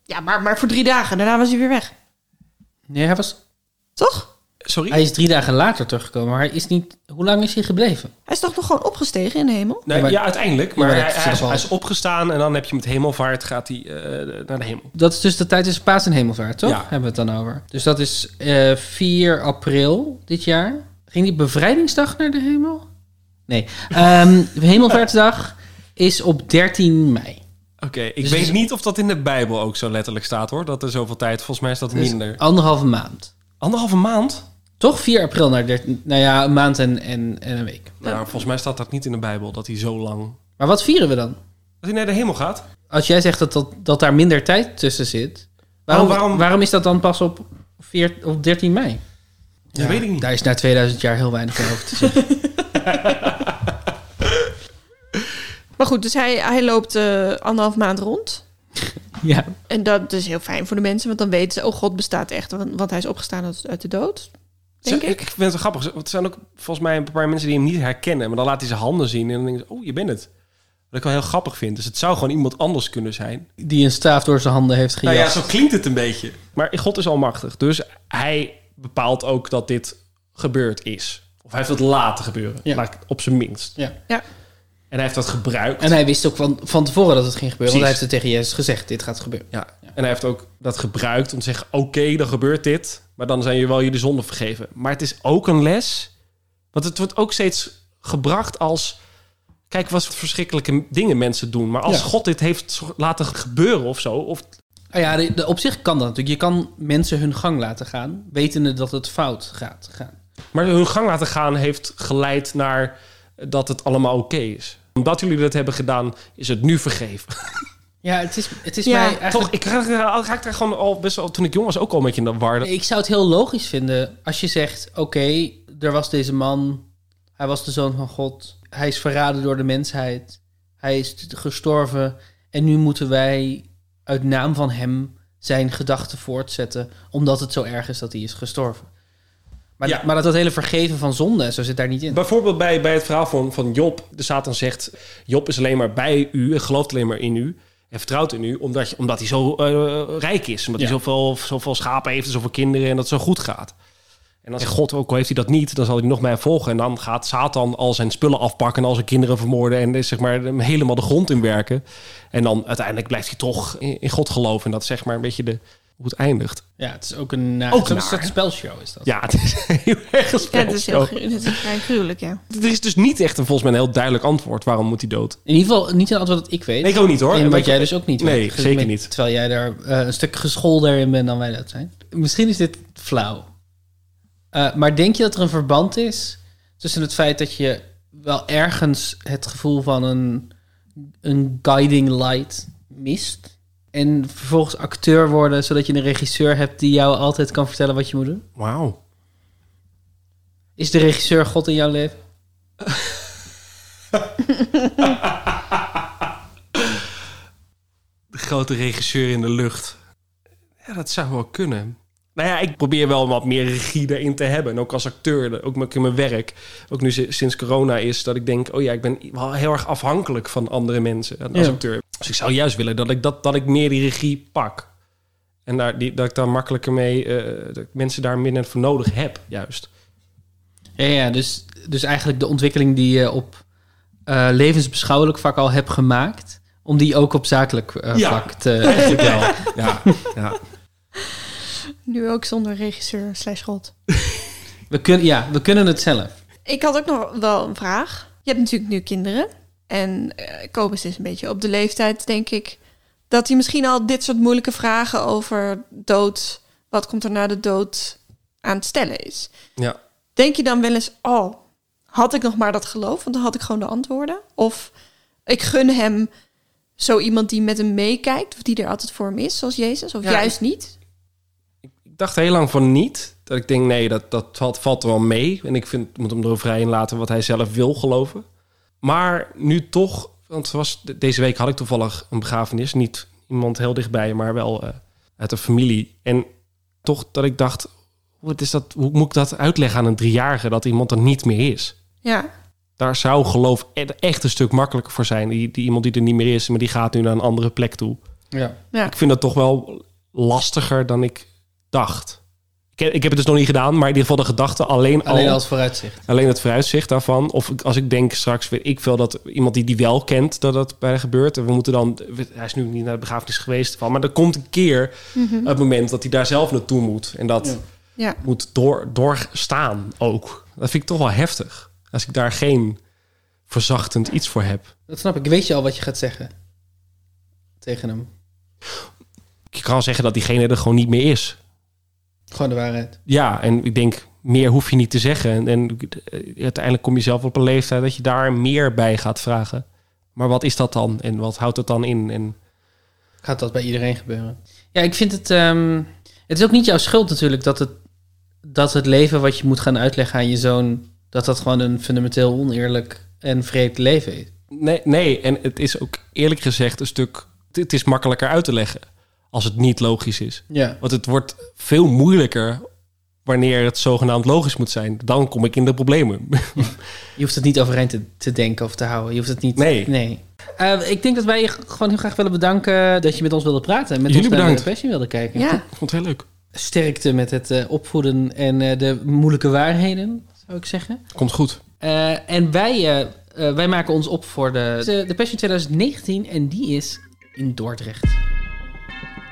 D: Ja, maar, maar voor drie dagen. Daarna was hij weer weg.
A: Nee, hij was.
D: Toch?
C: Sorry?
A: Hij is drie dagen later teruggekomen, maar hij is niet. Hoe lang is hij gebleven?
D: Hij is toch nog gewoon opgestegen in de hemel?
C: Nee,
A: Ja,
C: ja,
A: maar-
C: uiteindelijk.
A: Ja,
C: Maar, hij, is, hij is opgestaan en dan heb je met hemelvaart gaat hij eh, naar de hemel.
A: Dat is dus de tijd tussen paas en hemelvaart, toch?
C: Ja.
A: Hebben we het dan over. Dus dat is eh 4 april dit jaar. Ging die bevrijdingsdag naar de hemel? Nee. Ehm (laughs) hemelvaartsdag is op 13 mei.
C: Oké, ik
A: Dus
C: weet niet of dat in de Bijbel ook zo letterlijk staat hoor. Dat er zoveel tijd, volgens mij is dat
A: Dus
C: minder.
A: anderhalve maand.
C: Anderhalve maand?
A: Toch 4 april naar 13. Nou ja, een maand en, en, en een week.
C: Nou, volgens mij staat dat niet in de Bijbel, dat hij zo lang...
A: Maar wat vieren we dan?
C: Dat hij naar de hemel gaat?
A: Als jij zegt dat, dat, dat daar minder tijd tussen zit, waarom,
C: Oh, waarom-
A: waarom... is dat dan pas op, 4, op 13 mei?
C: Dat weet ik niet.
A: Daar is na 2000 jaar heel weinig over te zeggen. (laughs)
D: Maar goed, dus hij, hij loopt eh, anderhalf maand rond. (laughs)
A: ja.
D: En dat is heel fijn voor de mensen, want dan weten ze... oh, God bestaat echt, want, want hij is opgestaan uit, uit de dood. Denk
C: ik. vind het grappig. Want er zijn ook volgens mij een paar mensen die hem niet herkennen. Maar dan laat hij zijn handen zien en dan denken ze... Oh, je bent het. Wat ik wel heel grappig vind. Dus het zou gewoon iemand anders kunnen zijn.
A: Die een staaf door zijn handen heeft
C: Nou
A: gejast.
C: ja, zo klinkt het een beetje. Maar God is almachtig. Dus hij bepaalt ook dat dit gebeurd is. Of hij heeft het laten gebeuren.
A: Ja.
C: Laat ik- op zijn minst.
A: Ja.
D: ja.
C: En hij heeft dat gebruikt.
A: En hij wist ook van, van tevoren dat het ging gebeuren. Want hij
C: Precies.
A: heeft het tegen Jezus gezegd, dit gaat gebeuren.
C: Ja. hij heeft ook dat gebruikt om te zeggen... oké, dan gebeurt dit, maar dan zijn je wel jullie zonde vergeven. Maar het is ook een les. Want het wordt ook steeds gebracht als... kijk wat voor verschrikkelijke dingen mensen doen. Maar als
A: Ja.
C: God dit heeft laten gebeuren of zo... Of,
A: Ah ja, de, de- op zich kan dat natuurlijk. Je kan mensen hun gang laten gaan, wetende dat het fout gaat gaan.
C: maar hun gang laten gaan heeft geleid naar dat het allemaal oké is. Omdat jullie dat hebben gedaan, is het nu vergeven. (laughs)
A: Ja, het is, het is
C: Ja,
A: mij eigenlijk...
C: Toch, ik raak, raak daar gewoon al best wel... Toen ik jong was ook al een beetje in de war.
A: Ik zou het heel logisch vinden als je zegt: Oké, er was deze man, hij was de zoon van God, hij is verraden door de mensheid, hij is gestorven en nu moeten wij uit naam van hem zijn gedachten voortzetten, omdat het zo erg is dat hij is gestorven. Maar,
C: Ja.
A: maar dat, dat hele vergeven van zonde, zo zit daar niet in.
C: Bijvoorbeeld bij, bij het verhaal van, van Job. De Satan zegt, Job is alleen maar bij u en gelooft alleen maar in u. En vertrouwt in u, omdat, je, omdat hij zo eh, rijk is. Omdat
A: Ja.
C: hij zoveel, zoveel schapen heeft en zoveel kinderen en dat het zo goed gaat. En zegt God, ook al heeft hij dat niet, dan zal hij nog mij volgen. En dan gaat Satan al zijn spullen afpakken en al zijn kinderen vermoorden. En zeg maar hem helemaal de grond in werken. En dan uiteindelijk blijft hij toch in, in God geloven. En dat is zeg maar een beetje de, hoe het eindigt.
A: Ja, het is ook een, uh,
C: Ook
A: een soort spelshow is dat.
C: Ja, het is heel erg een
D: Ja, het is, heel,
C: spelshow.
D: gru- het is vrij gruwelijk, ja.
C: Er is dus niet echt een, volgens mij een heel duidelijk antwoord. Waarom moet hij dood?
A: In ieder geval niet een antwoord dat ik weet.
C: Nee, ik ook niet, hoor.
A: En wat jij dus ook niet
C: Nee,
A: weet.
C: zeker
A: Met-
C: niet.
A: Terwijl jij daar eh, een stuk gescholder in bent dan wij dat zijn. Misschien is dit flauw. Eh, maar denk je dat er een verband is tussen het feit dat je wel ergens het gevoel van een, een guiding light mist... en vervolgens acteur worden, zodat je een regisseur hebt die jou altijd kan vertellen wat je moet doen?
C: Wauw.
A: Is de regisseur God in jouw leven? (laughs)
C: De grote regisseur in de lucht. Ja, dat zou wel kunnen. Nou ja, ik probeer wel wat meer regie erin te hebben. En ook als acteur, ook in mijn werk. Ook nu si- sinds corona is, dat ik denk... oh ja, ik ben wel heel erg afhankelijk van andere mensen als
A: Ja.
C: acteur. Dus ik zou juist willen dat ik, dat, dat ik meer die regie pak. En daar, die, dat ik daar makkelijker mee... eh, dat ik mensen daar minder voor nodig heb, juist.
A: Ja, ja dus, dus eigenlijk de ontwikkeling die je op eh, levensbeschouwelijk vlak al hebt gemaakt, om die ook op zakelijk eh,
C: Ja,
A: vlak te (laughs) krijgen.
C: Ja, ja.
D: Nu ook zonder regisseur slash god. (laughs)
A: We kunnen, ja, we kunnen het zelf.
D: Ik had ook nog wel een vraag. Je hebt natuurlijk nu kinderen. En Kobus is een beetje op de leeftijd, denk ik... dat hij misschien al dit soort moeilijke vragen over dood... wat komt er na de dood aan het stellen is.
C: Ja.
D: Denk je dan wel eens... oh, had ik nog maar dat geloof? Want dan had ik gewoon de antwoorden. Of ik gun hem zo iemand die met hem meekijkt... of die er altijd voor hem is, zoals Jezus. Of
C: Ja,
D: juist niet.
C: Ik dacht heel lang van niet. Dat ik denk, nee, dat, dat valt, valt er wel mee. En ik vind, moet hem er vrij in laten wat hij zelf wil geloven. Maar nu toch, want het was, de- deze week had ik toevallig een begrafenis. Niet iemand heel dichtbij, maar wel eh, uit de familie. En toch dat ik dacht, wat is dat, hoe moet ik dat uitleggen aan een driejarige... dat iemand er niet meer is?
D: Ja.
C: Daar zou geloof echt een stuk makkelijker voor zijn. Die, die iemand die er niet meer is, maar die gaat nu naar een andere plek toe.
A: Ja.
D: Ja.
C: Ik vind dat toch wel lastiger dan ik dacht. Ik heb, ik heb het dus nog niet gedaan, maar in ieder geval de gedachte alleen,
A: Alleen
C: al...
A: als vooruitzicht.
C: Alleen het vooruitzicht daarvan. Of als ik denk straks, weet ik veel dat iemand die die wel kent, dat dat bij gebeurt. En we moeten dan, hij is nu niet naar de begrafenis geweest van, maar er komt een keer
D: Mhm.
C: het moment dat hij daar zelf naartoe moet. En dat
D: Ja. Ja.
C: moet door, doorstaan ook. Dat vind ik toch wel heftig. Als ik daar geen verzachtend iets voor heb.
A: Dat snap ik. Weet je al wat je gaat zeggen tegen hem?
C: Ik kan zeggen dat diegene er gewoon niet meer is.
A: Gewoon de waarheid.
C: Ja, en ik denk, meer hoef je niet te zeggen. En, en eh, uiteindelijk kom je zelf op een leeftijd dat je daar meer bij gaat vragen. Maar wat is dat dan? En wat houdt het dan in? En
A: Gaat dat bij iedereen gebeuren? Ja, ik vind het... ehm, het is ook niet jouw schuld natuurlijk dat het, dat het leven wat je moet gaan uitleggen aan je zoon... dat dat gewoon een fundamenteel oneerlijk en vreed leven is.
C: nee, nee, en het is ook eerlijk gezegd een stuk... Het is makkelijker uit te leggen als het niet logisch is.
A: Ja.
C: Want het wordt veel moeilijker wanneer het zogenaamd logisch moet zijn. Dan kom ik in de problemen.
A: Je hoeft het niet overeind te, te denken of te houden. Je hoeft het niet...
C: Nee.
A: nee. Eh, ik denk dat wij je gewoon heel graag willen bedanken dat je met ons wilde praten. En met
C: Jullie
A: ons naar
C: bedankt.
A: de Passion wilde kijken.
D: Ja.
C: Ik vond het heel leuk.
A: Sterkte met het eh, opvoeden en eh, de moeilijke waarheden, zou ik zeggen.
C: Komt goed.
A: Eh, en wij, wij maken ons op voor de, de, de Passion 2019 en die is in Dordrecht.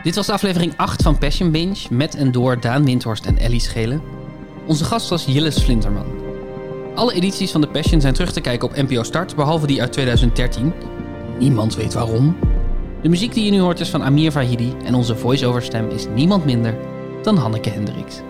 A: Dit was aflevering 8 van Passion Binge met en door Daan Windhorst en Ellie Schelen. Onze gast was Jilles Flinterman. Alle edities van The Passion zijn terug te kijken op NPO Start, behalve die uit 2013. Niemand weet waarom. De muziek die je nu hoort is van Amir Vahidi en onze voice-over stem is niemand minder dan Hanneke Hendricks.